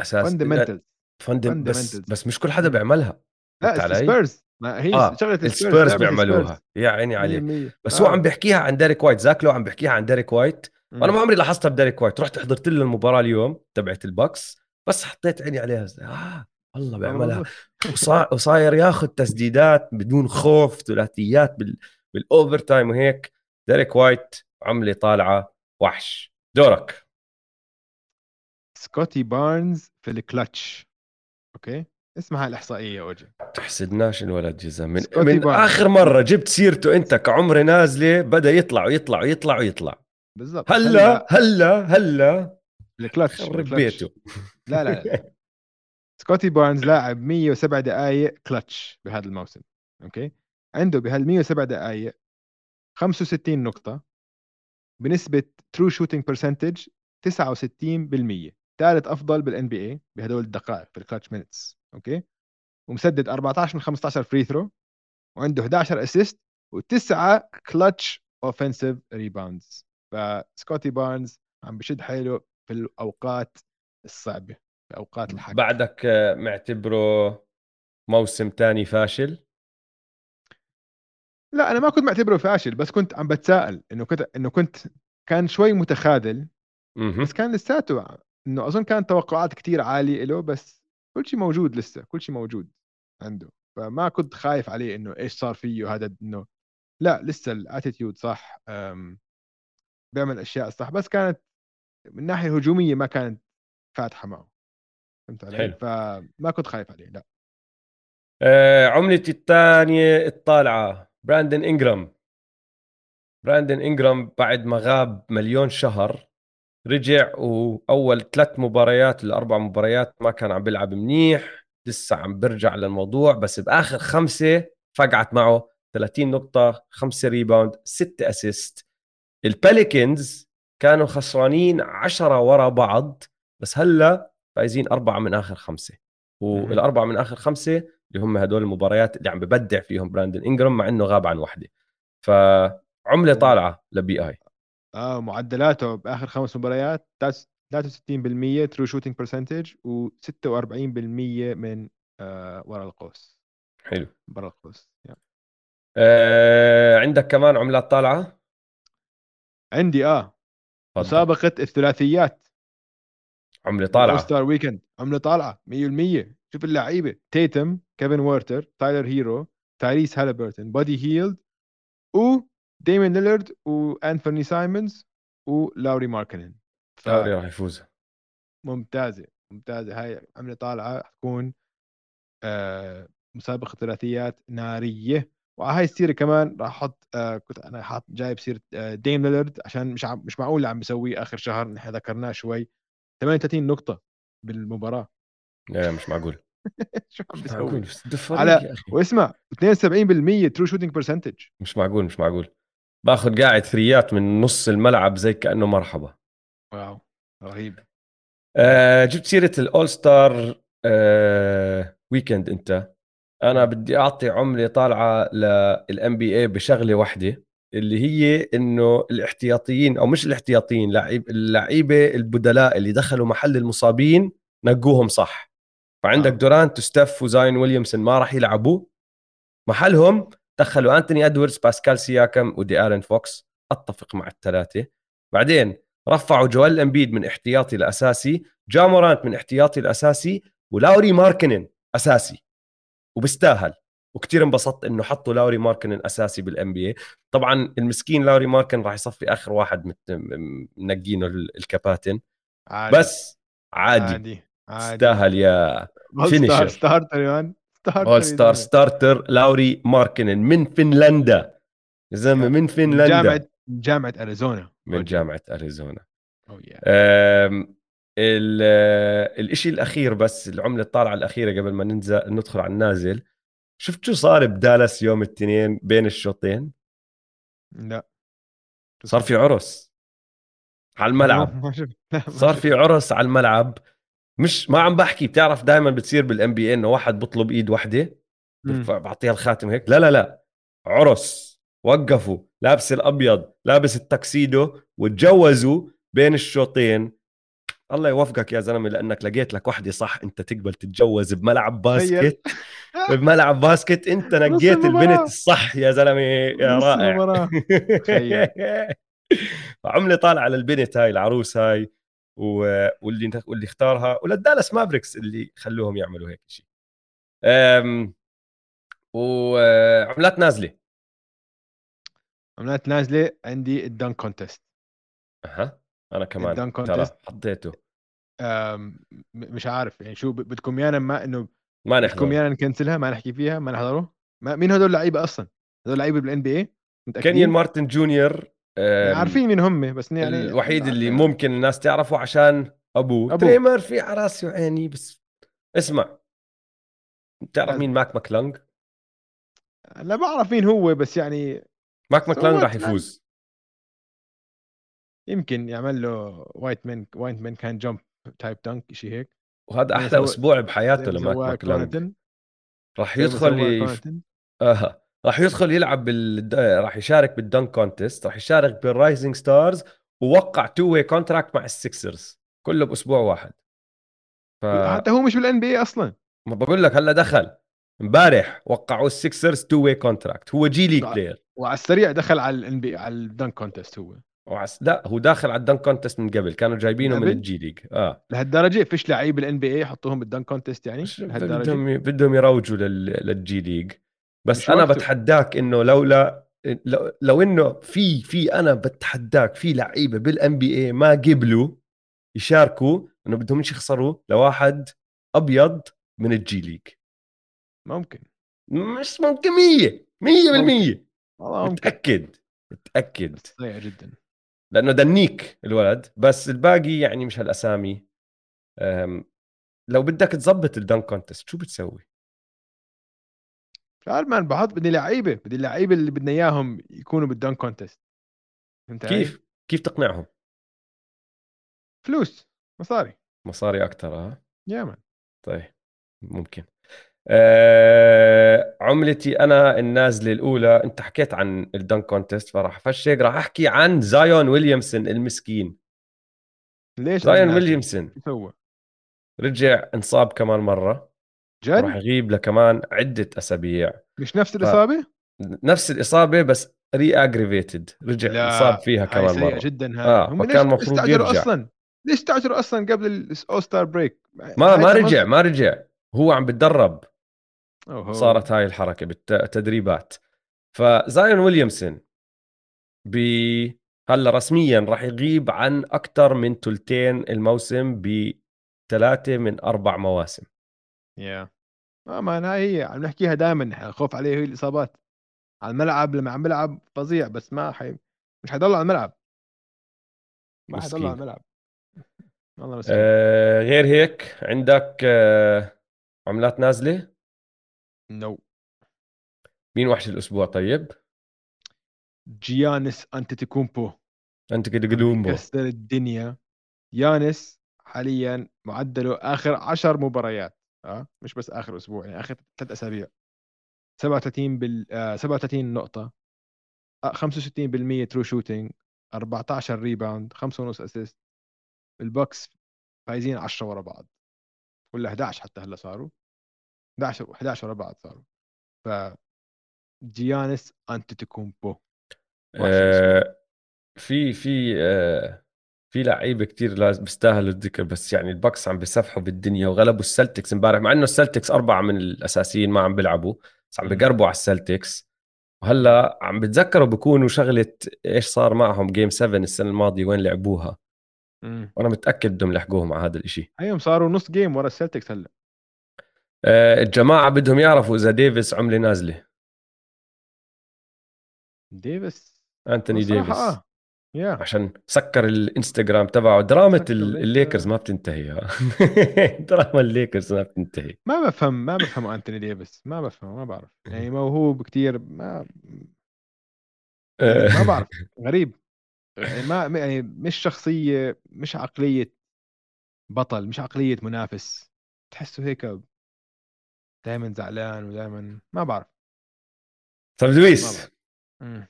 أساس fundamentals fundam بس بس مش كل حدا بيعملها. لا سبيرز ما هي آه. شغلة السبيرز بيعملوها. يا عيني عليك. بس آه. هو عم بيحكيها عن ديريك وايت زاك لو عم بيحكيها عن ديريك وايت وأنا ما عمري لاحظتها بديريك وايت رحت حضرت له المباراة اليوم تبعت البوكس بس حطيت عيني عليها. آه والله. بيعملها وصاير ياخذ تسديدات بدون خوف ثلاثيات بال... بال overtime وهيك. ديريك وايت عملي طالعة. وحش. دورك. سكوتي بارنز في الكلتش أوكي؟ اسمها الإحصائية أوجي. تحسدناش الولد جزا. من, من آخر مرة جبت سيرته أنت كعمر نازلة بدأ يطلع ويطلع ويطلع ويطلع. بالضبط. هلا هلا. هلا الكلتش خرب بيته. لا لا, لا. سكوتي بارنز لاعب 107 دقائق كلتش بهذا الموسم أوكي؟ عنده بهال 107 دقائق 65 نقطة بنسبة true shooting percentage 69% ثالث أفضل بالان بي اي بهدول الدقائق في ال clutch minutes أوكي؟ ومسدد 14 من 15 free throw وعنده 11 assist وتسعة clutch offensive rebounds فسكوتي بارنز عم بشد حيله في الأوقات الصعبة في أوقات الحق بعدك معتبره موسم ثاني فاشل؟ لا أنا ما كنت معتبره فاشل بس كنت عم بتساءل إنه كنت إنه كنت كان شوي متخاذل بس كان لساته إنه أظن كانت توقعات كتير عالية له بس كل شيء موجود لسه كل شيء موجود عنده فما كنت خايف عليه إنه إيش صار فيه هذا إنه لا لسه ال attitude صح بيعمل أشياء صح بس كانت من الناحيه الهجوميه ما كانت فاتحة معه فهمت علي؟ حلو. فما كنت خايف عليه لا آه عملتي الثانية الطالعة براندن انجرام براندن انجرام بعد ما غاب مليون شهر رجع وأول ثلاث مباريات الاربع مباريات ما كان عم بيلعب منيح لسه عم برجع للموضوع بس بآخر خمسة فقعت معه 30 نقطة 5 rebound 6 assist البيليكنز كانوا خسرانين 10 ورا بعض بس هلأ فايزين أربعة من آخر خمسة. والأربعة من آخر خمسة اللي هم هدول المباريات اللي عم ببدع فيهم براندن انجرام مع إنه غاب عن وحدة. فعملة طالعة ل BI. آه معدلاته بآخر خمس مباريات 63% ترو شوتنج برسنتج و46% من آه ورا القوس. حلو. برا القوس يعني. آه عندك كمان عملات طالعة؟ عندي آه. فضل. مسابقة الثلاثيات. عملة طالعة. ستار ويكند عملة طالعة 100% شوف اللعيبة. تيتم كيفن هورتر تايلر هيرو تايريس هالبرتون بادي هيلد و ديميان ليلرد وانثوني سايمونز ولاوري ماركنن ف... لاوري راح يفوز. ممتازة ممتازة. هاي عملة طالعة حتكون آه مسابقة ثلاثيات نارية. وعلى هاي السيرة كمان راح أحط آه كنت أنا حاط جايب سيرة آه ديم ليلرد عشان مش عم مش معقول اللي عم بيسويه آخر شهر نحن ذكرناه شوي. 38 نقطة بالمباراة. لا مش معقول. شو عم بيسوي على واسمع 72% true shooting percentage مش معقول مش معقول. باخذ قاعد three ات من نص الملعب زي كأنه مرحبا. wow رهيب. آه جبت سيرة ال All-Star آه weekend أنت. أنا بدي أعطي عملة طالعة لل NBA بشغلة واحدة اللي هي إنه الاحتياطيين أو مش الاحتياطيين لعيب اللعيبة البدلاء اللي دخلوا محل المصابين نقوهم صح. فعندك آه. دورانت وستيف وزايون ويليامسون ما راح يلعبوا. محلهم دخلوا أنتوني ادواردز باسكال سياكم ودي ارن فوكس أتفق مع الثلاثة. بعدين رفعوا جويل إمبيد من احتياطي لاساسي جا مورانت من احتياطي الأساسي ولاوري ماركنن أساسي. وبستاهل وكثير انبسطت إنه حطوا لاوري ماركنن أساسي بال NBA طبعا المسكين لاوري ماركنن راح يصفي آخر واحد منقينه الكباتن. عادي. بس عادي. عادي. استاهل يا finisher starter يا starter star starter لاوري ماركنن من فنلندا. يا زلمه من فنلندا. جامعه جامعة أريزونا. من جامعة أريزونا. Oh yeah. الشيء الأخير بس العملة الطالعة الأخيرة قبل ما ننزل ندخل على النازل. شفت شو صار بدالاس يوم الاثنين بين الشوطين؟ لا. صار في عرس على الملعب. صار في عرس على الملعب. مش ما عم بحكي بتعرف دائما بتصير بال NBA إنه واحد بطلب إيد واحدة بعطيها الخاتم هيك؟ لا لا لا. عرس وقفوا لابس الأبيض لابس التكسيدو وتجوزوا بين الشوطين. الله يوفقك يا زلمة لأنك لقيت لك وحدة صح أنت تقبل تتجوز بملعب basket. بملعب basket أنت نقيت البنت الصح يا زلمة يا رائع. عملة طالعة على البنت هاي العروس هاي. واللي واللي اختارها وللدالاس مافريكس اللي خلوهم يعملوا هيك شيء وعملات نازلة. عملات نازلة عندي ال dunk contest. أها أنا كمان ترى حطيته. مش عارف يعني شو بدكم يانا ما إنه ما نحضر بدكم يانا نكنسلها ما نحكي فيها ما نحضره ما مين هدول اللعيبة أصلا؟ هدول لعيبه بال NBA كينيون مارتن جونيور عارفين مين هم بس يعني الوحيد اللي ممكن الناس تعرفه عشان أبوه. أبو. تري ميرفي على راسي وعيني بس اسمع. بتعرف مين ماك ماكلونج؟ لا بعرف مين هو بس يعني ماك ماكلونج راح يفوز. يمكن يعمل له وايت مان وايت مان كان جامب تايب دنك شيء هيك. وهذا أحلى أسبوع بحياته لماك ماكلونج راح يدخل ي... آه راح يدخل يلعب بال راح يشارك بال dunk contest راح يشارك بال Rising Stars ووقع two-way contract مع السكسرز كله بأسبوع واحد. ف... حتى هو مش بال NBA أصلا. ما بقول لك هلا دخل. امبارح وقعوا السكسرز two-way contract هو G League player وعلى السريع دخل على الان بي على ال dunk contest هو. وعس... لا هو داخل على الدنك كونتست من قبل. كانوا جايبينه من الجي ليج آه. لهالدرجة فيش لعيب ال NBA يحطوهم بال dunk contest يعني؟ لهالدرجة؟ بدهم بدهم يروجوا لل... للجي ليج بس أنا بتحداك إنه لولا لو, لو إنه في في أنا بتحداك في لعيبة بال NBA ما قبلوا يشاركوا إنه بدهم يخسروا لواحد أبيض من الجي ليج ممكن. مش ممكن 100 100% متأكد متأكد. سيء جدا. لأنه دنيك الولد بس الباقي يعني مش هالأسامي. لو بدك تظبط ال dunk contest شو بتسوي؟ عارف man بحط بدي لعيبة بدي اللعيبة اللي بدنا إياهم يكونوا بال dunk contest فهمت كيف؟ كيف تقنعهم؟ فلوس مصاري. مصاري أكثر ها؟ يا man. طيب ممكن. أه عملتي أنا النازلة الأولى أنت حكيت عن ال dunk contest فراح افشق راح أحكي عن زايون ويليامسون المسكين. ليش زايون ويليامسون رجع انصاب كمان مرة. جد؟ راح يغيب لكمان عدة أسابيع. مش نفس الإصابة؟ ف... نفس الإصابة بس re-aggravated رجع انصاب فيها كمان مرة. جدا هاي. آه هم فكان المفروض يرجع. أصلا؟ ليش تعجروا أصلا قبل ال All-Star break ما ما رجع ما رجع. هو عم بتدرب. صارت هاي الحركة بالتدريبات فزايون ويليامسون ب هلا رسميا راح يغيب عن أكثر من ثلثين الموسم بثلاثة من أربع مواسم. يا yeah. ما هي عم نحكيها دائما الخوف عليه هي الإصابات. على الملعب لما عم بلعب فظيع بس ما حي... مش حيضل على الملعب. ما حيضل على الملعب. الله آه غير هيك عندك آه عملات نازلة؟ no. no. مين وحش الأسبوع؟ طيب؟ جيانس أنتيتوكومبو. أنتيتوكومبو كسر الدنيا. يانس حاليا معدله آخر عشر مباريات. آه مش بس آخر أسبوع يعني آخر ثلاث أسابيع. 37 بال آه 37 نقطة آه 65% true shooting 14 rebound 5.5 assist البكس فايزين 10 ورا بعض. ولا 11 حتى هلأ صاروا. 11 11 ورا بعض صاروا. ف جيانس انتيتوكومبو آه في في آه في لعيبة كتير لازم بيستاهلوا الذكر بس يعني البكس عم بيسفحوا بالدنيا وغلبوا السلتكس امبارح مع إنه السلتكس أربعة من الأساسيين ما عم بيلعبوا بس عم بقربوا على السلتكس. وهلأ عم بتذكروا بكونوا شغلة إيش صار معهم game 7 السنة الماضية وين لعبوها؟ مم. وأنا متأكد بدهم يلحقوهم على هذا الشيء أيوه صاروا نص game ورا السلتكس هلأ. آه الجماعة بدهم يعرفوا إذا ديفيس عملة نازلة. ديفيس؟ أنتوني ديفيس. آه. Yeah. عشان سكر الإنستغرام تبعه. دراما الليكرز ما بتنتهي. دراما الليكرز ما بتنتهي. ما بفهم ما بفهم أنتوني ديفيس ما بفهم ما بعرف. يعني موهوب كثير ما يعني ما بعرف. غريب. يعني ما يعني مش شخصية مش عقلية بطل مش عقلية منافس. تحسه هيك دائما زعلان ودائما ما بعرف. طيب لويس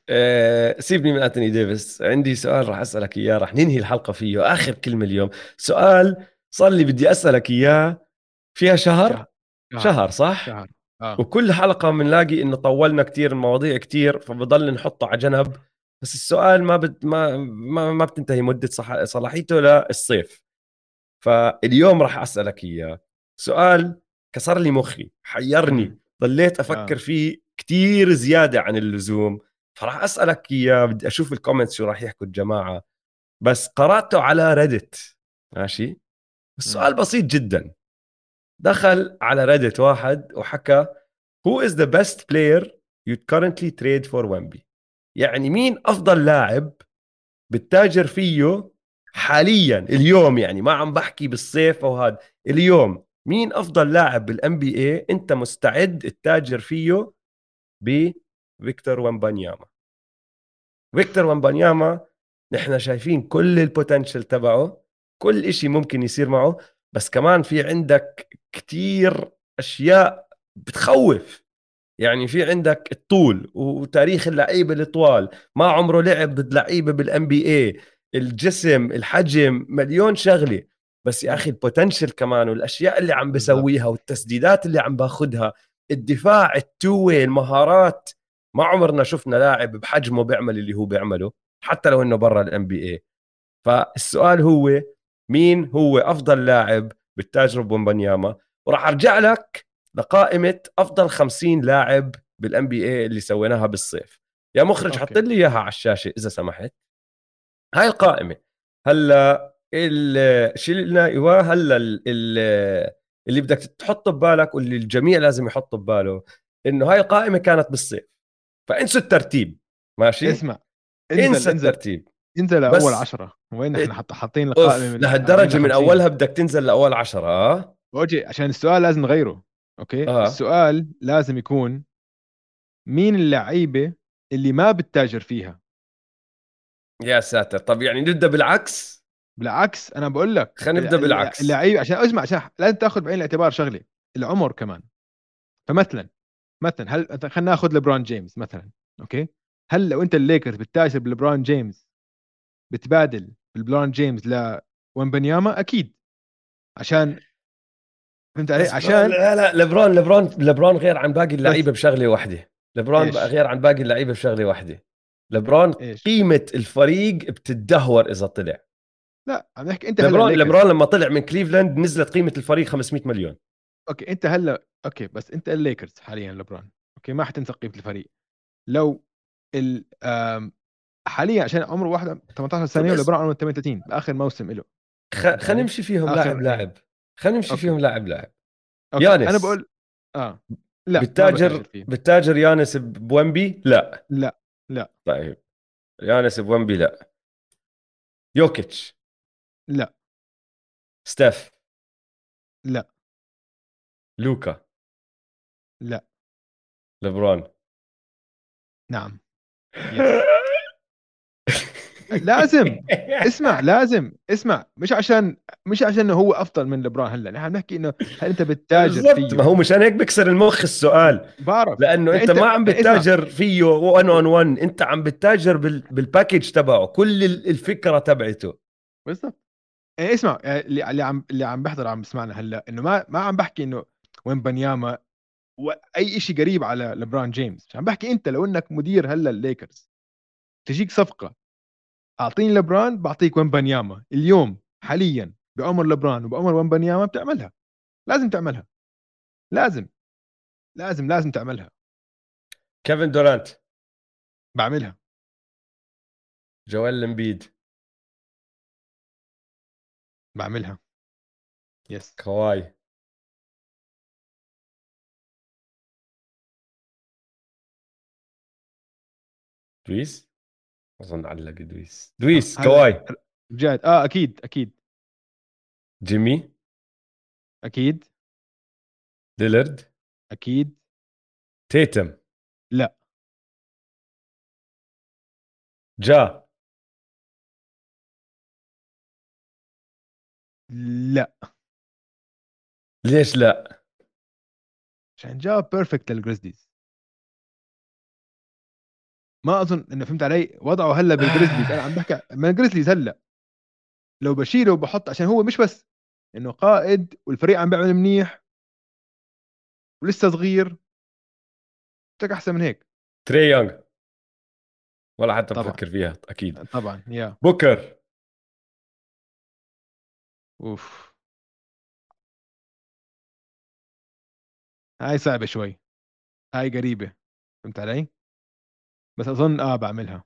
آه سيبني من أنتوني ديفيس. عندي سؤال راح أسألك إياه راح ننهي الحلقة فيه آخر كلمة اليوم. سؤال صار لي بدي أسألك إياه فيها شهر؟ شهر, شهر صح؟ شهر. آه. وكل حلقة بنلاقي انه طولنا كثير المواضيع كثير فبضل نحطه على جنب. بس السؤال ما بد ما ما, ما بتنتهي مدة صح... صلاحيته للصيف. فاليوم راح أسألك إياه. سؤال كسر لي مخي حيرني. ضليت أفكر آه. فيه كثير زيادة عن اللزوم. فراح أسألك إياه بدي أشوف ال comments شو راح يحكوا الجماعة. بس قراته على ريدت ماشي؟ السؤال بسيط جدا. دخل على ريدت واحد وحكى who is the best player you currently trade for Wemby? يعني مين أفضل لاعب بتتاجر فيه حاليا اليوم يعني؟ ما عم بحكي بالصيف أو هذا اليوم. مين أفضل لاعب بال NBA أنت مستعد تتاجر فيه بفيكتور ومبانياما فيكتور ومبانياما نحن شايفين كل ال potential تبعه كل إشي ممكن يصير معه بس كمان في عندك كتير أشياء بتخوف. يعني في عندك الطول وتاريخ اللعيبة الطوال ما عمره لعب ضد لعيبة بال NBA الجسم الحجم مليون شغلة. بس يا أخي ال potential كمان والأشياء اللي عم بسويها والتسديدات اللي عم باخذها الدفاع ال two-way المهارات ما عمرنا شفنا لاعب بحجمه بيعمل اللي هو بيعمله حتى لو إنه برا ال NBA فالسؤال هو مين هو أفضل لاعب بتتاجر به بومبانياما وراح أرجع لك لقائمة أفضل 50 لاعب بال NBA اللي سويناها بالصيف. يا مخرج حط لي إياها على الشاشة إذا سمحت. هاي القائمة. هلأ شيلنا إيوه هلأ اللي بدك تحطه ببالك واللي الجميع لازم يحطه بباله إنه هاي القائمة كانت بالصيف. فانسوا الترتيب ماشي؟ اسمع انزل انسى انزل. الترتيب. انزل لأول عشرة. وين إحنا؟ حط حاطين القائمه من لهالدرجة من أولها بدك تنزل لأول عشرة آه؟ أوجي عشان السؤال لازم نغيره okay؟ آه. السؤال لازم يكون مين اللعيبة اللي ما بتتاجر فيها؟ يا ساتر. طب يعني نبدأ بالعكس؟ بالعكس أنا بقول لك خلينا نبدأ بالعكس. اللعيبة عشان اسمع عشان لازم تأخذ بعين الاعتبار شغلة العمر كمان. فمثلا مثلا هل خلينا ناخذ لبرون جيمس مثلا okay هل لو أنت الليكرز بتتاجر بلبرون جيمس بتبادل بالبرون جيمس ل ومبنياما أكيد عشان فهمت علي؟ عشان لا لا لبرون لبرون لبرون غير عن باقي اللعيبة بشغلة واحدة لبرون إيش؟ غير عن باقي اللعيبة بشغلة واحدة لبرون إيش؟ قيمة الفريق بتدهور إذا طلع لا عم نحكي أنت لبرون. لبرون لما طلع من كليفلاند نزلت قيمة الفريق 500 مليون okay أنت هلا okay بس أنت الليكرز حاليا لبران okay ما حتنسى قيمه الفريق. لو ال آم، حاليا عشان عمره واحد 18 سنة ولبران عمره 38 باخر موسم له خ... خلينا نمشي فيهم لاعب. لاعب. خلينا نمشي. فيهم لاعب لاعب. يانس. أنا بقول آه. لأ بتتاجر. بتتاجر يانس بومبي لأ. لأ لأ. طيب. يانس بومبي لأ. يوكيتش؟ لأ. ستيف؟ لأ. لوكا. لا. لبرون نعم. لازم. اسمع لازم. اسمع. مش عشان مش عشان هو أفضل من لبران هلأ. نحن بنحكي إنه هل أنت بتتاجر فيه؟ ما هو مشان هيك بكسر المخ السؤال. بعرف. لأنه لا أنت, أنت- ما عم. بتتاجر فيه 1 on 1 أنت عم بتتاجر بال... بال package تبعه كل ال- الفكرة تبعته. بالضبط. يعني اسمع. يعني اللي اللي عم اللي عم بيحضر عم بسمعنا هلأ. إنه ما ما عم بحكي إنه ومبنياما وأي شيء قريب على لبران جيمس. عم بحكي أنت لو إنك مدير هلأ الليكرز تجيك صفقة أعطيني لبران بعطيك ومبنياما اليوم حاليا بعمر لبران وبعمر ومبنياما بتعملها. لازم تعملها. لازم. لازم لازم تعملها. كيفن دورانت. بعملها. جويل امبيد بعملها. yes كواي. دويس؟ أظن علق دويس. دويس هلا- كواي. رجعت. آه أكيد أكيد. جيمي؟ أكيد. ليلرد أكيد. تيتم؟ لا. جا؟ لا. ليش لا؟ عشان جا perfect للجريزليز ما أظن انه فهمت علي؟ وضعه هلا بالجريزليز أنا عم بحكي من الجريزليز هلا. لو بشيله وبحط عشان هو مش بس إنه قائد والفريق عم بيعمل منيح ولسه صغير. بدك أحسن من هيك. تري يونغ. ولا حتى طبعاً. بفكر فيها أكيد. طبعا يا. بوكر. أوف. هاي صعبة شوي. هاي قريبة. فهمت علي؟ بس أظن آه بعملها.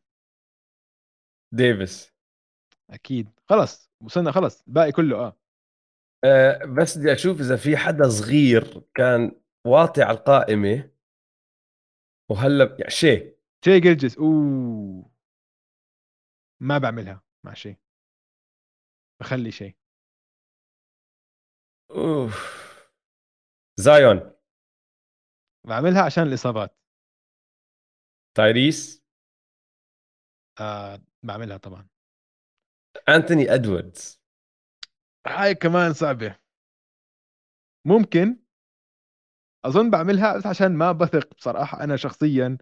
ديفيس. أكيد. خلص وصلنا خلص الباقي كله آه. أه بس بدي أشوف إذا في حدا صغير كان واطي على القائمة. وهلأ يعني شيء. شي جلجس. أوه. ما بعملها مع شيء. بخلي شيء. أوف. زايون. بعملها عشان الإصابات. تايريس آه بعملها طبعا. أنتوني ادواردز هاي كمان صعبة. ممكن. أظن بعملها بس عشان ما بثق بصراحة أنا شخصيا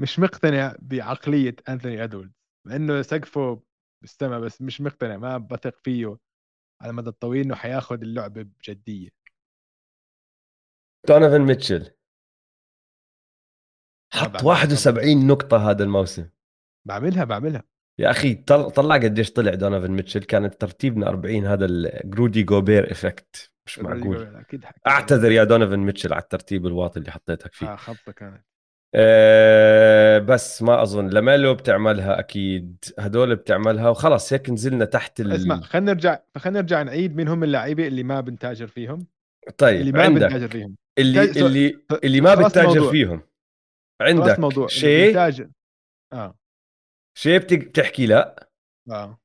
مش مقتنع بعقلية انثوني إدوردز. مع إنه سقفه بالسما بس مش مقتنع ما بثق فيه على المدى الطويل إنه حياخذ اللعبة بجدية. دونيفن ميتشل. حط بعملها 71 نقطة هذا الموسم. بعملها بعملها. يا أخي طل- طلع قديش طلع دونيفن ميتشل؟ كانت ترتيبنا 40 هذا الرودي جوبير effect. مش معقول. أكيد. أعتذر يا دونيفن ميتشل على الترتيب الواطي اللي حطيتك فيه. آه خبطة كانت. أه بس ما أظن. لميلو بتعملها أكيد. هدول بتعملها وخلص هيك نزلنا تحت ال... اسمع خلينا نرجع خلينا نرجع نعيد مين هم اللعيبه اللي ما بنتاجر فيهم. طيب اللي ما عندك بنتاجر فيهم. اللي اللي اللي ما الموضوع. فيهم. عندك موضوع اللي شيء آه. شيء بتحكي لا. آه.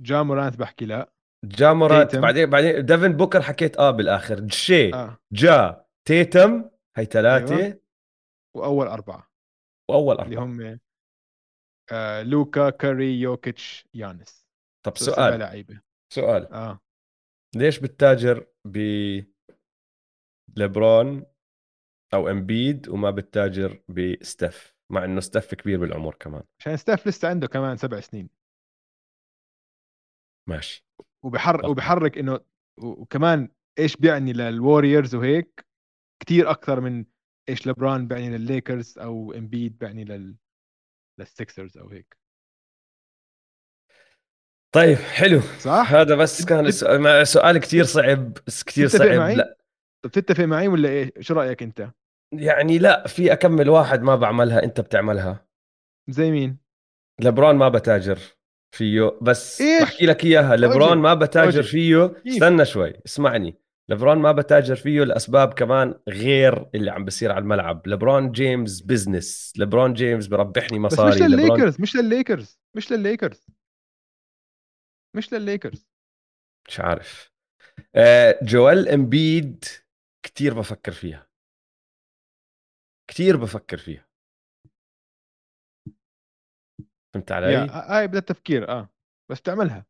جا مورانت بحكي لا. جامورانت. بعدين بعدين ديفن بوكر حكيت آه بالآخر. شيء آه. جا تيتم هي ثلاثة. أيوة. وأول أربعة. وأول اللي أربعة. هم آه لوكا كاري يوكيتش يانس. طب سؤال. لعيبة. سؤال. آه. ليش بتتاجر ب ليبرون أو امبيد وما بتتاجر بستف مع إنه ستف كبير بالعمر كمان. عشان ستف لسه عنده كمان سبع سنين. ماشي. وبحرك وبحرك إنه وكمان إيش بيعني للوريورز وهيك؟ كثير أكثر من إيش لبران بيعني للليكرز أو امبيد بيعني لل للسكسرز أو هيك. طيب حلو. صح؟ هذا بس كان سؤال كثير صعب كثير صعب. معي؟ لا. بتتفق معي ولا إيه؟ شو رأيك أنت؟ يعني لا في أكمل واحد ما بعملها أنت بتعملها. زي مين؟ لبران ما بتاجر فيه بس إيش؟ بحكي لك إياها لبران ما بتاجر فيه استنى شوي اسمعني. لبران ما بتاجر فيه لأسباب كمان غير اللي عم بصير على الملعب. لبران جيمس business. لبران جيمس بربحني مصاري بس مش للليكرز مش للليكرز مش للليكرز. مش للليكرز. مش عارف. آه، جويل إمبيد كثير بفكر فيها. كثير بفكر فيها. فهمت علي؟ هاي بدها تفكير آه بس بتعملها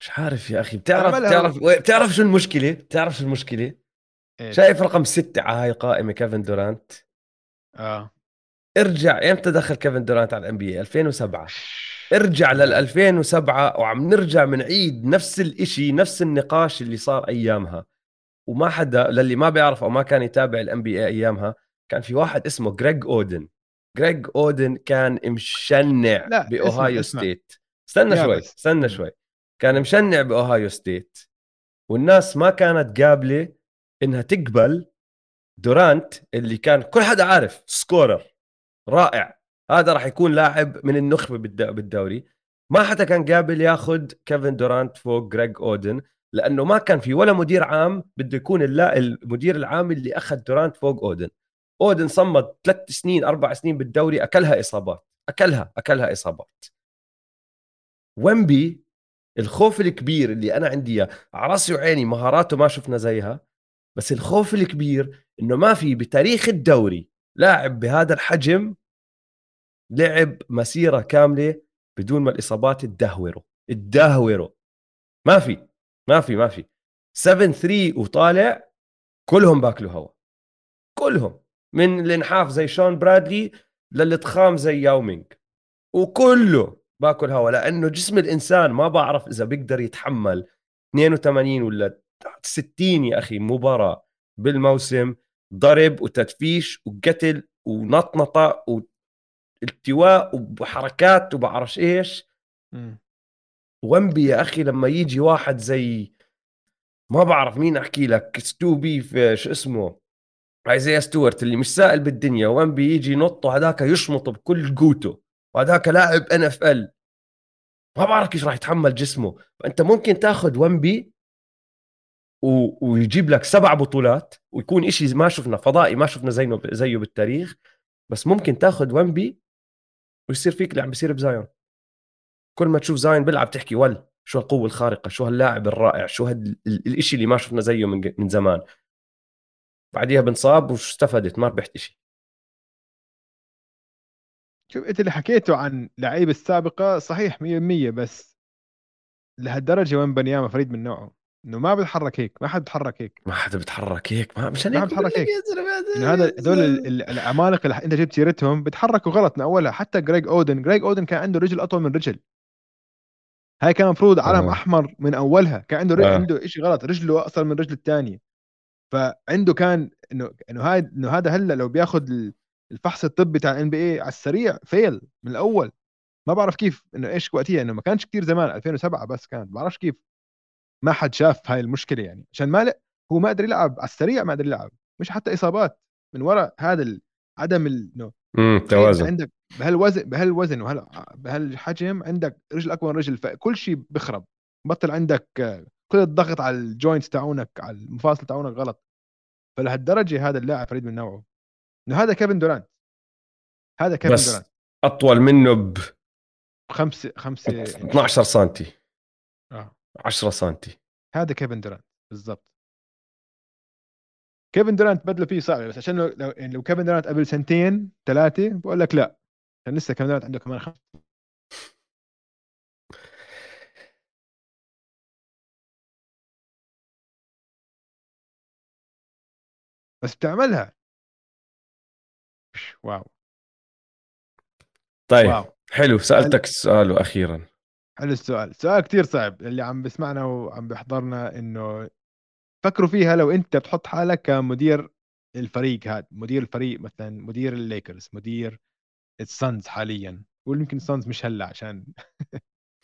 مش عارف يا أخي بتعرف بتعرف بتعرف شو المشكلة؟ بتعرف شو المشكلة؟ إيه؟ شايف رقم ستة على هاي القائمه كيفن دورانت؟ آه. ارجع إمتى دخل كيفن دورانت على ال NBA 2007 ارجع لل 2007 وعم نرجع بنعيد نفس الإشي نفس النقاش اللي صار أيامها. وما حدا للي ما بيعرف أو ما كان يتابع ال NBA أيامها كان في واحد اسمه جريج اودن جريج اودن كان مشنع بأوهايو ستيت. استنى شوي. استنى شوي. كان مشنع بأوهايو ستيت. والناس ما كانت قابلة إنها تقبل دورانت اللي كان كل حدا عارف scorer رائع. هذا راح يكون لاعب من النخبة بالدوري. ما حدا كان قابل ياخذ كيفن دورانت فوق جريج اودن لأنه ما كان في ولا مدير عام بده يكون المدير العام اللي أخذ دورانت فوق أودن. أودن صمد ثلاث سنين أربع سنين بالدوري أكلها إصابات. أكلها أكلها إصابات. ويمبي الخوف الكبير اللي أنا عندي إياه على رأسي وعيني مهاراته ما شفنا زيها بس الخوف الكبير إنه ما في بتاريخ الدوري لاعب بهذا الحجم لعب مسيرة كاملة بدون ما الإصابات تدهوره تدهوره. ما في. ما في ما في. 7 3 وطالع كلهم بأكلوا هوا. كلهم. من الانحاف زي شون برادلي للتخام زي ياومينج وكله بأكل هوا لأنه جسم الإنسان ما بعرف إذا بيقدر يتحمل 82 ولا 60 يا أخي مباراة بالموسم ضرب وتدفيش وقتل ونطنطة والتواء وحركات وبعرفش إيش. ومبي يا أخي لما يجي واحد زي ما بعرف مين أحكي لك ستوبي في شو اسمه؟ إيزيا ستوارت اللي مش سائل بالدنيا ومبي يجي ينط وهذاك يشمط بكل قوته وهذاك لاعب NFL ما بعرف كيف راح يتحمل جسمه. فانت ممكن تاخذ ومبي و... ويجيب لك سبع بطولات ويكون إشي ما شفنا فضائي ما شفنا زيه زيه بالتاريخ بس ممكن تاخذ ومبي ويصير فيك اللي عم بيصير بزايون. كل ما تشوف زاين بيلعب تحكي ول شو القوة الخارقة شو هاللاعب الرائع شو هاد الإشي اللي ما شفنا زيه من, من زمان. بعديها بنصاب وش استفدت ما ربحت شيء شوف أنت اللي حكيته عن لعيبة السابقة صحيح 100% بس لهالدرجة وين بنياما فريد من نوعه؟ إنه ما بيتحرك هيك ما حد بيتحرك هيك. ما حدا بيتحرك هيك ما مشان ما بيتحرك هيك. إنه هذا هذول العمالقه اللي أنت جبت سيرتهم بيتحركوا غلط من أولها حتى جريج اودن جريج اودن كان عنده رجل أطول من رجل. هاي كان المفروض علم آه. أحمر من أولها كان عنده آه. عنده شيء غلط رجله أقصر من رجل الثانية فعنده كان إنه إنه هاي إنه هذا هلأ لو بياخذ الفحص الطبي تاع ال NBA على السريع fail من الأول ما بعرف كيف إنه إيش وقتها إنه ما كانش كثير زمان 2007 بس كان ما بعرفش كيف ما حد شاف هاي المشكلة يعني عشان ما. هو ما قدر يلعب على السريع ما قدر يلعب مش حتى إصابات من وراء هذا. عدم إنه توازن عندك بهالوزن بهالوزن وهال بهالحجم عندك رجل اكبر من رجل فكل شيء بخرب. بطل عندك كل الضغط على ال joints تاعونك على المفاصل تاعونك غلط. فلهالدرجة هذا اللاعب فريد من نوعه. إنه هذا كيفن دورانت. هذا كيفن بس دورانت. أطول منه ب خمسة خمسة 12 سم آه. 10 سم هذا كيفن دورانت. بالضبط. كيفن دورانت بدله فيه صعب بس عشان لو يعني لو كيفن دورانت قبل سنتين ثلاثة بقول لك لا. لسه كيفن دورانت عنده كمان خمس بس بتعملها. واو. طيب واو. حلو سألتك السؤال وأخيرا حلو السؤال. سؤال كتير صعب اللي عم بسمعنا وعم بيحضرنا إنه فكروا فيها لو أنت بتحط حالك كمدير الفريق هذا مدير الفريق مثلا مدير الليكرز مدير السانز حاليا قول يمكن السانز مش هلا عشان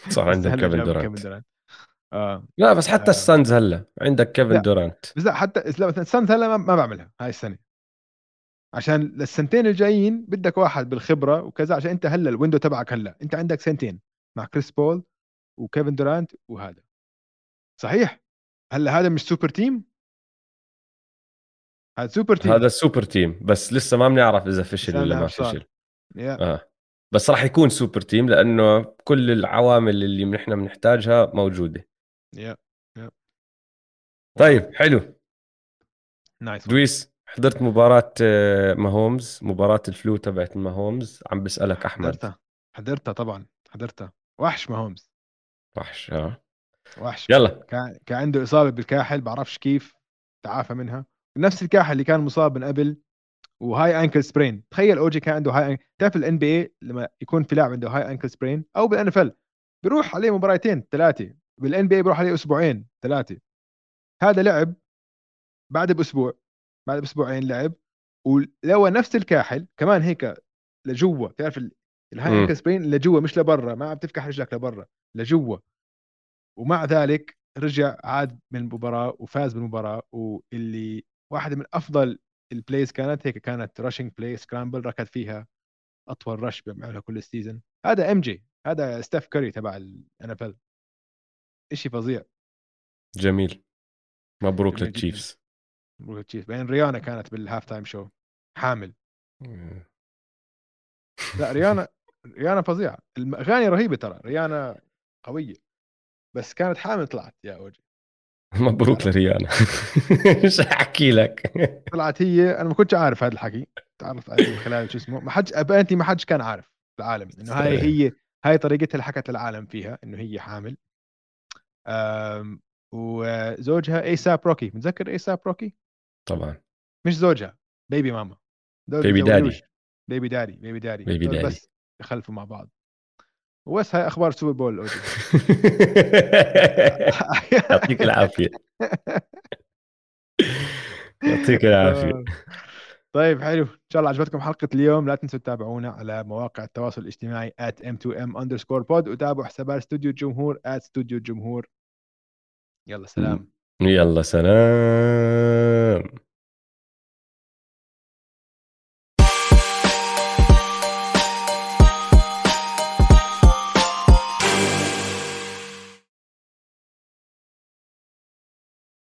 صار عندك كيفن دورانت. آه. لا بس حتى آه. السانز هلا. عندك كيفن دورانت. بس لا حتى لا مثلا السانز هلا ما بعملها هاي السنة. عشان للسنتين الجايين بدك واحد بالخبرة وكذا عشان أنت هلا ال window تبعك هلا. أنت عندك سنتين مع كريس بول وكيفن دورانت وهذا. صحيح؟ هلا هذا مش super team هذا super team هذا super team بس لسه ما بنعرف إذا فشل ولا ما فشل. Yeah. آه. بس راح يكون super team لأنه كل العوامل اللي نحن بنحتاجها موجودة. Yeah. yeah. طيب حلو. nice دويس حضرت مباراة آه، ماهومز مباراة ال flu تبعت ماهومز. عم بسألك أحمد. حضرتها. حضرتها طبعا. حضرتها. وحش ماهومز. وحش آه. وحش. يلا. كان كان عنده إصابة بالكاحل بعرفش كيف. تعافى منها. نفس الكاحل اللي كان مصاب من قبل و high ankle sprain. تخيل OG كان عنده هاي تعرف ال NBA لما يكون في لاعب عنده high ankle sprain أو بال NFL بيروح عليه مباراتين ثلاثة. بال NBA بيروح عليه أسبوعين ثلاثة. هذا لعب بعد بأسبوع بعد بأسبوعين لعب. ولو نفس الكاحل كمان هيك لجوا. تعرف ال high ankle sprain لجوا مش لبرا. ما عم تفكح رجلك لبرا لجوا. ومع ذلك رجع عاد من المباراة وفاز بالمباراة. واللي واحدة من أفضل ال plays كانت هيك كانت rushing play scramble ركض فيها أطول rush بيعملها كل ال season هذا MJ هذا ستيف كاري تبع ال NFL شيء فظيع. جميل. مبروك للتشيفز مبروك لل Chiefs بعدين ريانا كانت بال halftime show حامل لا ريانا ريانا فظيعه الاغاني رهيبة ترى. ريانا قوية. بس كانت حامل طلعت يا OG مبروك لريانا. مش احكي لك. طلعت هي أنا ما كنتش عارف هذا الحكي. تعرفت عليه من خلال شو اسمه. ما حدش apparently ما حدش كان عارف العالم إنه هاي هي هاي طريقتها اللي حكت للعالم فيها إنه هي حامل. وزوجها ايساب روكي متذكر ايساب روكي طبعا. مش زوجها baby mama baby daddy baby daddy baby daddy baby daddy بس يخلفوا مع بعض. هاي أخبار Super Bowl يعطيك العافية. يعطيك العافية. آه. طيب حلو. إن شاء الله عجبتكم حلقة اليوم. لا تنسوا تتابعونا على مواقع التواصل الاجتماعي m2m underscore pod وتابعوا حسابات استوديو الجمهور استوديو الجمهور يلا سلام. يلا سلام.